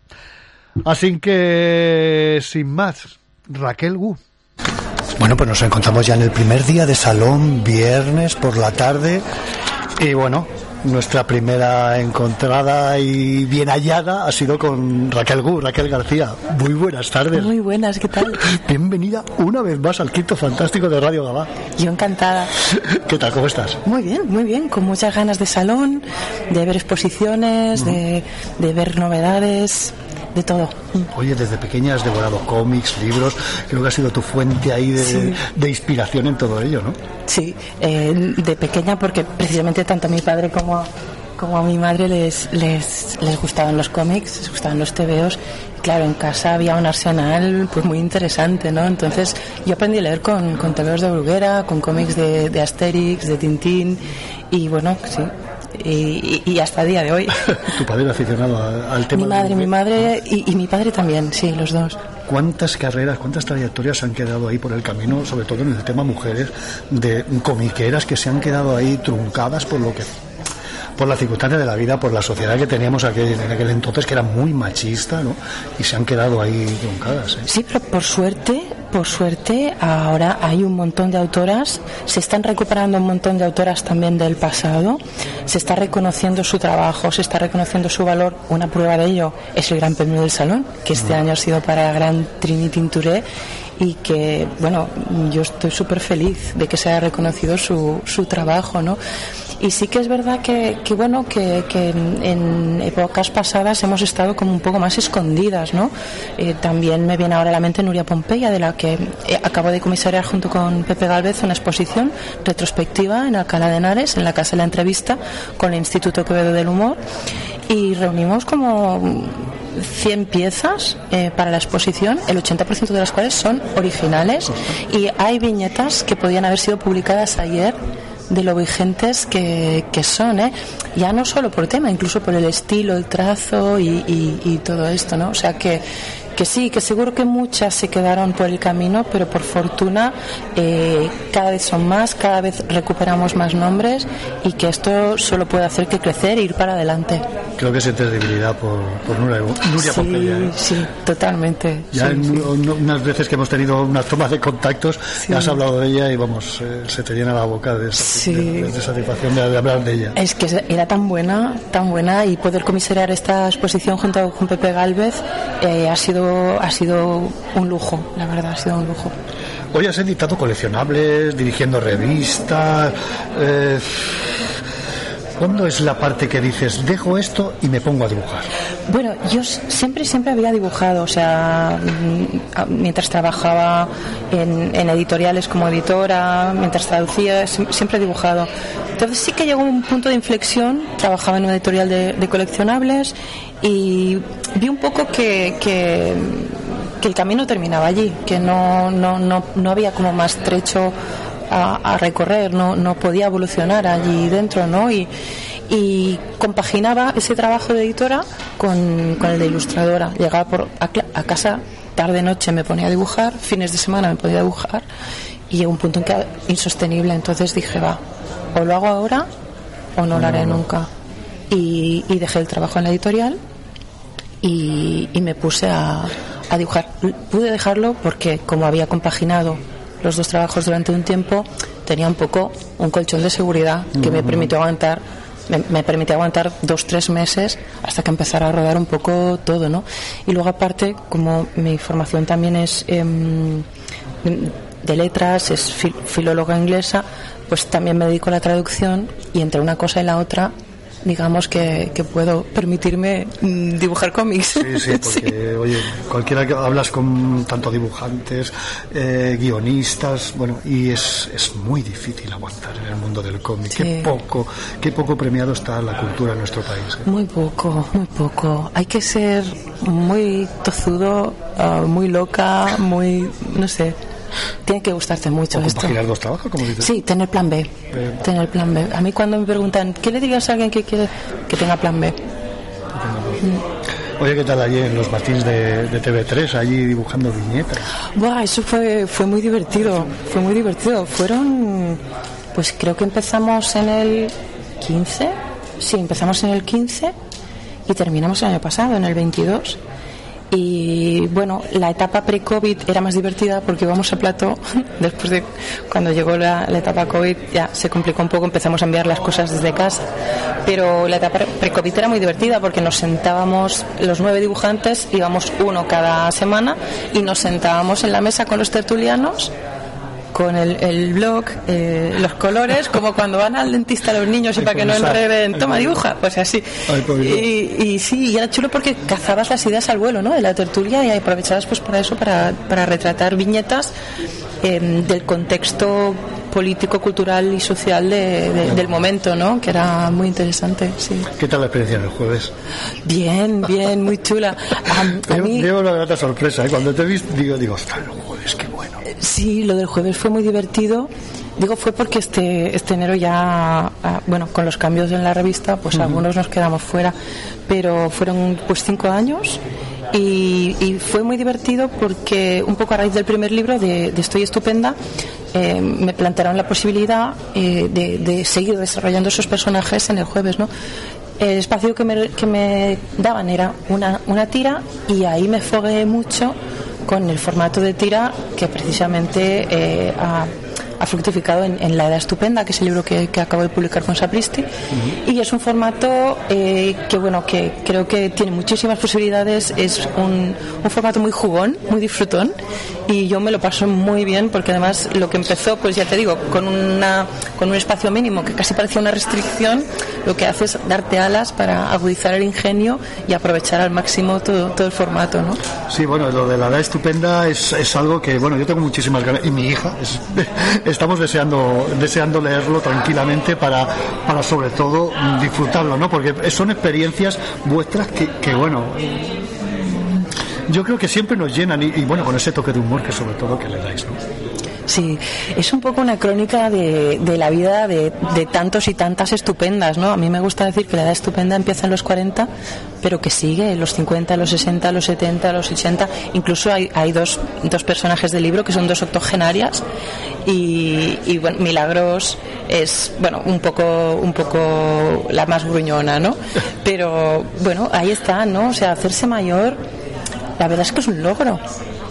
Así que, sin más, Raquel Gu. Bueno, pues nos encontramos ya en el primer día de salón, viernes por la tarde. Y bueno, nuestra primera encontrada y bien hallada ha sido con Raquel Gu, Raquel García. Muy buenas tardes. Muy buenas, ¿qué tal? Bienvenida una vez más al quinto fantástico de Radio Gabá. Yo encantada. ¿Qué tal? ¿Cómo estás? Muy bien, muy bien, con muchas ganas de salón, de ver exposiciones, de, de ver novedades de todo. Oye, desde pequeña has devorado cómics, libros, creo que ha sido tu fuente ahí de, Sí. de inspiración en todo ello, ¿no? Sí, eh, de pequeña porque precisamente tanto mi padre como a, como a mi madre les, les, les gustaban los cómics, les gustaban los tebeos. Claro, en casa había un arsenal pues muy interesante, ¿no? Entonces yo aprendí a leer con, con tebeos de Bruguera, con cómics de, de Asterix, de Tintín y bueno, sí. Y, y- hasta el día de hoy. Tu padre era aficionado al tema. Mi de- madre, mi madre y, y mi padre también, sí, los dos. ¿Cuántas carreras, cuántas trayectorias se han quedado ahí por el camino, sobre todo en el tema mujeres, de comiqueras que se han quedado ahí truncadas por lo que por la circunstancia de la vida, por la sociedad que teníamos aquel, en aquel entonces, que era muy machista, ¿no? Y se han quedado ahí truncadas. ¿eh? Sí, pero por suerte, por suerte, ahora hay un montón de autoras, se están recuperando un montón de autoras también del pasado, se está reconociendo su trabajo, se está reconociendo su valor. Una prueba de ello es el Gran Premio del Salón, que este año ha sido para Gran Trinity Touré y que, bueno, yo estoy súper feliz de que se haya reconocido su, su trabajo, ¿no? Y sí que es verdad que, que bueno, que, que en, épocas pasadas hemos estado como un poco más escondidas, ¿no? Eh, también me viene ahora a la mente Nuria Pompeya, de la que eh, acabo de comisariar junto con Pepe Galvez una exposición retrospectiva en Alcalá de Henares, en la Casa de la Entrevista, con el Instituto Quevedo del Humor, y reunimos como 100 piezas eh, para la exposición, el 80% de las cuales son originales, y hay viñetas que podían haber sido publicadas ayer de lo vigentes que, que son, ¿eh? ya no solo por tema, incluso por el estilo, el trazo y, y- y todo esto, ¿no? O sea que, que sí, que seguro que muchas se quedaron por el camino, pero por fortuna eh, cada vez son más, cada vez recuperamos más nombres y que esto solo puede hacer que crecer e ir para adelante. Creo que sientes debilidad por, por Nuria, Nuria sí, Pompeya, ¿eh? sí, totalmente. Ya sí, en sí. un- unas veces que hemos tenido unas tomas de contactos, ya has hablado de ella y vamos, eh, se te llena la boca de, Sí. de- de satisfacción de, de hablar de ella. Es que era tan buena, tan buena y poder comisariar esta exposición junto con Pepe Galvez eh, ha sido ha sido un lujo, la verdad, ha sido un lujo. Hoy has editado coleccionables, dirigiendo revistas. Eh, ¿Cuándo es la parte que dices, dejo esto y me pongo a dibujar? Bueno, yo siempre, siempre había dibujado, o sea, mm, mientras trabajaba en, en editoriales como editora, mientras traducía, siempre he dibujado. Entonces sí que llegó un punto de inflexión, trabajaba en una editorial de, de coleccionables y vi un poco que, que, que el camino terminaba allí, que no, no, no, no había como más trecho a, a recorrer, no, no podía evolucionar allí dentro, ¿no? Y, y compaginaba ese trabajo de editora con, con el de ilustradora. Llegaba por, a, a casa tarde noche me ponía a dibujar, fines de semana me podía dibujar y llegó un punto en que era insostenible. Entonces dije, va, o lo hago ahora o no lo haré nunca. Y, y dejé el trabajo en la editorial y, y me puse a, a dibujar. Pude dejarlo porque como había compaginado los dos trabajos durante un tiempo, tenía un poco un colchón de seguridad que me permitió aguantar me, me aguantar dos tres meses hasta que empezara a rodar un poco todo no y luego aparte como mi formación también es em, de letras es fil- filóloga inglesa pues también me dedico a la traducción y entre una cosa y la otra digamos que, que puedo permitirme mm, dibujar cómics Sí, sí, porque, oye, cualquiera que hablas con tanto dibujantes, eh, guionistas, bueno, y es, es muy difícil aguantar en el mundo del cómic. Sí. Qué poco, qué poco premiado está la cultura en nuestro país. ¿eh? Muy poco, muy poco. Hay que ser muy tozudo, ah, muy loca, muy, no sé. Tiene que gustarte mucho O esto. dos trabajos, como dices. Sí, tener plan B. Eh, Tener plan B. A mí cuando me preguntan, ¿qué le dirías a alguien que quiere que tenga plan B? Oye, ¿qué tal allí en los matins de, de TV3, allí dibujando viñetas? Buah, eso fue, fue muy divertido, fue muy divertido. Fueron, pues creo que empezamos en el 15, sí, empezamos en el 15 y terminamos el año pasado, en el 22. Y bueno, la etapa pre-COVID era más divertida porque íbamos a plato, después de cuando llegó la, etapa COVID ya se complicó un poco, empezamos a enviar las cosas desde casa, pero la etapa pre-COVID era muy divertida porque nos sentábamos los nueve dibujantes, íbamos uno cada semana y nos sentábamos en la mesa con los tertulianos con el, el blog, eh, los colores, como cuando van al dentista los niños y para que no enreden, toma dibuja, pues así. Y, y sí, y era chulo porque cazabas las ideas al vuelo, ¿no? De la tertulia y aprovechabas pues para eso, para, para retratar viñetas eh, del contexto político, cultural y social de- de- del momento, ¿no? Que era muy interesante, sí. ¿Qué tal la experiencia del jueves? Bien, bien, muy chula. A, a Llevo- mí, Llevo una grata sorpresa. ¿eh? Cuando te visto, digo, digo, ostras, el jueves, qué. Sí, lo del jueves fue muy divertido. Digo, fue porque este, este enero ya, ah, bueno, con los cambios en la revista, pues algunos nos quedamos fuera, pero fueron pues cinco años y, y fue muy divertido porque un poco a raíz del primer libro de, de Estoy Estupenda, eh, me plantearon la posibilidad eh, de, de seguir desarrollando esos personajes en el jueves, ¿no? El espacio que me, que me daban era una, una tira y ahí me fogué mucho con el formato de tira que precisamente eh, ha, ha fructificado en, en La Edad Estupenda, que es el libro que, que acabo de publicar con Sapristi. Y es un formato eh, que, bueno, que creo que tiene muchísimas posibilidades. Es un, un formato muy jugón, muy disfrutón. Y yo me lo paso muy bien porque además lo que empezó, pues ya te digo, con, una, con un espacio mínimo que casi parecía una restricción, lo que hace es darte alas para agudizar el ingenio y aprovechar al máximo todo, todo el formato, ¿no? Sí, bueno, lo de la edad estupenda es, es algo que, bueno, yo tengo muchísimas ganas, y mi hija, es- estamos deseando, deseando leerlo tranquilamente para, para sobre todo disfrutarlo, ¿no? Porque son experiencias vuestras que, que bueno, yo creo que siempre nos llenan y, y, bueno, con ese toque de humor que sobre todo que le dais, ¿no? Sí, es un poco una crónica de, de la vida de, de tantos y tantas estupendas, ¿no? A mí me gusta decir que la edad estupenda empieza en los 40, pero que sigue en los 50, los 60, los 70, los 80. Incluso hay, hay dos, dos personajes del libro que son dos octogenarias y, y, bueno, Milagros es, bueno, un poco, un poco la más gruñona, ¿no? Pero bueno, ahí está, ¿no? O sea, hacerse mayor, la verdad es que es un logro.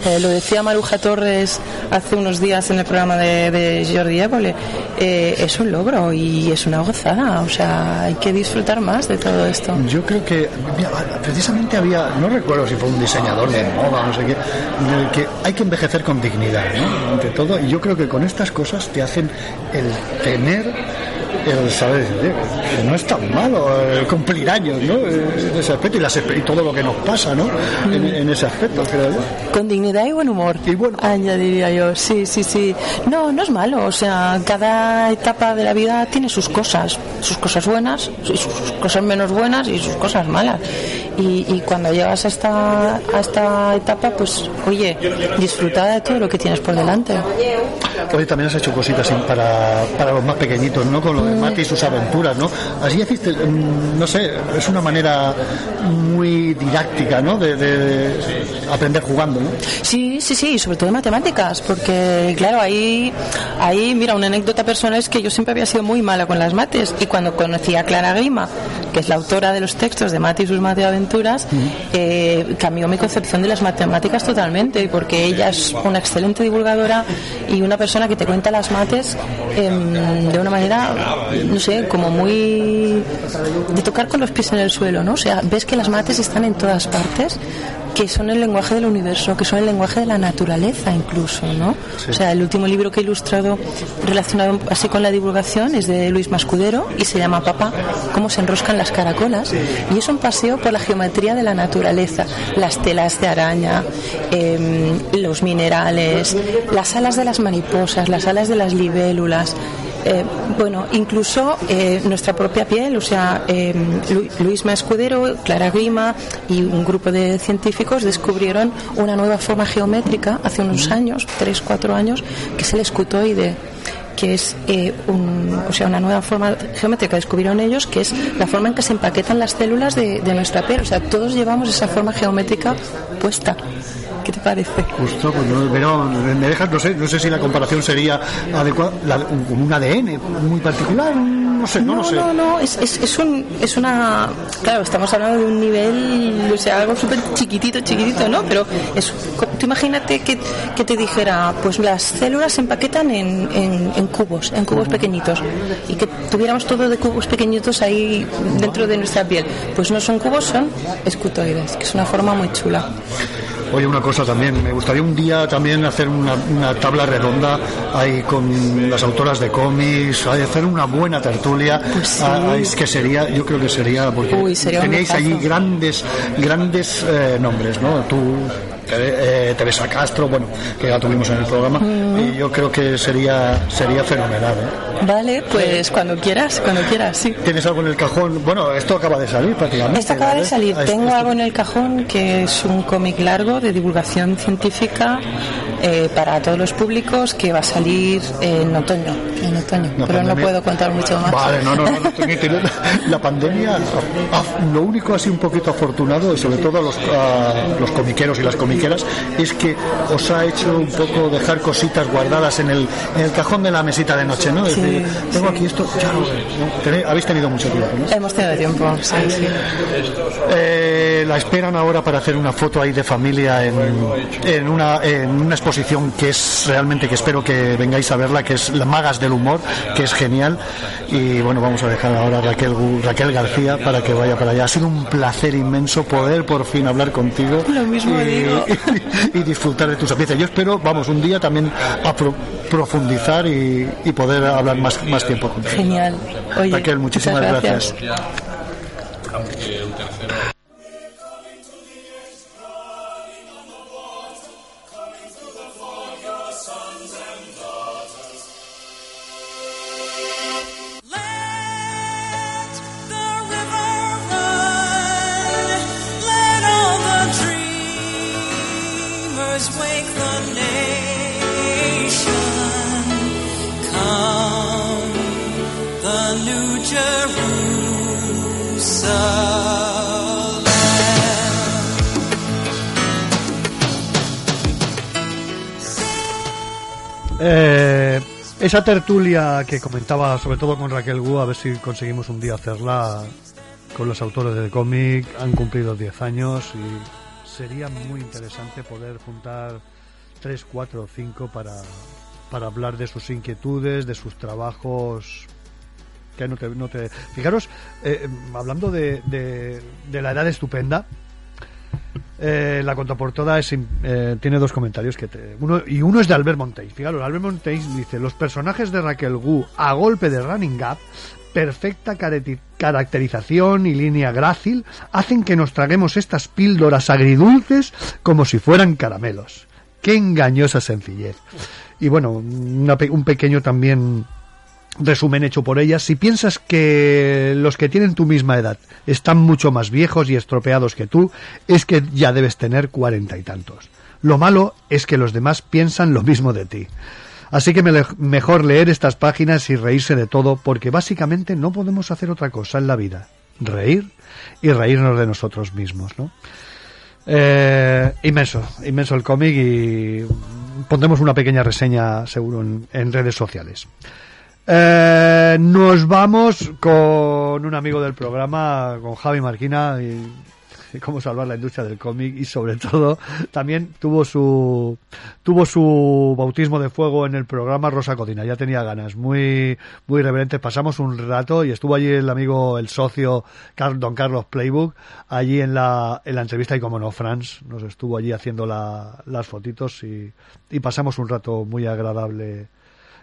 Eh, lo decía Maruja Torres hace unos días en el programa de, de Jordi Évole. Eh, es un logro y es una gozada. O sea, hay que disfrutar más de todo esto. Yo creo que mira, precisamente había, no recuerdo si fue un diseñador de moda, no sé qué, en el que hay que envejecer con dignidad, ¿no? Ante todo, y yo creo que con estas cosas te hacen el tener el saber decir, "Oye, que no es tan malo el cumplir años, ¿no? En ese aspecto y, las y todo lo que nos pasa, ¿no? En, en ese aspecto, creo yo. Con dignidad y buen humor. Y bueno. Añadiría yo, sí, sí, sí. No, no es malo. O sea, cada etapa de la vida tiene sus cosas. Sus cosas buenas, sus cosas menos buenas y sus cosas malas. Y, y cuando llegas a esta, a esta etapa, pues, oye, disfruta de todo lo que tienes por delante. Hoy también has hecho cositas para, para los más pequeñitos, ¿no? Con lo de Mati y sus aventuras, ¿no? Así hiciste, mm, no sé, es una manera muy didáctica, ¿no? De, de aprender jugando, ¿no? Sí, sí, sí, y sobre todo de matemáticas, porque claro, ahí, ahí, mira, una anécdota personal es que yo siempre había sido muy mala con las mates y cuando conocí a Clara Grima, que es la autora de los textos de Mate y sus mateaventuras, eh, cambió mi concepción de las matemáticas totalmente, porque ella es una excelente divulgadora y una persona que te cuenta las mates em, de una manera, no sé, como muy de tocar con los pies en el suelo, ¿no? O sea, ves que las mates están en todas partes que son el lenguaje del universo, que son el lenguaje de la naturaleza incluso, ¿no? O sea, el último libro que he ilustrado relacionado así con la divulgación es de Luis Mascudero y se llama Papá, cómo se enroscan las caracolas. Y es un paseo por la geometría de la naturaleza, las telas de araña, em, los minerales, las alas de las mariposas, las alas de las libélulas, eh, bueno, incluso eh, nuestra propia piel, o sea, eh, Lu- Luis Mascudero, Clara Grima y un grupo de científicos descubrieron una nueva forma geométrica hace unos años, tres, cuatro años, que es el escutoide que es eh, un- o sea, una nueva forma geométrica descubrieron ellos, que es la forma en que se empaquetan las células de, de nuestra piel. O sea, todos llevamos esa forma geométrica puesta. ¿Qué te parece? Justo, pues no, pero me dejas, no sé, no sé si la comparación sería adecuada, la- un- como un ADN muy particular, no sé, no, lo sé. No, no, es, es, es, un, es una. Claro, estamos hablando de un nivel, o sea, algo súper chiquitito, chiquitito, ¿no? Pero es, tú imagínate que, que te dijera, pues las células se empaquetan en, en, en cubos, en cubos pequeñitos, y que tuviéramos todo de cubos pequeñitos ahí dentro de nuestra piel. Pues no son cubos, son escutoides, que es una forma muy chula. Oye, una cosa también, me gustaría un día también hacer una, una tabla redonda ahí con las autoras de cómics, hacer una buena tertulia. Pues Ah, es que sería, yo creo que sería, porque Uy, sería un tenéis allí grandes, grandes eh, nombres, ¿no? Tú, eh, Teresa Castro, bueno, que ya tuvimos en el programa, Mm. y yo creo que sería, sería fenomenal, ¿eh? Vale, pues cuando quieras, cuando quieras, sí. ¿Tienes algo en el cajón? Bueno, esto acaba de salir prácticamente. Esto acaba de salir. Ah, Tengo esto- algo en el cajón que es un cómic largo de divulgación científica eh, para todos los públicos que va a salir en otoño. En otoño. La pero no puedo contar mucho más. Vale, no, no, no, La pandemia, ah, lo único así un poquito afortunado, y sobre todo a los, a los comiqueros y las comiqueras, es que os ha hecho un poco dejar cositas guardadas en el, en el cajón de la mesita de noche, ¿no? Sí, decir, tengo aquí esto, ya lo Habéis tenido mucho tiempo, ¿no? Hemos tenido tiempo. Sí, sí. Eh, la esperan ahora para hacer una foto ahí de familia en, en, una, en una exposición que es realmente que espero que vengáis a verla, que es La Magas del Humor, que es genial. Y bueno, vamos a dejar ahora a Raquel, Raquel García para que vaya para allá. Ha sido un placer inmenso poder por fin hablar contigo Lo mismo y, digo. y disfrutar de tus sapiencias. Yo espero, vamos, un día también a pro- profundizar y, y poder hablar más, más tiempo. Genial. Oye, Raquel, muchísimas muchas gracias. Eh, esa tertulia que comentaba, sobre todo con Raquel Gu, a ver si conseguimos un día hacerla con los autores del cómic. Han cumplido 10 años y sería muy interesante poder juntar 3, 4 o 5 para, para hablar de sus inquietudes, de sus trabajos. Que no te, no te... Fijaros, eh, hablando de, de, la edad estupenda, eh, la contraportada es, eh, tiene dos comentarios que te- uno y uno es de Albert Monteis. Fijaros, Albert Monteis dice los personajes de Raquel Gu a golpe de running gap, perfecta caracterización y línea grácil hacen que nos traguemos estas píldoras agridulces como si fueran caramelos. Qué engañosa sencillez. Y bueno, una un pequeño también resumen hecho por ellas. Si piensas que los que tienen tu misma edad están mucho más viejos y estropeados que tú, es que ya debes tener cuarenta y tantos. Lo malo es que los demás piensan lo mismo de ti. Así que me- mejor leer estas páginas y reírse de todo, porque básicamente no podemos hacer otra cosa en la vida. Reír y reírnos de nosotros mismos, ¿no? Eh, inmenso, inmenso el cómic y pondremos una pequeña reseña seguro en, en redes sociales. Eh, nos vamos con un amigo del programa, con Javi Marquina, y, cómo salvar la industria del cómic y sobre todo también tuvo su tuvo su bautismo de fuego en el programa Rosa Codina, ya tenía ganas, muy muy reverente, pasamos un rato y estuvo allí el amigo, el socio Don Carlos Playbook, allí en la, en la entrevista y como no, Franz nos estuvo allí haciendo la- las fotitos y pasamos un rato muy agradable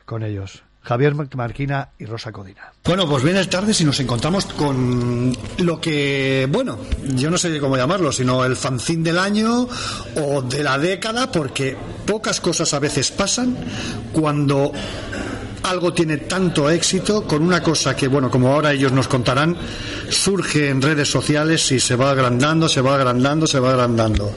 con ellos. Javier Marquina y Rosa Codina. Bueno, pues buenas tardes y nos encontramos con lo que, bueno, yo no sé cómo llamarlo, sino el fanzine del año o de la década, porque pocas cosas a veces pasan cuando algo tiene tanto éxito con una cosa que, bueno, como ahora ellos nos contarán, surge en redes sociales y se va agrandando, se va agrandando, se va agrandando.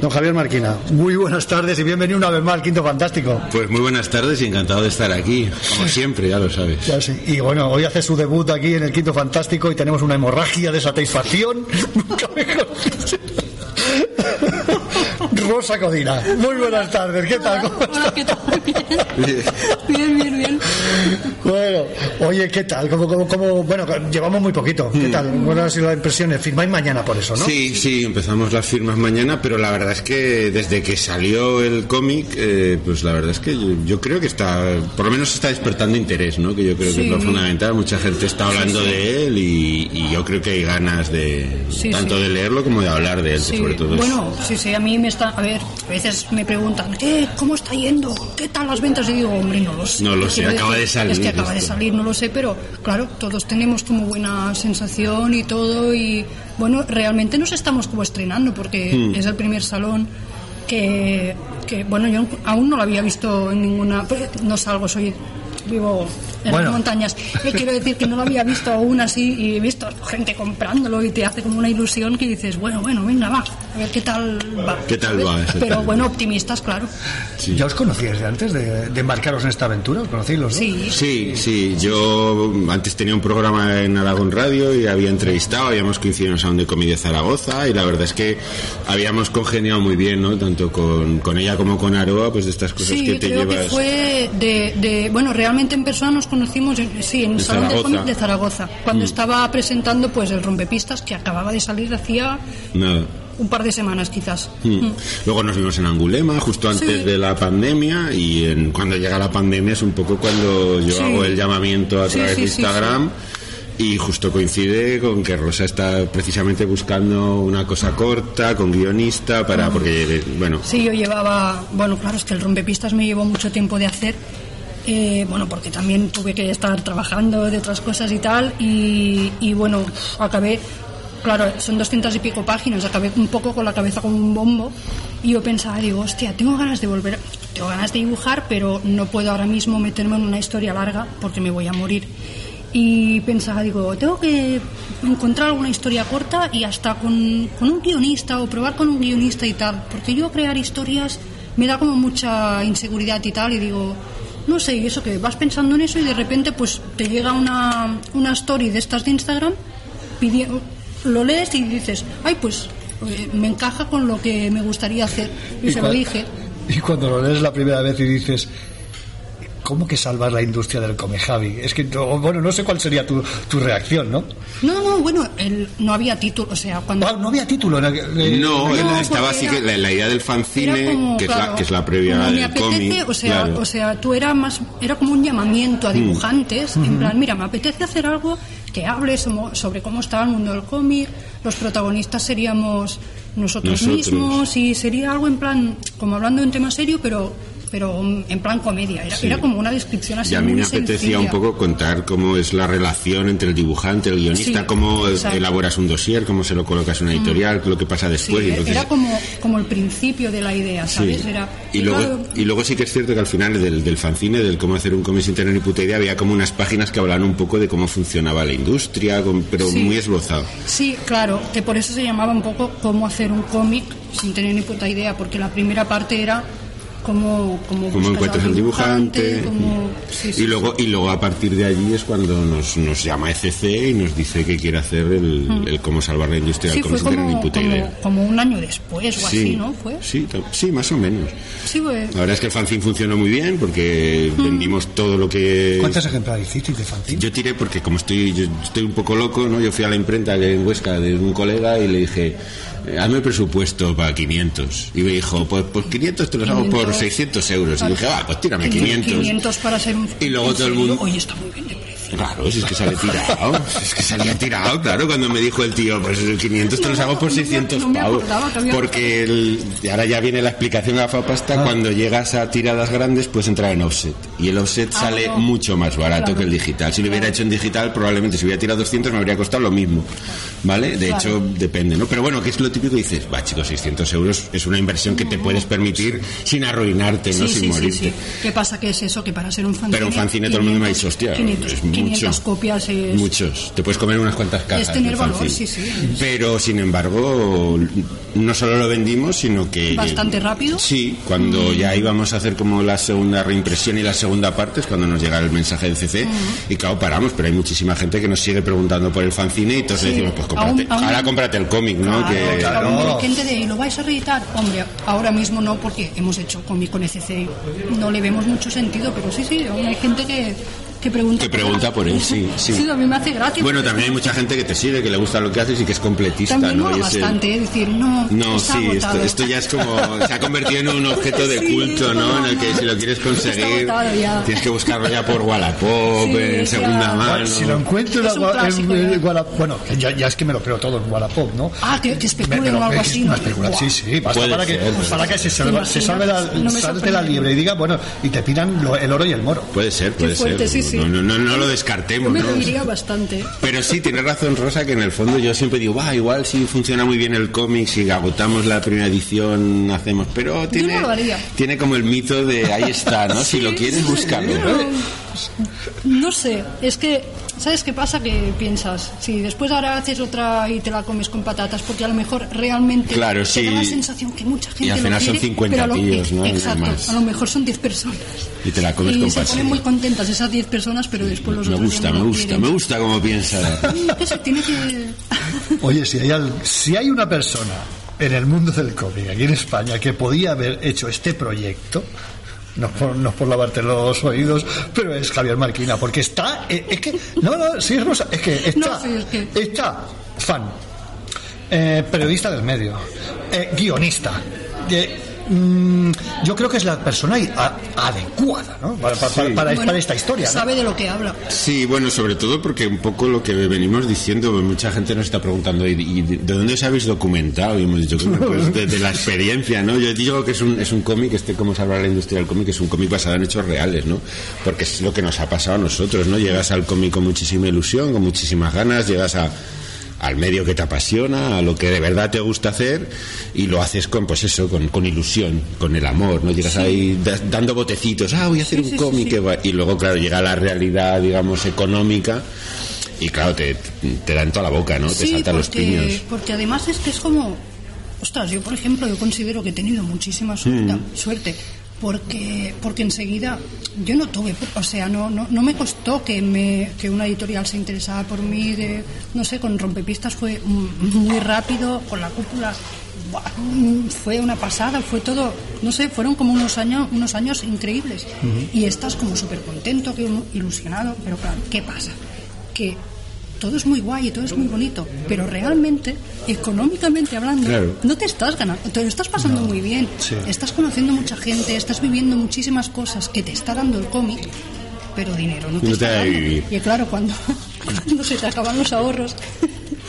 Don Javier Marquina, muy buenas tardes y bienvenido una vez más al Quinto Fantástico. Pues muy buenas tardes y encantado de estar aquí, como siempre, ya lo sabes. Ya sí. Y bueno, hoy hace su debut aquí en el Quinto Fantástico y tenemos una hemorragia de satisfacción. Nunca mejor. Rosa Codina, muy buenas tardes, ¿qué tal? ¿Cómo Hola, ¿qué tal? Bien, bien, bien. Bueno, oye, ¿qué tal? ¿Cómo, cómo, cómo- Bueno, llevamos muy poquito. ¿Qué tal? Buenas han sido las impresiones. Firmáis mañana por eso, ¿no? Sí, sí, empezamos las firmas mañana, pero la verdad es que desde que salió el cómic, eh, pues la verdad es que yo, yo creo que está, por lo menos está despertando interés, ¿no? Que yo creo que es lo fundamental. Mucha gente está hablando Sí, sí. de él y, y yo creo que hay ganas de Sí, tanto sí. de leerlo como de hablar de él, Sí, todo. bueno, sí, sí, a mí me está, a ver, a veces me preguntan, ¿qué? ¿Cómo está yendo? ¿Qué tal las ventas? Y digo, hombre, no lo sé. No lo sé, Quiero acaba de salir Es que acaba de salir, no lo sé, pero claro, todos tenemos como buena sensación y todo y bueno, realmente nos estamos como estrenando porque Hmm. es el primer salón que, que, bueno, yo aún no lo había visto en ninguna, no salgo, soy vivo en Bueno. las montañas. Eh, quiero decir que no lo había visto aún así y he visto gente comprándolo y te hace como una ilusión que dices, bueno, bueno, venga, va, a ver qué tal va. ¿Qué tal va? Pero bueno, optimistas, claro. ¿Ya os conocíais desde antes de, de embarcaros en esta aventura? ¿Os conocéis los dos? Sí. Sí, sí, yo antes tenía un programa en Aragón Radio y había entrevistado, habíamos coincidido en el Salón de Comedia de Zaragoza y la verdad es que habíamos congeniado muy bien, ¿no? Tanto con, con ella como con Aroa, pues de estas cosas Sí, que te creo llevas. que fue de, de- Bueno, realmente en persona nos conocimos, en- sí, en el De Salón de Zaragoza. Cómic de Zaragoza, cuando Mm. estaba presentando pues el Rompepistas que acababa de salir hacía Nada. un par de semanas quizás. Mm. Mm. Luego nos vimos en Angulema, justo antes Sí. de la pandemia, y en- cuando llega la pandemia es un poco cuando yo Sí. hago el llamamiento a través sí, de Instagram. Y justo coincide con que Rosa está precisamente buscando una cosa corta, con guionista, para, porque, bueno, Sí, yo llevaba, bueno, claro, es que el rompepistas me llevó mucho tiempo de hacer, eh, bueno, porque también tuve que estar trabajando de otras cosas y tal, y, bueno, acabé, claro, son doscientas y pico páginas, acabé un poco con la cabeza como un bombo, y yo pensaba, digo, hostia, tengo ganas de volver, tengo ganas de dibujar, pero no puedo ahora mismo meterme en una historia larga porque me voy a morir. Y pensaba, digo, tengo que encontrar alguna historia corta y hasta con, con un guionista o probar con un guionista y tal, porque yo crear historias me da como mucha inseguridad y tal, y digo, no sé, y eso que vas pensando en eso y de repente pues te llega una, una story de estas de Instagram, pidi- lo lees y dices, ay, pues eh, me encaja con lo que me gustaría hacer. Y, ¿Y se lo dije. Y cuando lo lees la primera vez y dices, ¿cómo que salvar la industria del come, Javi? Es que, no- bueno, no sé cuál sería tu, tu reacción, ¿no? No, no, bueno, el, no había título, o sea, cuando... Ah, no había título. en aquel- eh, no, estaba así que la, la idea del fanzine, como, que, es la, que es la previa me del apetece, cómic. o sea, claro. o sea, tú era más, era como un llamamiento a Mm. dibujantes, en plan, mira, me apetece hacer algo que hable sobre cómo está el mundo del cómic, los protagonistas seríamos nosotros, Nosotros. mismos y sería algo en plan, como hablando de un tema serio, pero, pero en plan comedia, era, Sí. era como una descripción así Y a mí me apetecía sencilla. un poco contar cómo es la relación entre el dibujante, el guionista, Sí, cómo exacto. elaboras un dossier, cómo se lo colocas en una editorial, lo que pasa Sí, después. y entonces, era como, como el principio de la idea, ¿sabes? Sí. Era, Y luego, claro, y luego sí que es cierto que al final del, del fanzine, del cómo hacer un cómic sin tener ni puta idea, había como unas páginas que hablaban un poco de cómo funcionaba la industria, pero Sí. muy esbozado. Sí, claro, que por eso se llamaba un poco cómo hacer un cómic sin tener ni puta idea, porque la primera parte era cómo, cómo, encuentras al el dibujante. cómo- sí, sí, y luego y luego a partir de allí es cuando nos, nos llama ECC y nos dice que quiere hacer el, Mm. el cómo salvar la industria del como, puta idea. como, como un año después o así, ¿no? Fue. Sí, sí, más o menos. Sí, fue. La verdad es que el fanzine funcionó muy bien porque Mm. vendimos todo lo que... ¿Cuántos ejemplares hicisteis de fanzine? Yo tiré porque como estoy yo estoy un poco loco, ¿no? Yo fui a la imprenta en Huesca de un colega y le dije, eh, hazme presupuesto para 500. Y me dijo, pues, pues 500 te los hago por 500. 600 euros. Y dije, ah, pues tírame 500. 500 para ser un... Y luego ¿En todo el mundo- Oye, está muy bien de precio. Claro, si es que sale tirado. Es que salía tirado, claro, cuando me dijo el tío, pues el 500 te los hago por 600 no me pavos. Porque el- y ahora ya viene la explicación a Fapasta, Ah. cuando llegas a tiradas grandes puedes entrar en offset. Y el offset Ah, sale no. mucho más barato Claro. que el digital. Si lo hubiera hecho en digital, probablemente si hubiera tirado 200 me habría costado lo mismo. ¿Vale? De Claro. hecho, depende, ¿no? Pero bueno, que es lo típico que dices, va chicos, 600 euros es una inversión que te puedes permitir sin arruinarte, ¿no? Sí, Sin sí, sí, morirte. sí. ¿Qué pasa? Que es eso, que para ser un fanzine... Pero un fanzine todo el mundo me ha dicho, 500, hostia, 500, es. 500 copias es... Muchos. Te puedes comer unas cuantas cajas. Es tener de valor, fanzine. sí, sí. Pero, sin embargo, no solo lo vendimos, sino que... Bastante rápido. Sí, cuando ya íbamos a hacer como la segunda reimpresión y la segunda parte es cuando nos llega el mensaje del CC y claro, paramos, pero hay muchísima gente que nos sigue preguntando por el fanzine y entonces Sí. decimos, pues cómprate, Aún- aún- ahora cómprate el cómic, ¿no? que, Claro, gente de, ¿y lo vais a reeditar? Hombre, ahora mismo no, porque hemos hecho cómic con ECC. No le vemos mucho sentido, pero sí, sí, aún hay gente que, que pregunta. que pregunta por él, sí, sí. Sí, a mí me hace gracia. Bueno, porque también hay mucha gente que te sigue, que le gusta lo que haces y que es completista, También ¿no? Y ese- bastante, decir, no, No, está sí, esto, ya es como. Se ha convertido en un objeto de Sí, culto, ¿no? En el que si lo quieres conseguir, tienes que buscarlo ya por Wallapop, Sí, en ya. segunda mano. Bueno, si lo encuentro en, ¿eh? Wallapop, bueno, ya, ya es que me lo creo todo en Wallapop, ¿no? Ah, que, que especulen o algo así. una ¿no? sí, sí, basta Puede para que, para que se, se salve la, No salte liebre y diga, bueno, y te pidan lo- el oro y el moro. Puede ser, puede ser. Sí. No, no, no, no lo Yo descartemos, me ¿no? reiría bastante. Pero sí, tienes razón, Rosa, que en el fondo yo siempre digo, va, igual si funciona muy bien el cómic, si agotamos la primera edición, hacemos. Pero tiene, tiene como el mito de ahí está, ¿no? Si lo quieres, búscalo. No sé, es que, ¿sabes qué pasa? Que piensas, si después ahora haces otra y te la comes con patatas, porque a lo mejor realmente Claro, te sí. da la sensación que mucha gente Y al lo final son quiere, 50 pero a lo- tíos, ¿no? Exacto, a lo mejor son 10 personas. Y te la comes y con se pasión. ponen muy contentas esas 10 personas, pero después los Me otros ya gusta, me gusta, quieren. me gusta como piensa. Que se tiene que... Oye, si hay, al- si hay una persona en el mundo del cómic, aquí en España, que podía haber hecho este proyecto, no por, no por lavarte los oídos, pero es Javier Marquina, porque está, eh, es que, no, no, sí es Rosa, es que está, No, sí, es que- está, fan, eh, periodista del medio, eh, guionista, eh, mm, yo creo que es la persona adecuada, ¿no? Para, para- para- para- Bueno, para esta historia, ¿no? Sabe de lo que habla. Sí, bueno, sobre todo porque un poco lo que venimos diciendo, mucha gente nos está preguntando, ¿y, y de dónde os habéis documentado? Y hemos dicho, "Coño, pues de, de la experiencia, ¿no? Yo digo que es un, es un cómic, este como se habla en la industria del cómic, es un cómic basado en hechos reales, ¿no? Porque es lo que nos ha pasado a nosotros, ¿no? Llegas al cómic con muchísima ilusión, con muchísimas ganas, llegas a al medio que te apasiona, a lo que de verdad te gusta hacer y lo haces con pues eso, con, con ilusión, con el amor, ¿no? Llegas ahí da- dando botecitos, ah, voy a hacer Sí, un sí, cómic y luego claro, llega la realidad, digamos, económica y claro, te, te da en toda la boca, ¿no? te saltan los piños. porque además es que es como... Ostras, yo por ejemplo, yo considero que he tenido muchísima suerte, Mm. suerte porque, porque enseguida yo no tuve, o sea, no, no, no me costó que, me, que una editorial se interesara por mí, de, no sé, con Rompepistas fue muy rápido, con la cúpula fue una pasada, fue todo, no sé, fueron como unos años, unos años increíbles. Y estás como súper contento, ilusionado, pero claro, ¿qué pasa? Que todo es muy guay y todo es muy bonito, pero realmente, económicamente hablando, Claro. no te estás ganando, te lo estás pasando muy bien. sí. Estás conociendo mucha gente, estás viviendo muchísimas cosas que te está dando el cómic, pero dinero no te, No te está dando. Y claro, cuando, cuando se te acaban los ahorros,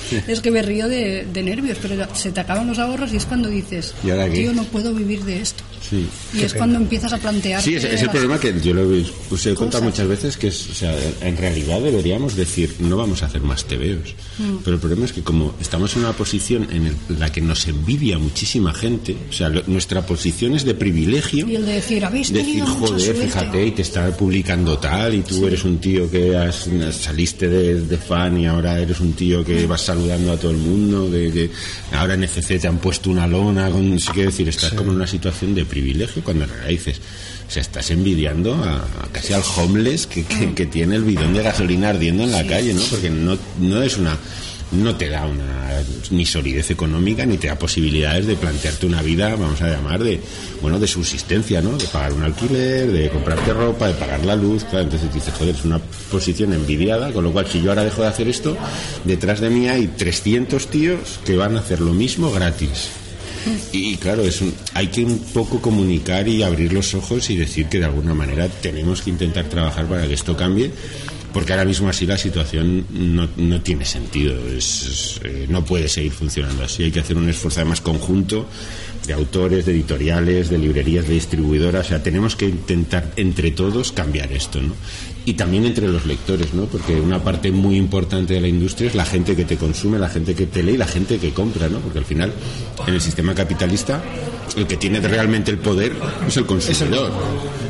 es que me río de, de nervios, pero se te acaban los ahorros y es cuando dices, ¿Y ahora qué? tío, no puedo vivir de esto. Sí. Y es cuando empiezas a plantear. Sí, es, es el problema que yo lo he, pues he contado muchas veces que es, o sea, en realidad deberíamos decir no vamos a hacer más tebeos. Mm. Pero el problema es que como estamos en una posición en el- la que nos envidia muchísima gente, o sea, lo- nuestra posición es de privilegio. Y el de decir, habéis Decir, joder, suerte". fíjate, y te está publicando tal, y tú eres un tío que has- saliste de, de fan y ahora eres un tío que vas saludando a todo el mundo, que, que ahora en FC te han puesto una lona, con, sí quiero decir, estás como en una situación de privilegio cuando dices, o sea, estás envidiando a, a casi al homeless que, que, que tiene el bidón de gasolina ardiendo en la calle, ¿no? Porque no, no es una no te da una ni solidez económica ni te da posibilidades de plantearte una vida vamos a llamar de bueno de subsistencia no de pagar un alquiler de comprarte ropa de pagar la luz claro entonces dices joder es una posición envidiada con lo cual si yo ahora dejo de hacer esto detrás de mí hay 300 tíos que van a hacer lo mismo gratis. Y claro, es un- hay que un poco comunicar y abrir los ojos y decir que de alguna manera tenemos que intentar trabajar para que esto cambie, porque ahora mismo así la situación no, no tiene sentido, es, eh, no puede seguir funcionando así, hay que hacer un esfuerzo además conjunto de autores, de editoriales, de librerías, de distribuidoras, o sea, tenemos que intentar entre todos cambiar esto, ¿no? Y también entre los lectores, ¿no? Porque una parte muy importante de la industria es la gente que te consume, la gente que te lee y la gente que compra, ¿no? Porque al final, en el sistema capitalista, el que tiene realmente el poder es el consumidor.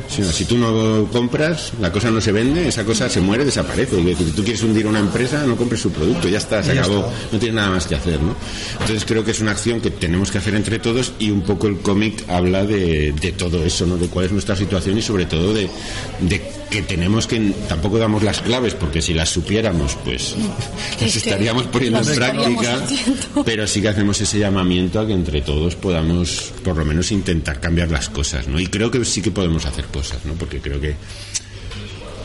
Si, no, si tú no compras, la cosa no se vende, esa cosa se muere, desaparece. Y si tú quieres hundir una empresa, no compres su producto, ya está, se acabó, no tiene nada más que hacer, ¿no? Entonces creo que es una acción que tenemos que hacer entre todos y un poco el cómic habla de, de todo eso, ¿no? De cuál es nuestra situación y sobre todo de, de que tenemos que tampoco damos las claves porque si las supiéramos pues las estaríamos poniendo en práctica pero sí que hacemos ese llamamiento a que entre todos podamos por lo menos intentar cambiar las cosas ¿no? y creo que sí que podemos hacer cosas ¿no? porque creo que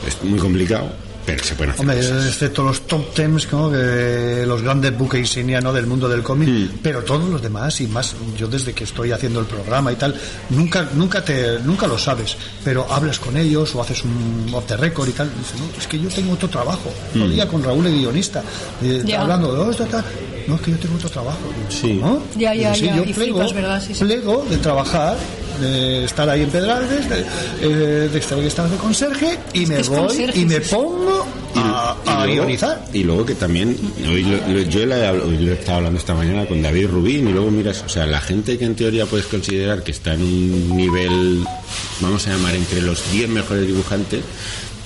es muy complicado pero se pueden hacer Hombre, cosas excepto los top tems, ¿no? que los grandes buques insignia ¿no? del mundo del cómic, pero todos los demás y más, yo desde que estoy haciendo el programa y tal, nunca nunca te nunca lo sabes, pero hablas con ellos o haces un off the record y tal, y dices, no, es que yo tengo otro trabajo. Un día con Raúl el guionista, eh, hablando de "Oh, esto, tal". no, es que yo tengo otro trabajo. Sí. ¿No? Ya, ya, ya, yo y plego, flipas, ¿verdad? Sí, sí. plego de trabajar, de estar ahí en Pedralbes, de, eh, de estar, de conserje y me voy conserje, y me pongo a, a luego, guionizar. y luego que también hoy lo- lo- yo le, he habl- hoy lo he estado hablando esta mañana con David Rubín y luego miras o sea la gente que en teoría puedes considerar que está en un nivel vamos a llamar entre los 10 mejores dibujantes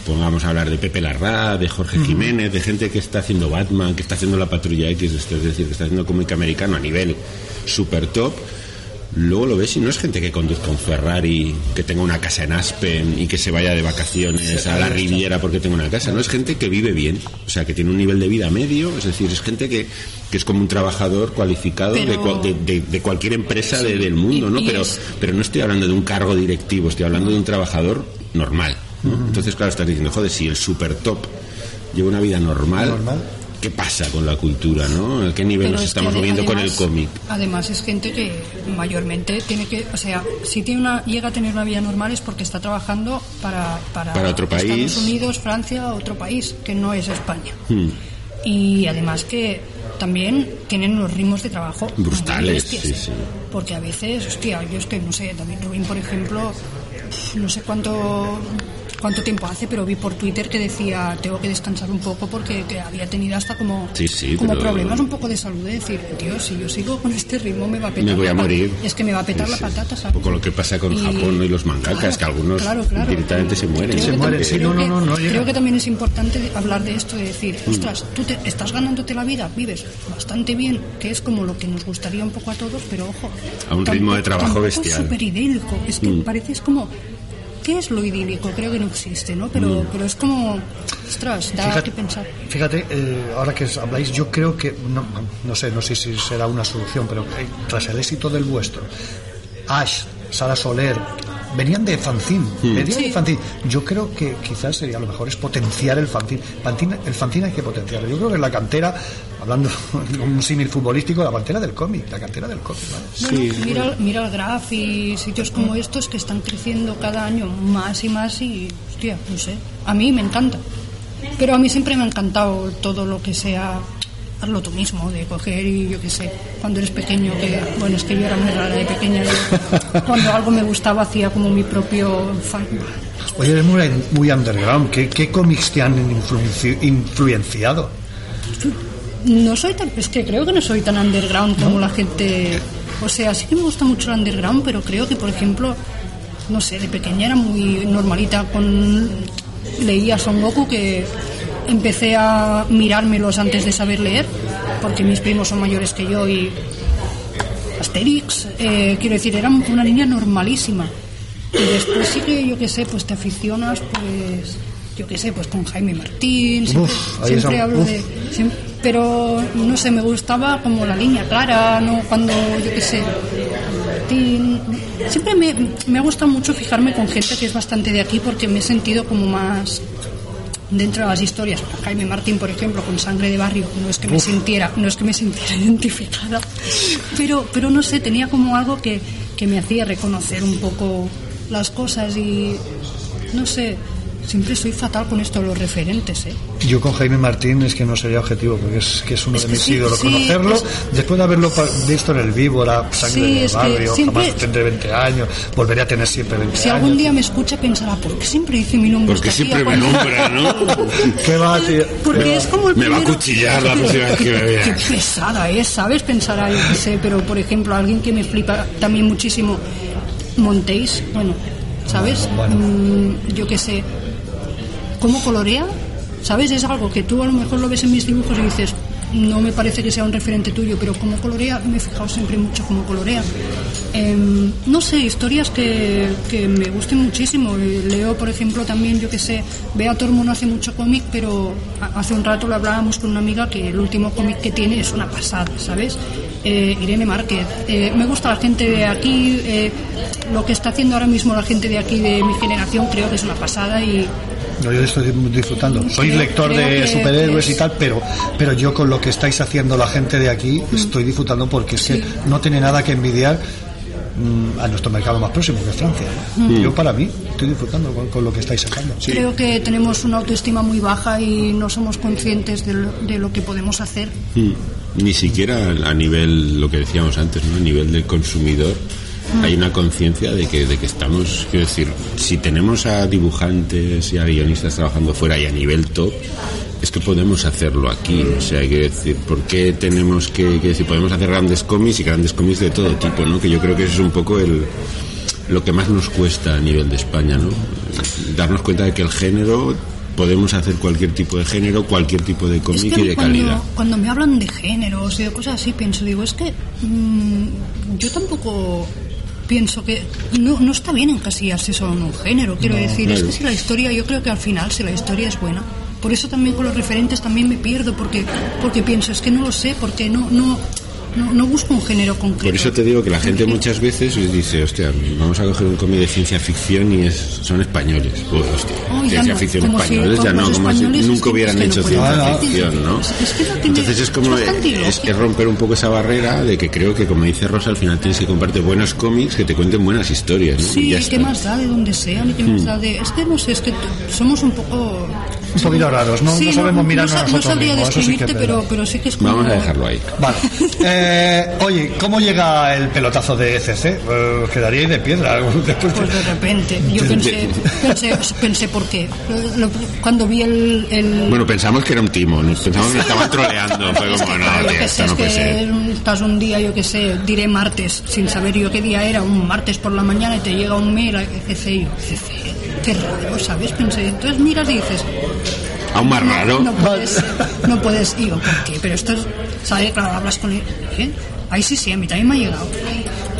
pongamos a hablar de Pepe Larra, de Jorge Jiménez, de gente que está haciendo Batman, que está haciendo la Patrulla X, esto es decir, que está haciendo cómic americano a nivel super top. Luego lo ves y no es gente que conduzca un Ferrari, que tenga una casa en Aspen y que se vaya de vacaciones a la Riviera porque tenga una casa. No es gente que vive bien, o sea, que tiene un nivel de vida medio, es decir, es gente que, que es como un trabajador cualificado de, Pero- de- de- de cualquier empresa de- del mundo, ¿no? Pero, pero no estoy hablando de un cargo directivo, estoy hablando de un trabajador normal. Entonces, claro, estás diciendo, joder, si el super top lleva una vida normal, Normal. ¿Qué pasa con la cultura, no? ¿A qué nivel Pero nos es estamos moviendo con el cómic? Además es gente que mayormente tiene que, o sea, si tiene una, llega a tener una vida normal es porque está trabajando para, para, Para otro país. Estados Unidos, Francia, otro país que no es España. Hmm. Y además que también tienen unos ritmos de trabajo Brutales, bestias. sí, sí. Porque a veces, hostia, yo es que no sé, David Rubin, por ejemplo, no sé cuánto cuánto tiempo hace, pero vi por Twitter que decía tengo que descansar un poco porque que había tenido hasta como, Sí, sí, como pero- problemas un poco de salud, de decir, tío, si yo sigo con este ritmo me va a petar. Me voy a morir. Es que me va a petar Sí, la sí. patata, ¿sabes? Un poco lo que pasa con Y- Japón y los mangakas, Claro, que algunos claro, claro. directamente se mueren. Creo Se que mueren, también- sí, creo no, no, no, no. Creo que también es importante hablar de esto, de decir, ostras, tú te estás ganándote la vida, vives bastante bien, que es como lo que nos gustaría un poco a todos, pero ojo. A un ritmo de trabajo bestial. Es súper idílico, es que Mm. parece es como. ¿Qué es lo idílico? Creo que no existe, ¿no? Pero, Mm. pero es como. Ostras, da Fíjate, que pensar. fíjate, eh, ahora que habláis, yo creo que, no, no, sé, no sé si será una solución, pero eh, tras el éxito del vuestro, Ash, Sara Soler, venían de fanzine, venían de Sí. fanzine. Yo creo que quizás sería lo mejor es potenciar el fanzine. Fanzine- el fanzine hay que potenciarlo. Yo creo que la cantera, hablando de un símil futbolístico, la cantera del cómic, la cantera del cómic. ¿vale? Bueno, mira, mira el Graf y sitios como estos que están creciendo cada año más y más y, hostia, no sé, a mí me encanta. Pero a mí siempre me ha encantado todo lo que sea hazlo tú mismo, de coger y yo qué sé, cuando eres pequeño, que bueno, es que yo era muy rara de pequeña, yo, cuando algo me gustaba hacía como mi propio fan. Oye, eres muy, muy underground. ¿Qué, qué cómics te han influenci- influenciado? No soy tan, es que creo que no soy tan underground como la gente. O sea, sí que me gusta mucho el underground, pero creo que, por ejemplo, no sé, de pequeña era muy normalita con. Leía Son Goku que empecé a mirármelos antes de saber leer, porque mis primos son mayores que yo y. Asterix, eh, quiero decir, era una niña normalísima. Y después sí que, yo qué sé, pues te aficionas, pues. Yo qué sé, pues con Jaime Martín, siempre, Uf, siempre hablo uf. de. siem- pero no sé, me gustaba como la línea clara, ¿no? Cuando, yo qué sé, Martín. Siempre me, me ha gustado mucho fijarme con gente que es bastante de aquí porque me he sentido como más dentro de las historias. Jaime Martín, por ejemplo, con Sangre de Barrio, no es que me Uf. sintiera, no es que me sintiera identificada, pero, pero no sé, tenía como algo que, que me hacía reconocer un poco las cosas y no sé, siempre soy fatal con esto de los referentes, ¿eh? Yo con Jaime Martín es que no sería objetivo, porque es que es uno Es de mis sí, ídolos. sí, Conocerlo, es- después de haberlo visto en el vivo, la sangre Sí, del barrio, siempre- jamás tendré 20 años, volveré a tener siempre 20 Si años. algún día me escucha pensará, ¿por qué siempre dice mi nombre? Porque tía siempre me cuando- nombra, ¿no? ¿Qué va, tío? Porque es como el Me va a cuchillar la próxima vez que me vea. Qué pesada es, ¿sabes? Pensará, yo qué sé, pero por ejemplo, alguien que me flipa también muchísimo, Montéis, bueno, ¿sabes? Mm, yo qué sé, ¿cómo colorea? ¿Sabes? Es algo que tú a lo mejor lo ves en mis dibujos y dices, no me parece que sea un referente tuyo, pero como colorea, me he fijado siempre mucho cómo colorea. Em, no sé, historias que, me gusten muchísimo. Eh, Leo, por ejemplo, también, yo que sé, Beator no hace mucho cómic, pero hace un rato lo hablábamos con una amiga que el último cómic que tiene es una pasada, ¿sabes? Eh, Irene Márquez. Eh, me gusta la gente de aquí, lo que está haciendo ahora mismo la gente de aquí de mi generación, creo que es una pasada y, No, yo estoy disfrutando. Soy Creo- lector creo de que- superhéroes y tal, pero, pero yo con lo que estáis haciendo la gente de aquí estoy disfrutando porque es que no tiene nada que envidiar mm, a nuestro mercado más próximo, que es Francia. Mm. Yo para mí estoy disfrutando con, con lo que estáis sacando. Creo que tenemos una autoestima muy baja y no somos conscientes de lo, de lo que podemos hacer. Mm. Ni siquiera a nivel, lo que decíamos antes, ¿no? a nivel del consumidor, hay una conciencia de que, de que estamos, quiero decir, si tenemos a dibujantes y a guionistas trabajando fuera y a nivel top, es que podemos hacerlo aquí. O sea, quiero decir, ¿por qué tenemos que, quiero decir, podemos hacer grandes cómics y grandes cómics de todo tipo, ¿no? Que yo creo que eso es un poco el, lo que más nos cuesta a nivel de España, ¿no? Darnos cuenta de que el género, podemos hacer cualquier tipo de género, cualquier tipo de cómic Es que y de cuando, calidad. cuando me hablan de géneros y de cosas así, pienso, digo, es que mm, yo tampoco pienso que no, no está bien encasillarse solo en un género. Quiero No, decir, es que si la historia, yo creo que al final, si la historia es buena, por eso también con los referentes también me pierdo, porque, porque pienso, es que no lo sé, porque no, no, no, no busco un género concreto. Por eso te digo que la gente muchas veces dice, hostia, vamos a coger un cómic de ciencia ficción y es, son españoles. Pues, hostia, Oh, ciencia no, ficción como si españoles ya no, como si españoles es nunca que- hubieran es que no hecho pueden ciencia ficción, ¿no? Es que no tiene- Entonces es como, es es, romper un poco esa barrera de que creo que, como dice Rosa, al final tienes que comprarte buenos cómics que te cuenten buenas historias, ¿no? y Sí, ya ¿qué está. más da de donde sean? ¿Y qué más Hmm. da de...? Es que no sé, es que somos un poco... Un poquito raros, ¿no? Sí, no sabemos mirarnos no, sa- nosotros no sabría mismos, sí describirte, verdad. pero, pero sí que es como... Vamos a dejarlo ahí. Vale. Eh, oye, ¿cómo llega el pelotazo de ECC? Eh, os quedaríais de piedra después Pues de repente, yo pensé, pensé, pensé por qué. Lo- lo- cuando vi el... el Bueno, pensamos que era un timo, nos pensamos que me estaban troleando. Fue como, no, tío, esto no puede ser. estás un día, yo qué sé, diré martes, sin saber yo qué día era, un martes por la mañana y te llega un mail, etc. Y yo, CC, qué raro, ¿sabes? Pensé, entonces miras y dices, Aún más raro. no puedes, no puedes, yo, ¿por qué? Pero esto es, ¿sabes? Claro, hablas con él, ¿eh? Ahí sí, sí, a mí también me ha llegado.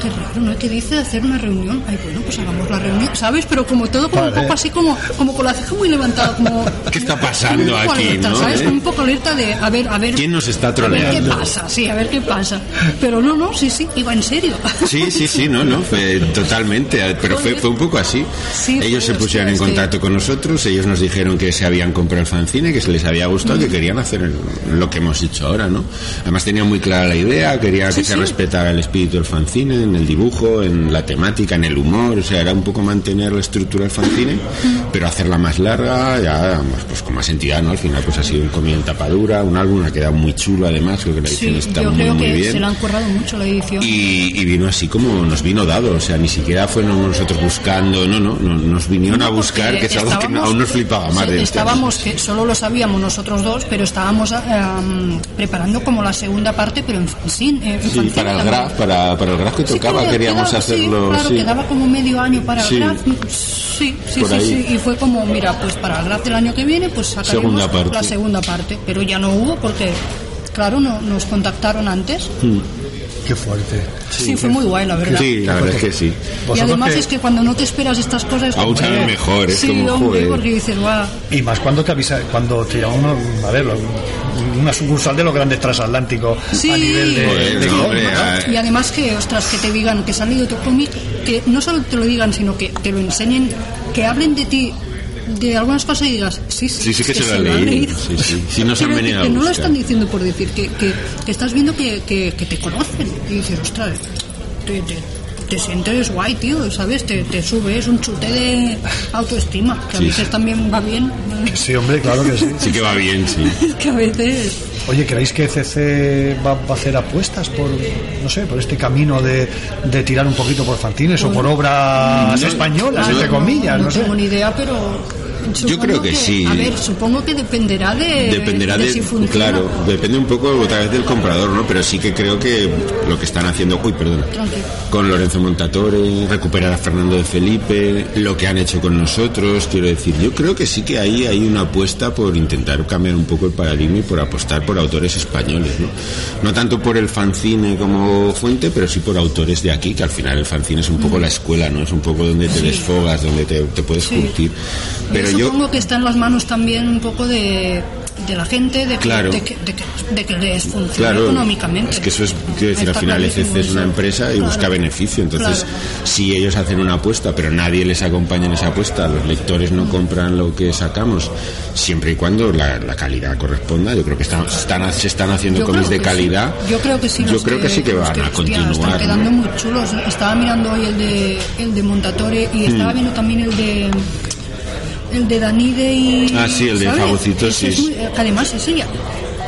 Qué raro, ¿no? ¿Qué dice de hacer una reunión? Ay, bueno, pues hagamos la reunión, ¿sabes? Pero como todo, como un poco así, como, como con la ceja muy levantada, como... ¿Qué está pasando un poco aquí, alerta, no? ¿sabes? ¿Eh? Como un poco alerta de, a ver, a ver... ¿Quién nos está A ver qué troleando? pasa, sí, a ver qué pasa. Pero no, no, sí, sí, iba en serio. Sí, sí, sí, no, no, fue totalmente, pero fue, fue un poco así. Sí, ellos se pusieron en que- contacto con nosotros, ellos nos dijeron que se habían comprado el fanzine, que se les había gustado, que querían hacer lo que hemos hecho ahora, ¿no? Además tenían muy clara la idea, quería que Sí, se respetara el espíritu del fanzine, en el dibujo, en la temática, en el humor, o sea, era un poco mantener la estructura del fanzine, pero hacerla más larga, ya, pues, pues con más entidad, ¿no? Al final pues ha sido un cómic en tapadura, un álbum, ha quedado muy chulo además, creo que la edición Sí, está yo muy, creo muy que bien. se le han currado mucho la edición. Y, y vino así como nos vino dado, o sea, ni siquiera fueron nosotros buscando, no, no, no, nos vinieron a buscar, que es algo que aún nos flipaba más sí, de Estábamos, que solo lo sabíamos nosotros dos, pero estábamos em, preparando como la segunda parte, pero en fanzine. eh, en Sí, para el graph, para, para el graph que Sí, tocaba, queríamos quedaba- hacerlo, Sí, claro, sí. quedaba como medio año para Sí. el. Sí, sí, Por sí, ahí. sí. Y fue como, mira, pues para el graph del año que viene, pues sacaremos Segunda parte. la segunda parte. Pero ya no hubo porque, claro, no, nos contactaron antes. Mm. Qué fuerte. Sí, fue muy guay, la verdad. Sí, la verdad es que sí. Y además es que cuando no te esperas estas cosas... Aún eh, mejor, es sí, como, hombre, joder. porque dices, guau... Y más cuando te avisa, cuando te llama uno, a ver, lo- una sucursal de los grandes transatlánticos Sí. a nivel de, de- hombre, ¿no? ah, Y además que, ostras, que te digan que ha salido tu cómic, que no solo te lo digan, sino que te lo enseñen, que hablen de ti, de algunas cosas y digas, sí, sí, Sí, sí que es se lo han leído. Sí, sí. Sí, nos han venido decir a que no lo están diciendo por decir, que, que, que estás viendo que, que, que te conocen. Y dices, ostras, te, te, te sientes guay, tío, ¿sabes? Te, te sube, es un chute de autoestima, que a veces también va bien. Sí, hombre, claro que sí. Sí que va bien, sí. Es que a veces... Oye, ¿creéis que CC va, va a hacer apuestas por, no sé, por este camino de, de tirar un poquito por fanzines o por obras No, españolas, no, entre comillas? No, No sé. tengo ni idea, pero... supongo creo que sí. A ver, supongo que dependerá de, Dependerá de de, si funciona. claro, depende un poco otra vez del comprador, ¿no? Pero sí que creo que lo que están haciendo, uy, perdona, con Lorenzo Montatore, recuperar a Fernando de Felipe, lo que han hecho con nosotros, quiero decir, yo creo que sí que ahí hay una apuesta por intentar cambiar un poco el paradigma y por apostar por autores españoles, ¿no? No tanto por el fanzine como fuente, pero sí por autores de aquí, que al final el fanzine es un poco la escuela, ¿no? Es un poco donde te Sí. desfogas, donde te, te puedes Sí. curtir. Pero yo, supongo que está en las manos también un poco de, de la gente, de que, Claro. de que, de que, de que les funcione Claro, económicamente. es que eso es, quiero decir, al final ECC es una empresa y Claro. busca beneficio, entonces si ellos hacen una apuesta pero nadie les acompaña en esa apuesta, los lectores no compran lo que sacamos, siempre y cuando la, la calidad corresponda, yo creo que están, están- se están haciendo Yo cómics de calidad. sí. Yo creo que sí. Yo creo que sí que van a continuar, Están ¿no? quedando muy chulos. Estaba mirando hoy el de, el de Montatore y estaba Mm. viendo también el de el de Danide y Ah, sí, el de ¿sabes? Ese es sí. muy- además ese ya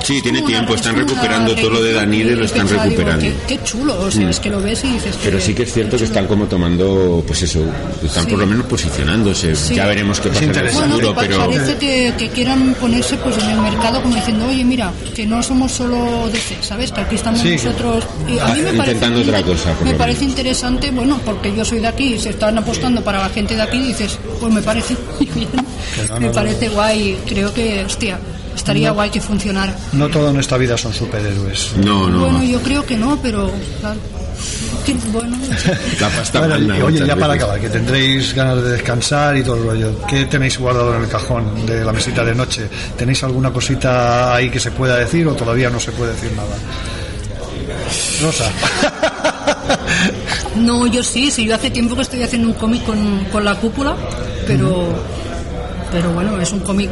Sí, tiene tiempo, es están recuperando todo lo de Danide, y lo están digo, recuperando. qué, qué chulo, o sea, Mm. es que lo ves y dices Pero sí que es cierto que están como tomando, pues eso, están Sí. por lo menos posicionándose. Sí. Ya veremos qué pasa en el futuro, pero parece que, que quieran ponerse pues en el mercado como diciendo, oye, mira, que no somos solo DC, ¿sabes? Que aquí estamos Sí. nosotros. Y a mí me intentando parece, otra cosa, por Me lo parece interesante, bueno, porque yo soy de aquí y se están apostando para la gente de aquí, dices, pues me parece muy bien. no, me no. parece guay. Creo que, hostia, estaría No. guay que funcionara. No todo en esta vida son superhéroes. No, Bueno, yo creo que no, pero claro. Bueno, la pasta Bueno, manda oye, ya para veces. acabar, que tendréis ganas de descansar y todo el rollo. ¿Qué tenéis guardado en el cajón de la mesita de noche? ¿Tenéis alguna cosita ahí que se pueda decir o todavía no se puede decir nada? Rosa. No, yo sí, sí, yo hace tiempo que estoy haciendo un cómic con, con la cúpula, pero, pero bueno, es un cómic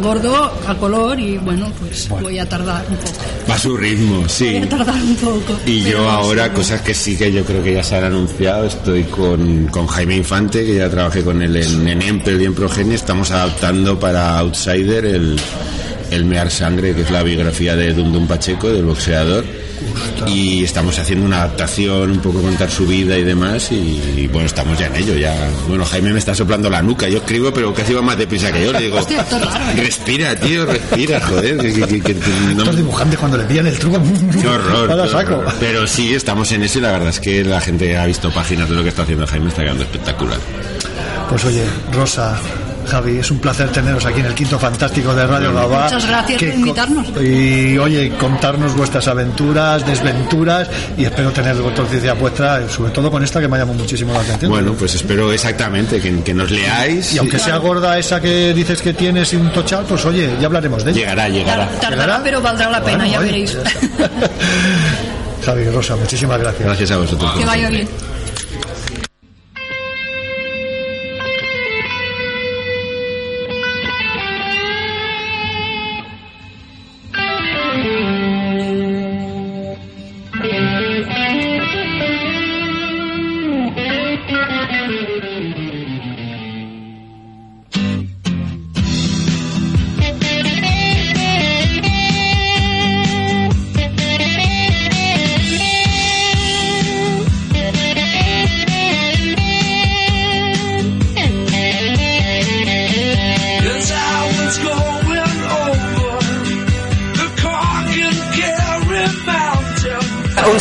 gordo a color y bueno, pues voy a tardar un poco. Va a su ritmo, sí. Voy a tardar un poco. Y yo ahora, cosas que sí que yo creo que ya se han anunciado, estoy con, con Jaime Infante, que ya trabajé con él en, en Empel y en Progenie, estamos adaptando para Outsider el, el Mear Sangre, que es la biografía de Dum Dum Pacheco, del boxeador. Y estamos haciendo una adaptación, un poco contar su vida y demás, y, y, bueno, estamos ya en ello, ya. Bueno, Jaime me está soplando la nuca, yo escribo, pero casi va más deprisa que yo, le digo, Hostia, ¿eh? respira, tío, respira, joder, que, que- que- que- no- Estos dibujantes cuando le pillan el truco. Qué horror. Qué horror. Pero sí, estamos en eso y la verdad es que la gente ha visto páginas de lo que está haciendo Jaime, está quedando espectacular. Pues oye, Rosa, Javi, es un placer teneros aquí en el Quinto Fantástico de Radio Gabá. Muchas gracias Que por invitarnos. Y oye, contarnos vuestras aventuras, desventuras y espero tener vuestra noticia vuestra, sobre todo con esta que me ha llamado muchísimo la atención. Bueno, pues espero exactamente que, que nos leáis. Y aunque sea gorda esa que dices que tienes y un tochal, pues oye, ya hablaremos de ella. Llegará, llegará. Tardará, pero valdrá la pena, Bueno, ya oye, veréis. Javi, Rosa, muchísimas gracias. Gracias a vosotros. que vaya bien.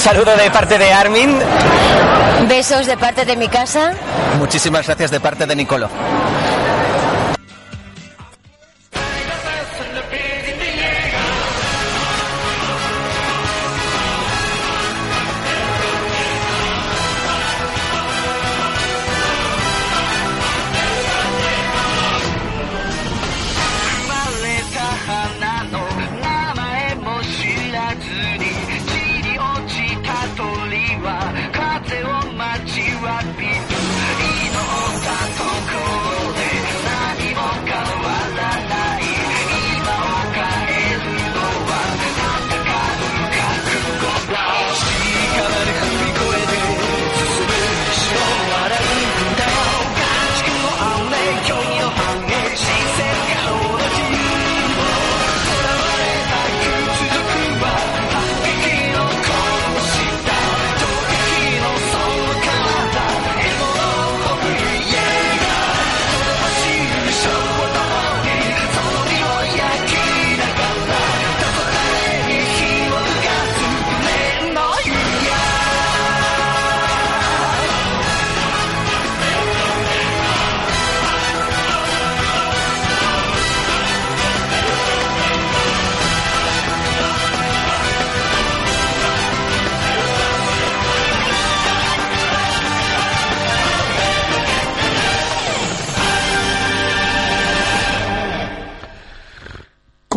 Saludo de parte de Armin. Besos de parte de mi casa. Muchísimas gracias de parte de Nicolo.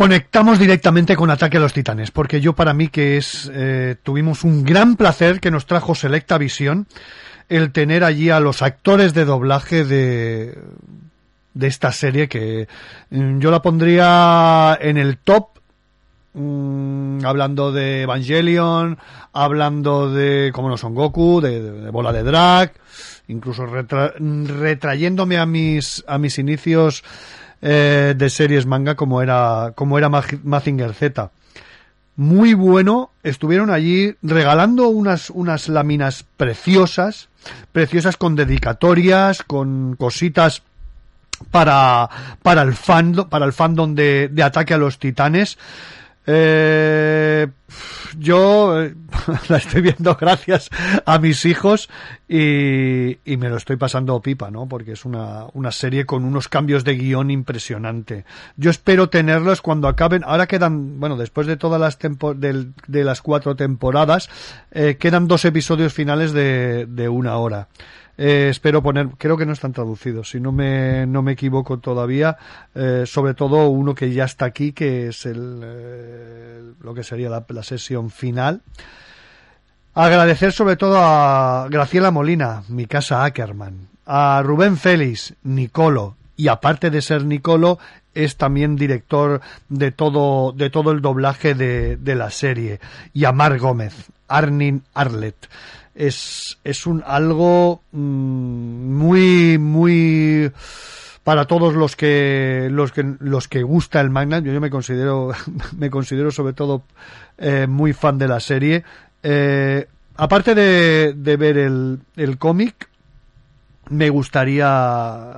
Conectamos directamente con Ataque a los Titanes, porque yo para mí que es, eh, tuvimos un gran placer que nos trajo Selecta Visión el tener allí a los actores de doblaje de, de esta serie que mm, yo la pondría en el top mm, hablando de Evangelion, hablando de, como no son Goku, de, Bola de Drag, incluso retra- retrayéndome a mis, a mis inicios eh, de series manga como era, como era Mazinger Z. Muy bueno, estuvieron allí regalando unas, unas láminas preciosas, preciosas con dedicatorias, con cositas para, para el fandom, para el fandom de, de Ataque a los Titanes. Eh, yo eh, la estoy viendo gracias a mis hijos y, y me lo estoy pasando pipa, ¿no? Porque es una, una serie con unos cambios de guion impresionante. Yo espero tenerlos cuando acaben. Ahora quedan, bueno, después de todas las tempo- del- de las cuatro temporadas, eh, quedan dos episodios finales de, de una hora. Eh, espero poner, creo que no están traducidos, si no me, no me equivoco todavía, eh, sobre todo uno que ya está aquí, que es el, eh, lo que sería la, sesión final. Agradecer sobre todo a Graciela Molina, mi casa Ackerman, a Rubén Félix, Nicolo, y aparte de ser Nicolo, es también director de todo, de todo el doblaje de, de la serie, y a Mar Gómez, Arnin Arlet. Es, es un algo mm, muy, muy para todos los que los que los que gusta el manga yo, yo me considero me considero sobre todo eh, muy fan de la serie. Eh, aparte de, de ver el, el cómic me gustaría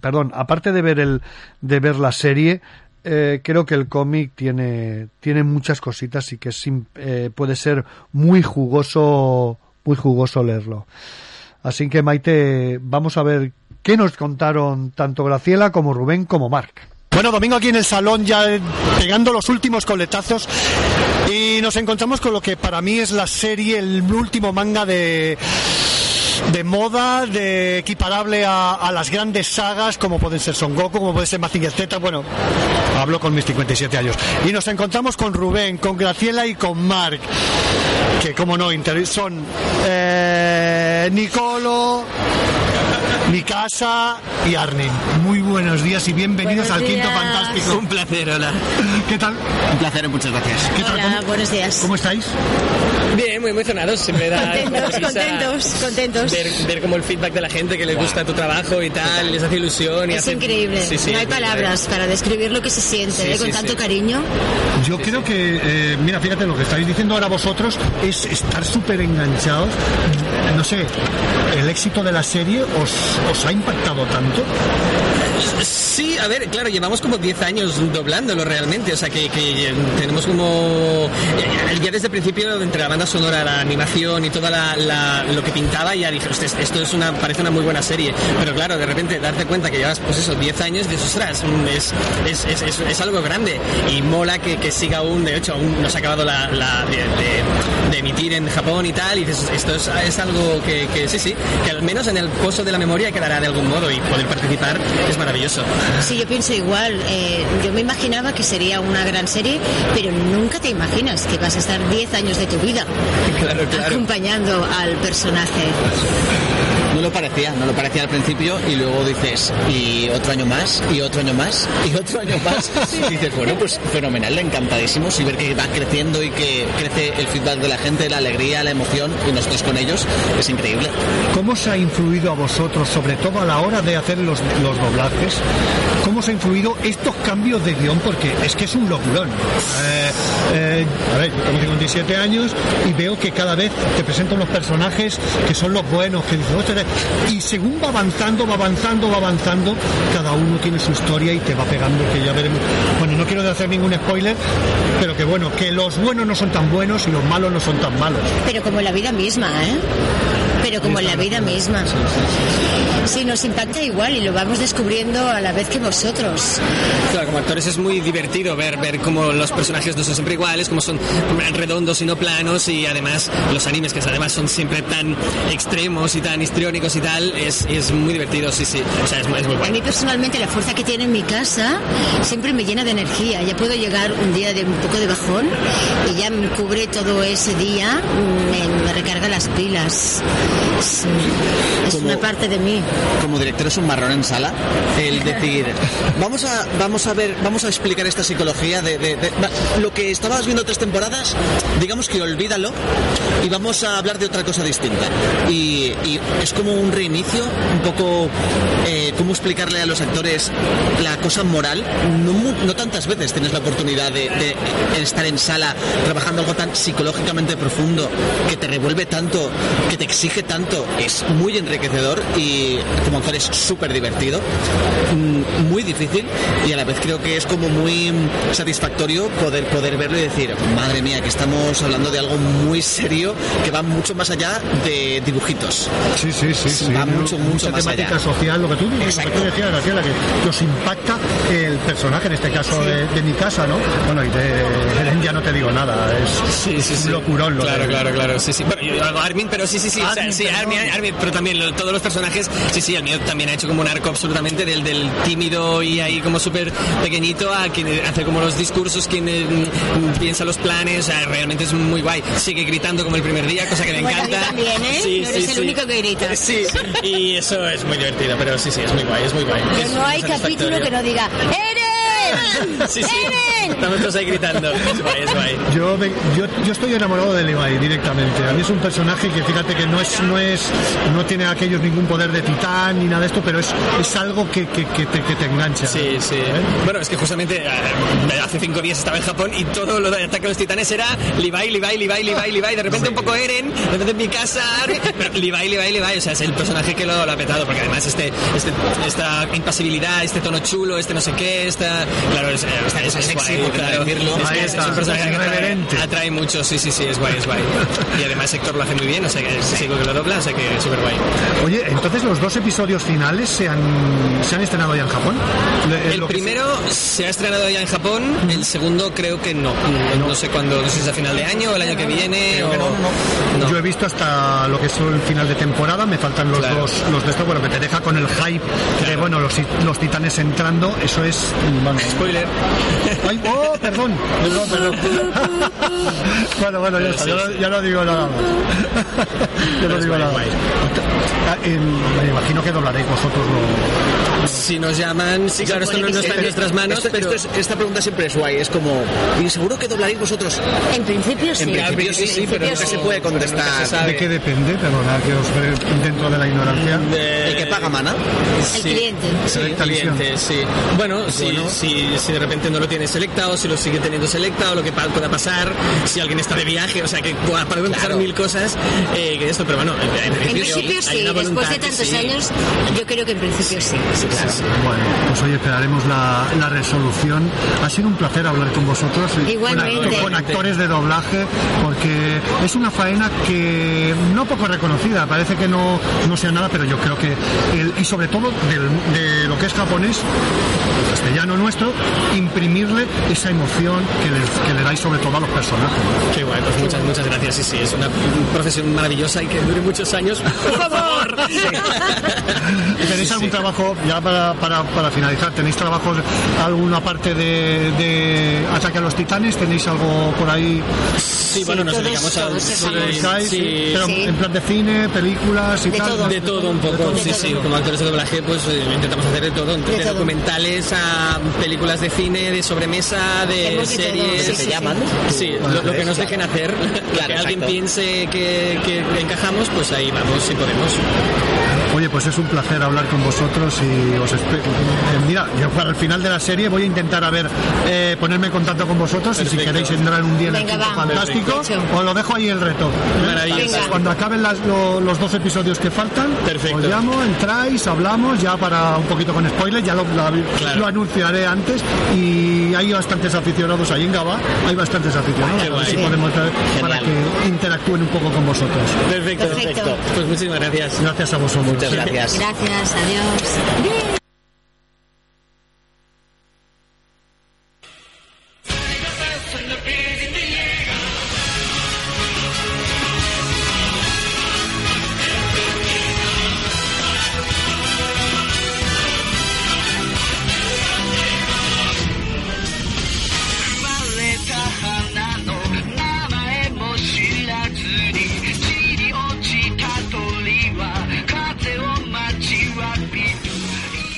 perdón aparte de ver el de ver la serie eh, creo que el cómic tiene tiene muchas cositas y que es puede ser muy jugoso muy jugoso leerlo. Así que Maite vamos a ver qué nos contaron tanto Graciela como Rubén como Marc. Bueno, domingo aquí en el salón ya pegando los últimos coletazos y nos encontramos con lo que para mí es la serie, el último manga de de moda, de equiparable a, las grandes sagas como pueden ser Son Goku, como puede ser Mazinger Z, bueno, hablo con mis 57 años. Y nos encontramos con Rubén, con Graciela y con Marc, que como no, son eh, Nicolo, mi casa y Arnin. Muy buenos días y bienvenidos Buenos al Quinto días. Fantástico. Un placer, hola. ¿Qué tal? Un placer, muchas gracias. ¿Qué tal? Hola, ¿Cómo- buenos días. ¿Cómo estáis? Bien, muy emocionados, siempre da Contentos, contentos, contentos. Ver, ver como el feedback de la gente que les gusta tu trabajo y tal, les hace ilusión y Es hace- increíble. Sí, sí, no hay palabras para describir lo que se siente Sí, ¿eh? con sí, tanto sí. cariño. Yo creo que, eh, mira, fíjate, lo que estáis diciendo ahora vosotros es estar súper enganchados. No sé, ¿el éxito de la serie os, os ha impactado tanto? Sí, a ver, claro, llevamos como 10 años doblándolo realmente, o sea que, tenemos como... eh, Ya desde el principio, entre la banda sonora, la animación y todo lo que pintaba, ya dije, "Hostia, esto es una, parece una muy buena serie. Pero claro, de repente darte cuenta que llevas, pues eso, 10 años, dices, ostras, mm, es, es, es, es- algo grande. Y mola que, que siga aún, de hecho, aún no se ha acabado la, la- de, de- de emitir en Japón y tal, y esto es, algo que, que sí, sí, que al menos en el pozo de la memoria quedará de algún modo y poder participar es maravilloso. Sí, yo pienso igual. Eh, yo me imaginaba que sería una gran serie, pero nunca te imaginas que vas a estar 10 años de tu vida Claro, claro. acompañando al personaje. No lo parecía, no lo parecía al principio y luego dices, y otro año más, y otro año más, y otro año más. Y dices, bueno, pues fenomenal, encantadísimos y ver que va creciendo y que crece el feedback de la gente, la alegría, la emoción y nosotros con ellos, es increíble. ¿Cómo os ha influido a vosotros, sobre todo a la hora de hacer los, los doblajes? ¿Cómo os ha influido estos cambios de guion? Porque es que es un locurón. Eh, eh, a ver, yo tengo 57 años y veo que cada vez te presentan unos personajes que son los buenos, que dices, "Ostras", y según va avanzando, va avanzando, va avanzando, cada uno tiene su historia y te va pegando, que ya veremos. Bueno, no quiero hacer ningún spoiler, pero que bueno, que los buenos no son tan buenos y los malos no son tan malos. Pero como en la vida misma, ¿eh? Pero como en la vida misma. Sí, nos impacta igual y lo vamos descubriendo a la vez que vosotros. Claro, como actores es muy divertido ver, ver cómo los personajes no son siempre iguales, cómo son redondos y no planos y además los animes que además son siempre tan extremos y tan histriónicos y tal, es, es muy divertido, sí, sí. O sea, es, muy- es muy A guay. mí personalmente la fuerza que tiene en mi casa siempre me llena de energía. Ya puedo llegar un día de un poco de bajón y ya me cubre todo ese día, me, me recarga las pilas. Es, es Como- una parte de mí. Como director es un marrón en sala el decir vamos a vamos a ver vamos a explicar esta psicología de, de- de- lo que estabas viendo tres temporadas digamos que olvídalo y vamos a hablar de otra cosa distinta y, y es como un reinicio un poco eh, cómo explicarle a los actores la cosa moral. No, no tantas veces tienes la oportunidad de, de estar en sala trabajando algo tan psicológicamente profundo que te revuelve tanto que te exige tanto. Es muy enriquecedor y como actor es súper divertido mm, muy difícil y a la vez creo que es como muy mm, satisfactorio poder poder verlo y decir madre mía que estamos hablando de algo muy serio que va mucho más allá de dibujitos Sí, sí, sí. sí. va mucho mucho Mucha más temática allá social, lo que tú, lo que tú decías, Graciela, que nos impacta el personaje, en este caso de, de mi casa, ¿no? Bueno, y de ya no te digo nada, es un locurón. Lo Claro, de- claro, claro, sí, sí. Bueno, Armin, pero sí, sí, sí. o sea, Armin, sí. Armin, Armin, pero también lo- todos los personajes, sí, sí, el mío también ha hecho como un arco absolutamente del, del tímido y ahí como súper pequeñito a quien hace como los discursos, quien eh, mm, piensa los planes, o sea, realmente es muy guay. Sigue gritando como el primer día, cosa que me Bueno, encanta. también, ¿eh? Sí, no eres sí, el sí. único que grita. Sí, y eso es muy divertido, pero sí, sí, es muy guay, es muy guay. Pero Es no hay capítulo que no diga Estamos todos ahí gritando. Es guay, es guay. Yo, me- yo, yo estoy enamorado de Levi directamente. A mí es un personaje que fíjate que no es, no es, no tiene aquellos ningún poder de titán ni nada de esto, pero es, es algo que, que, que te, que te engancha. Sí, sí. Bueno, es que justamente eh, hace cinco días estaba en Japón y todo lo de ataque a los titanes era Levi, Levi, Levi, Levi, Levi. De repente un poco Eren, de repente en mi casa, pero Levi, Levi, Levi. O sea, es el personaje que lo, lo ha petado porque además este, este, esta impasibilidad, este tono chulo, este no sé qué, esta. Claro, es, es, es, es sexy, guay, por claro. decirlo. Es, Ahí que es, está, un personaje que atrae, atrae mucho, sí, sí, sí, es guay, es guay. Y además Héctor lo hace muy bien, o sea que es chico que lo dobla, o sea que es súper guay. Oye, entonces los dos episodios finales se han, se han estrenado ya en Japón. El que- primero se ha estrenado ya en Japón, el segundo creo que no. No, no sé cuándo, no sé si es a final de año o el año que viene. o... Yo he visto hasta lo que es el final de temporada, me faltan los Claro. dos los de esto, bueno, que te deja con el hype de bueno, los, los titanes entrando, eso es bueno, Spoiler. Ay, oh, perdón, perdón, perdón. bueno, bueno, ya, está, ya, no digo nada más. ya no digo nada más. Ah, em, Me imagino que doblaréis vosotros lo, Si nos llaman, sí, claro, esto no, no está en nuestras manos, Esto- pero... esto es- esta pregunta siempre es guay es como ¿y seguro que doblaréis vosotros? En principio sí. en principio sí, sí, pero nunca se puede contestar ¿De qué depende? Perdona, que os dentro de la ignorancia. el que paga mana El cliente. Sí, el cliente, sí. Bueno, si, si, si de repente no lo tiene selecta o si lo sigue teniendo selecta o lo que pueda pasar, si alguien está de viaje, o sea que pueda- pueden pasar mil cosas eh, que esto, pero bueno, en, en En principio, principio sí, después de tantos sí. años, yo creo que en principio sí. Bueno, pues hoy esperaremos la, la resolución. Ha sido un placer hablar con vosotros. Igualmente. Con, con actores de doblaje, porque es una faena que no poco reconocida. Parece que no, no sea nada, pero yo creo que, el- y sobre todo del- de lo que es japonés, castellano nuestro, imprimirle esa emoción que le, que le dais sobre todo a los personajes. Qué guay, pues muchas, muchas gracias. Sí, sí, es una profesión maravillosa y que dure muchos años. Por favor. ¿Tenéis algún trabajo, ya para, para, para finalizar, tenéis trabajos, alguna parte de, de Ataque a los Titanes? ¿Tenéis algo por ahí? Sí, bueno, nos dedicamos a... Sí, sí, Pero sí. en plan de cine, películas y tal. De todo un poco, sí, sí. Como actores de doblaje, pues eh, intentamos hacer de todo. De, todo. documentales a películas de cine, de sobremesa, de series. sí, ¿Se llaman? Sí, lo, lo que nos dejen hacer. que alguien piense que, que encajamos, pues ahí vamos, si podemos. Oye, pues es un placer hablar con vosotros y os espero. eh, mira, yo para el final de la serie voy a intentar a ver, eh, ponerme en contacto con vosotros y si queréis entrar un día en el Venga, va. fantástico, os lo dejo ahí el reto. Cuando acaben las- lo- los dos episodios que faltan, Perfecto. os llamo, entráis, hablamos, ya para un poquito con spoilers, ya lo, la- Claro. lo anunciaré antes y hay bastantes aficionados ahí en Gaba, hay bastantes aficionados, Qué a ver guay. si podemos traer para que interactúen un poco con vosotros. Perfecto, Perfecto. Pues muchísimas gracias. Gracias a vosotros. Muchas gracias. Gracias, adiós.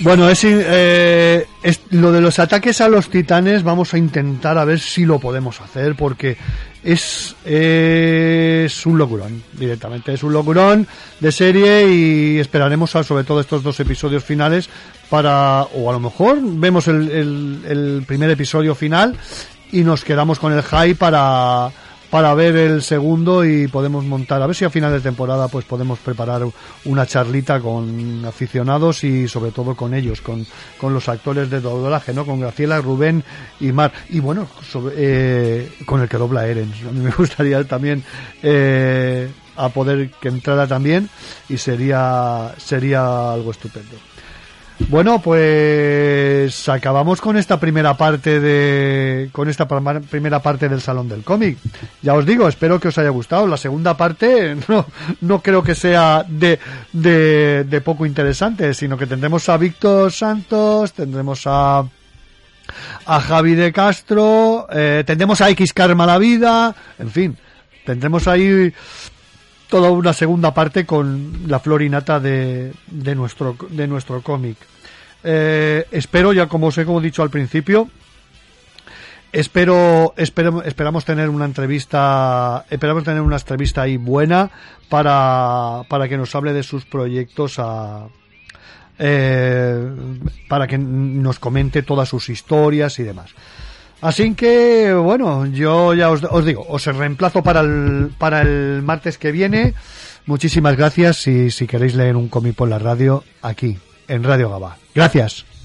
Bueno, es, eh, lo de los ataques a los titanes vamos a intentar a ver si lo podemos hacer porque es, es un locurón directamente, es un locurón de serie y esperaremos a, sobre todo estos dos episodios finales para, o a lo mejor vemos el, el, el primer episodio final y nos quedamos con el high para para ver el segundo y podemos montar, a ver si a final de temporada pues podemos preparar una charlita con aficionados y sobre todo con ellos, con, con los actores de doblaje, ¿no? Con Graciela, Rubén y Mar. Y bueno, eh, con el que dobla Eren. A mí me gustaría también eh, a poder que entrara también y sería, sería algo estupendo. Bueno, pues acabamos con esta primera parte de con esta primera parte del salón del cómic. Ya os digo, espero que os haya gustado. La segunda parte no, no creo que sea de, de, de poco interesante, sino que tendremos a Víctor Santos, tendremos a a Javi de Castro, eh, tendremos a X Karma la vida, en fin, tendremos ahí toda una segunda parte con la florinata de, de nuestro, de nuestro cómic. Eh, espero, ya como os he como dicho al principio, espero, espero, esperamos tener una entrevista, esperamos tener una entrevista ahí buena para, para que nos hable de sus proyectos a, eh, para que nos comente todas sus historias y demás. Así que, bueno, yo ya os, os, digo, os reemplazo para el, para el martes que viene. Muchísimas gracias y si queréis leer un cómic por la radio, aquí, en Radio Gaba. Gracias.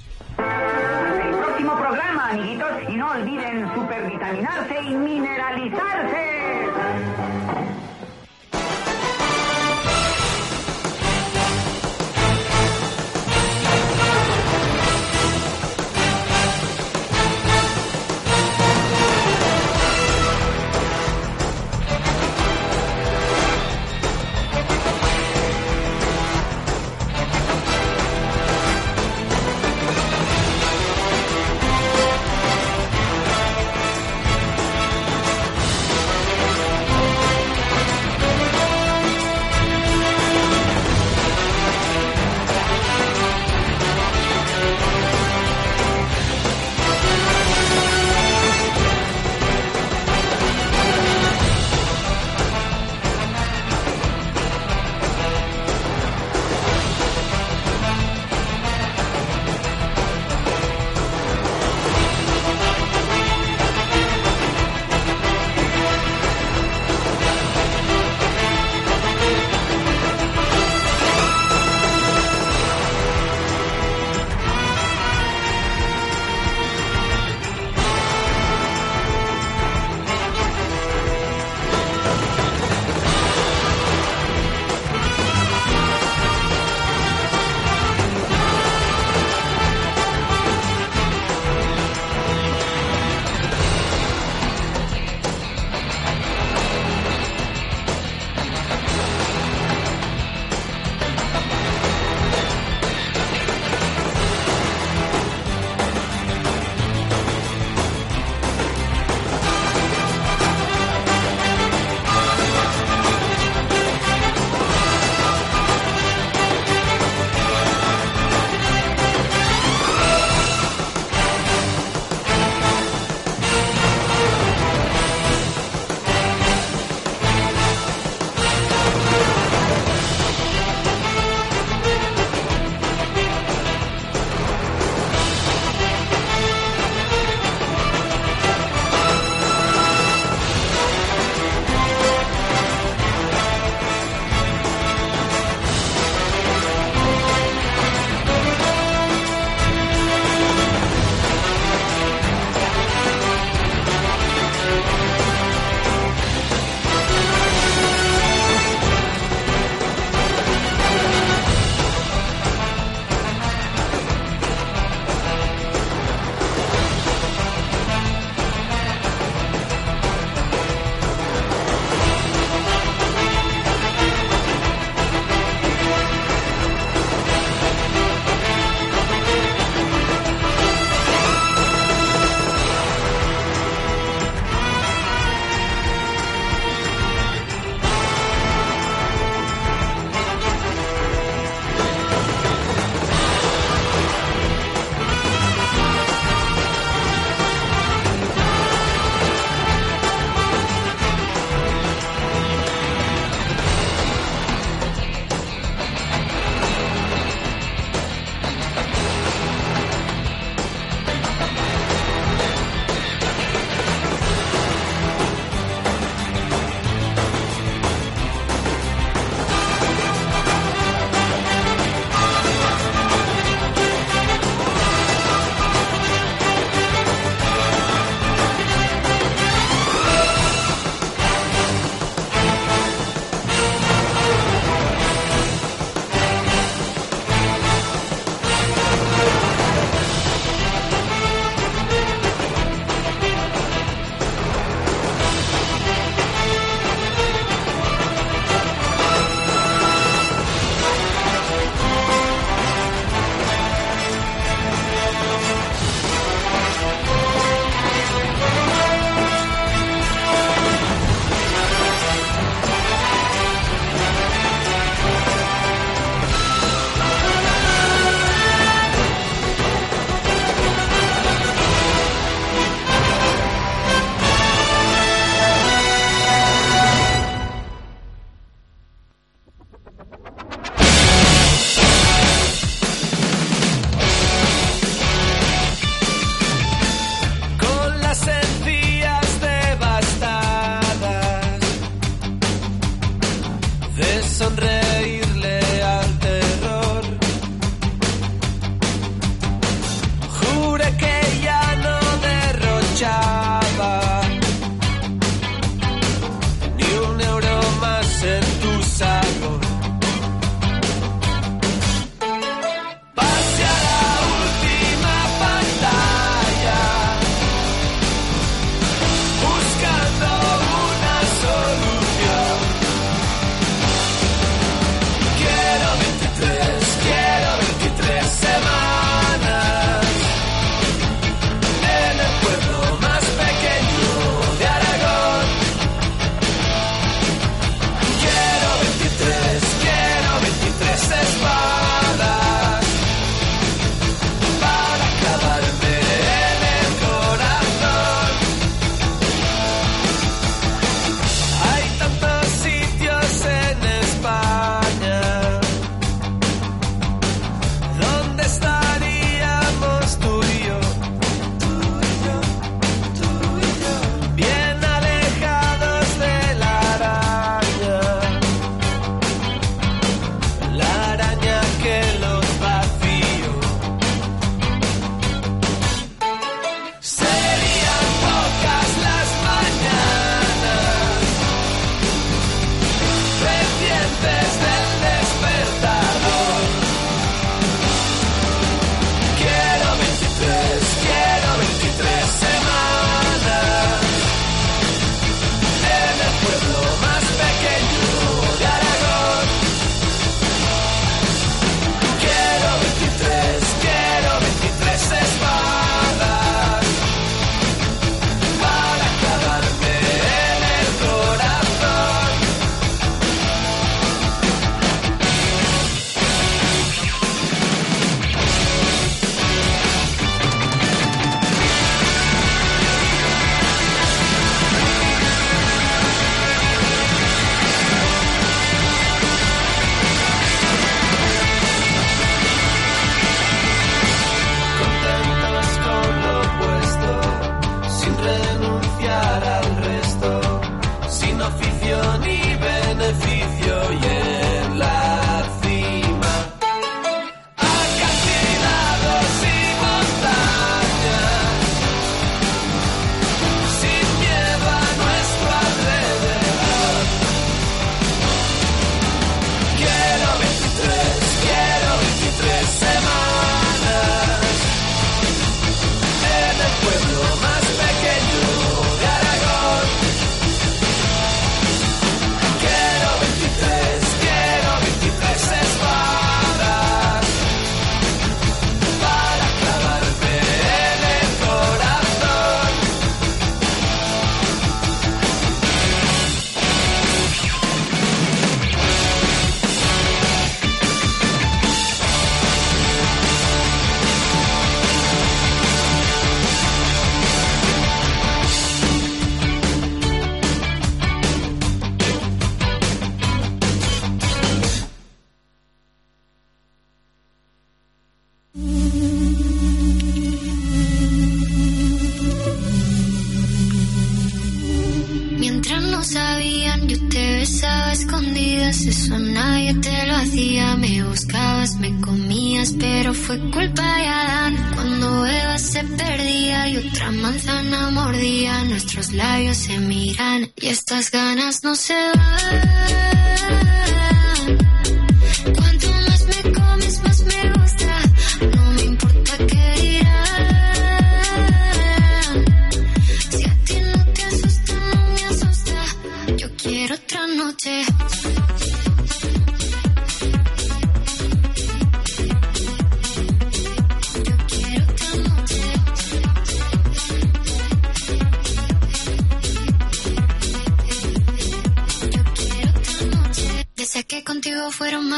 fue culpa de Adán. Cuando Eva se perdía y otra manzana mordía, nuestros labios se miran y estas ganas no se van.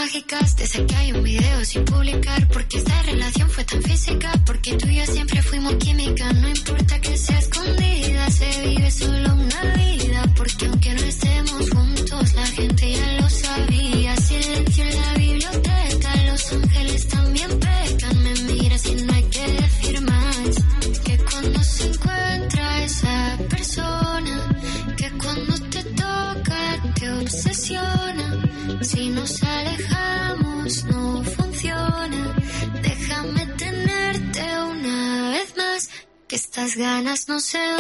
mágicas. de sé que hay un video sin publicar porque no sé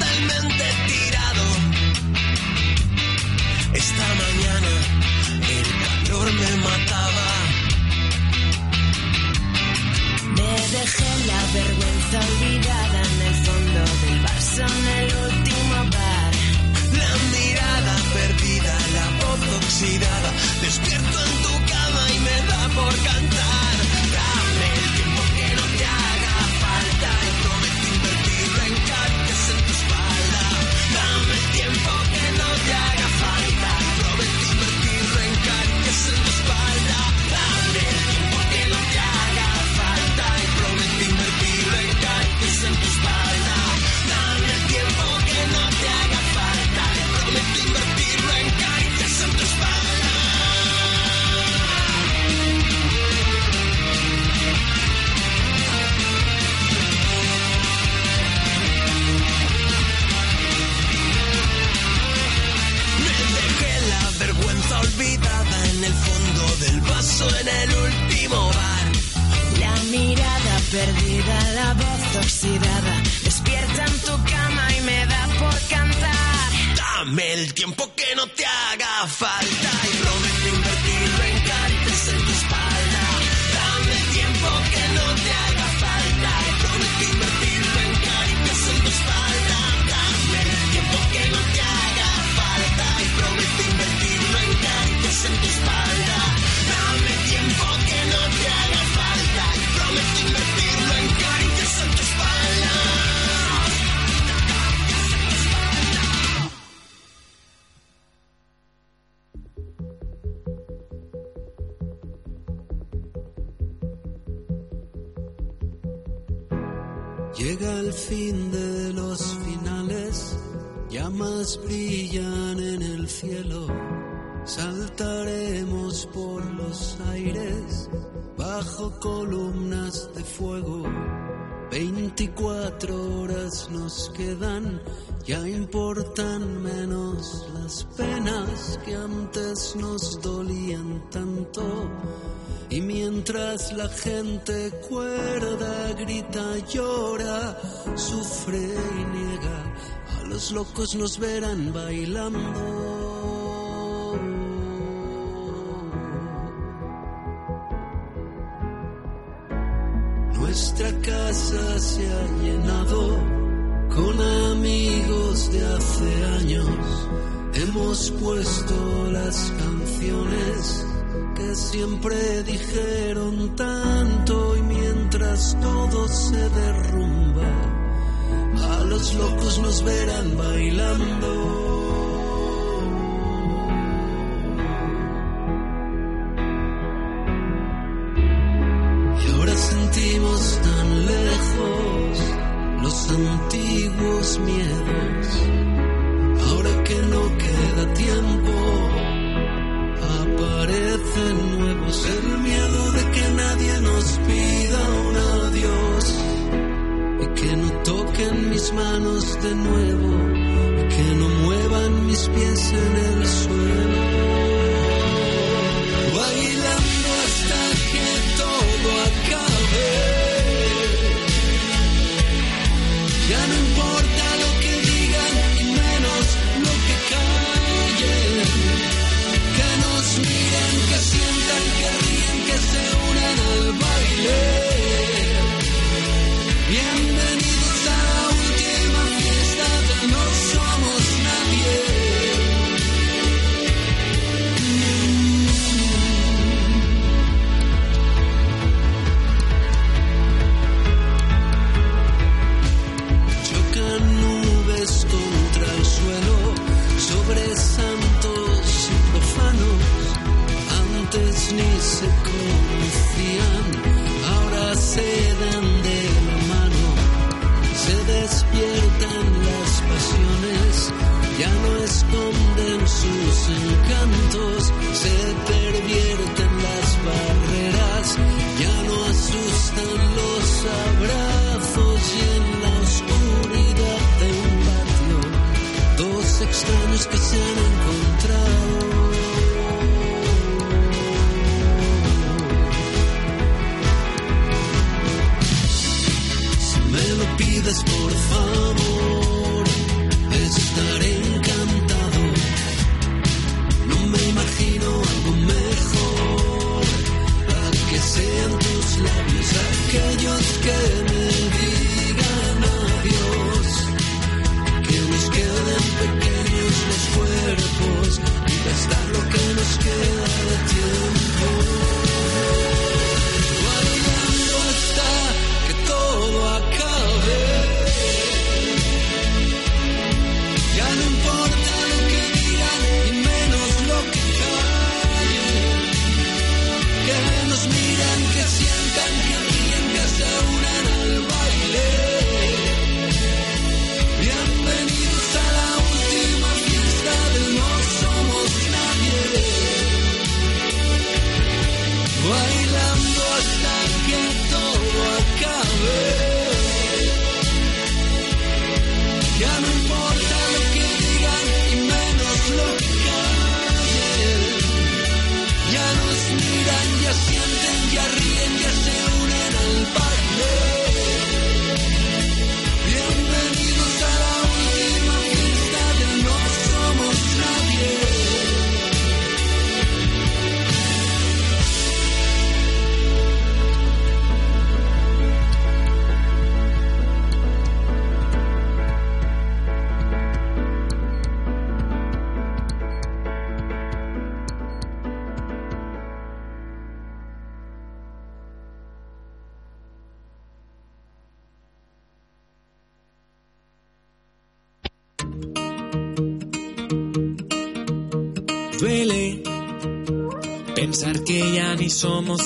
totalmente tirado. Esta mañana el calor me mataba. Me dejé la vergüenza olvidada en el fondo del vaso, en el último bar. La mirada perdida, la voz oxidada, despierto en tu cama y me da por cantar. tiempo que no te haga falta. saltaremos por los aires bajo columnas de fuego. 24 horas nos quedan, ya importan menos las penas que antes nos dolían tanto. Y mientras la gente cuerda, grita, llora, sufre y niega, a los locos nos verán bailando. Nuestra casa se ha llenado con amigos de hace años. Hemos puesto las canciones que siempre dijeron tanto y mientras todo se derrumba, a los locos nos verán bailando. tan lejos, los antiguos miedos. Ahora que no queda tiempo, aparecen nuevos. El miedo de que nadie nos pida un adiós y que no toquen mis manos de nuevo y que no muevan mis pies en el suelo.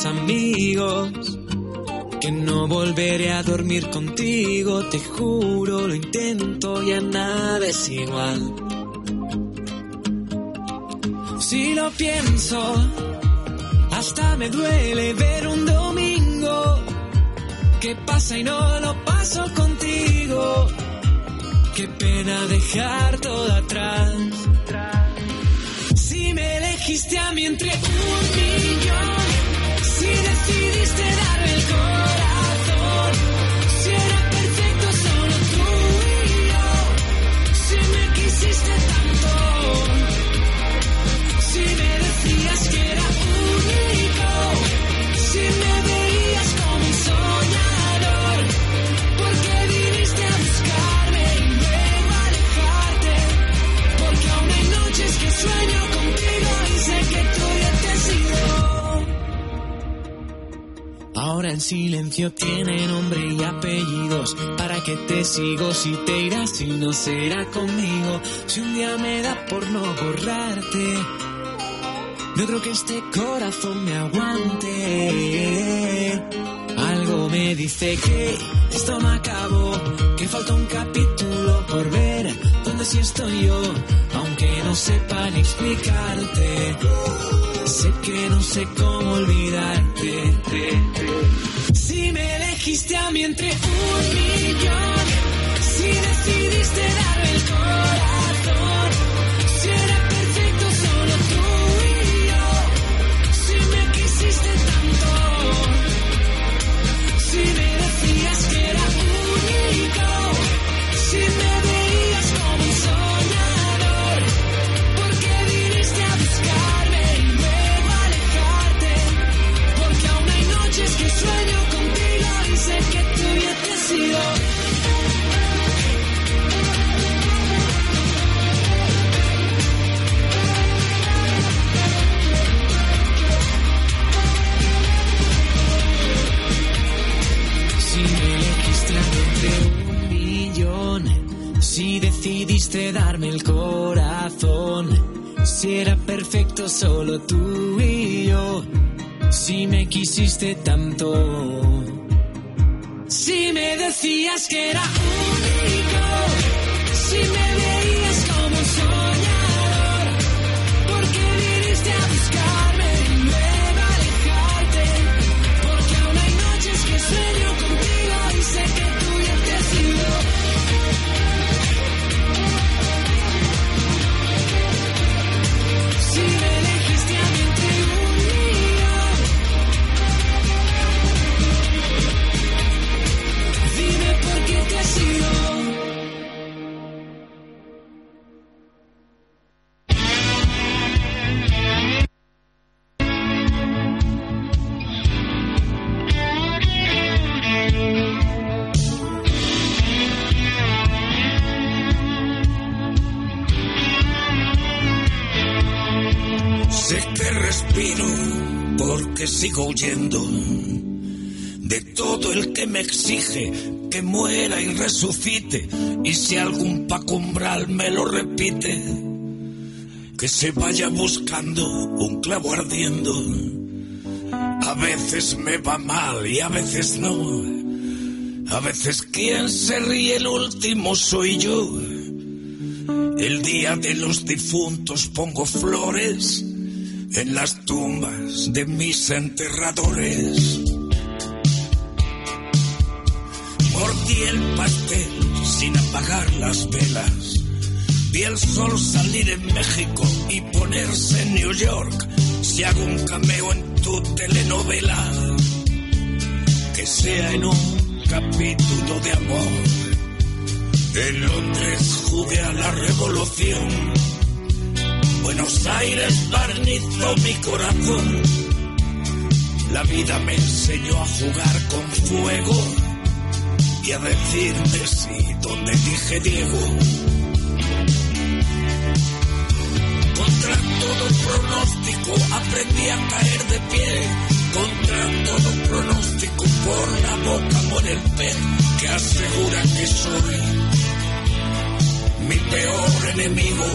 Amigos. Que no volveré a dormir contigo, te juro, lo intento, ya nada es igual. Si lo pienso, hasta me duele ver un domingo que pasa y no lo paso contigo. Qué pena dejar todo atrás. Si me elegiste a mí entre un millón, decidiste darme el corazón, Ahora el silencio tiene nombre y apellidos. ¿Para qué te sigo si te irás si no será conmigo? Si un día me da por no borrarte. No creo que este corazón me aguante. Algo me dice que esto no acabó, que falta un capítulo por ver. Donde sí estoy yo, aunque no sepa ni explicarte. Sé que no sé cómo olvidarte. Elegiste a mí entre un millón, que muera y resucite. Y si algún pacumbral me lo repite, que se vaya buscando un clavo ardiendo. A veces me va mal y a veces no. A veces quien se ríe el último soy yo. El día de los difuntos pongo flores en las tumbas de mis enterradores. Mordí el pastel sin apagar las velas. Vi el sol salir en México y ponerse en New York. Si hago un cameo en tu telenovela, que sea en un capítulo de amor. En Londres jugué a la revolución. Buenos Aires barnizó mi corazón. La vida me enseñó a jugar con fuego y a decirme sí donde dije Diego. Contra todo pronóstico aprendí a caer de pie. Contra todo pronóstico por la boca muere el pez que asegura que soy mi peor enemigo.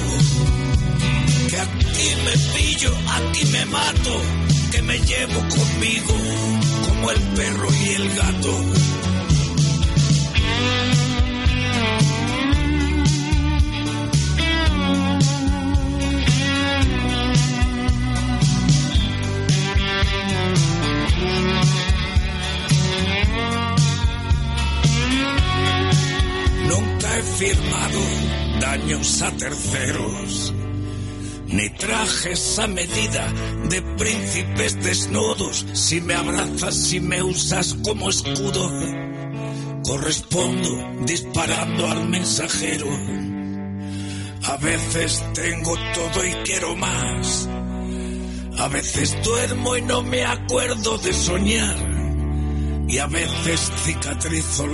Que aquí me pillo, aquí me mato, que me llevo conmigo como el perro y el gato. Nunca he firmado daños a terceros, ni trajes a medida de príncipes desnudos. Si me abrazas, si me usas como escudo, correspondo disparando al mensajero. A veces tengo todo y quiero más. A veces duermo y no me acuerdo de soñar. Y a veces cicatrizo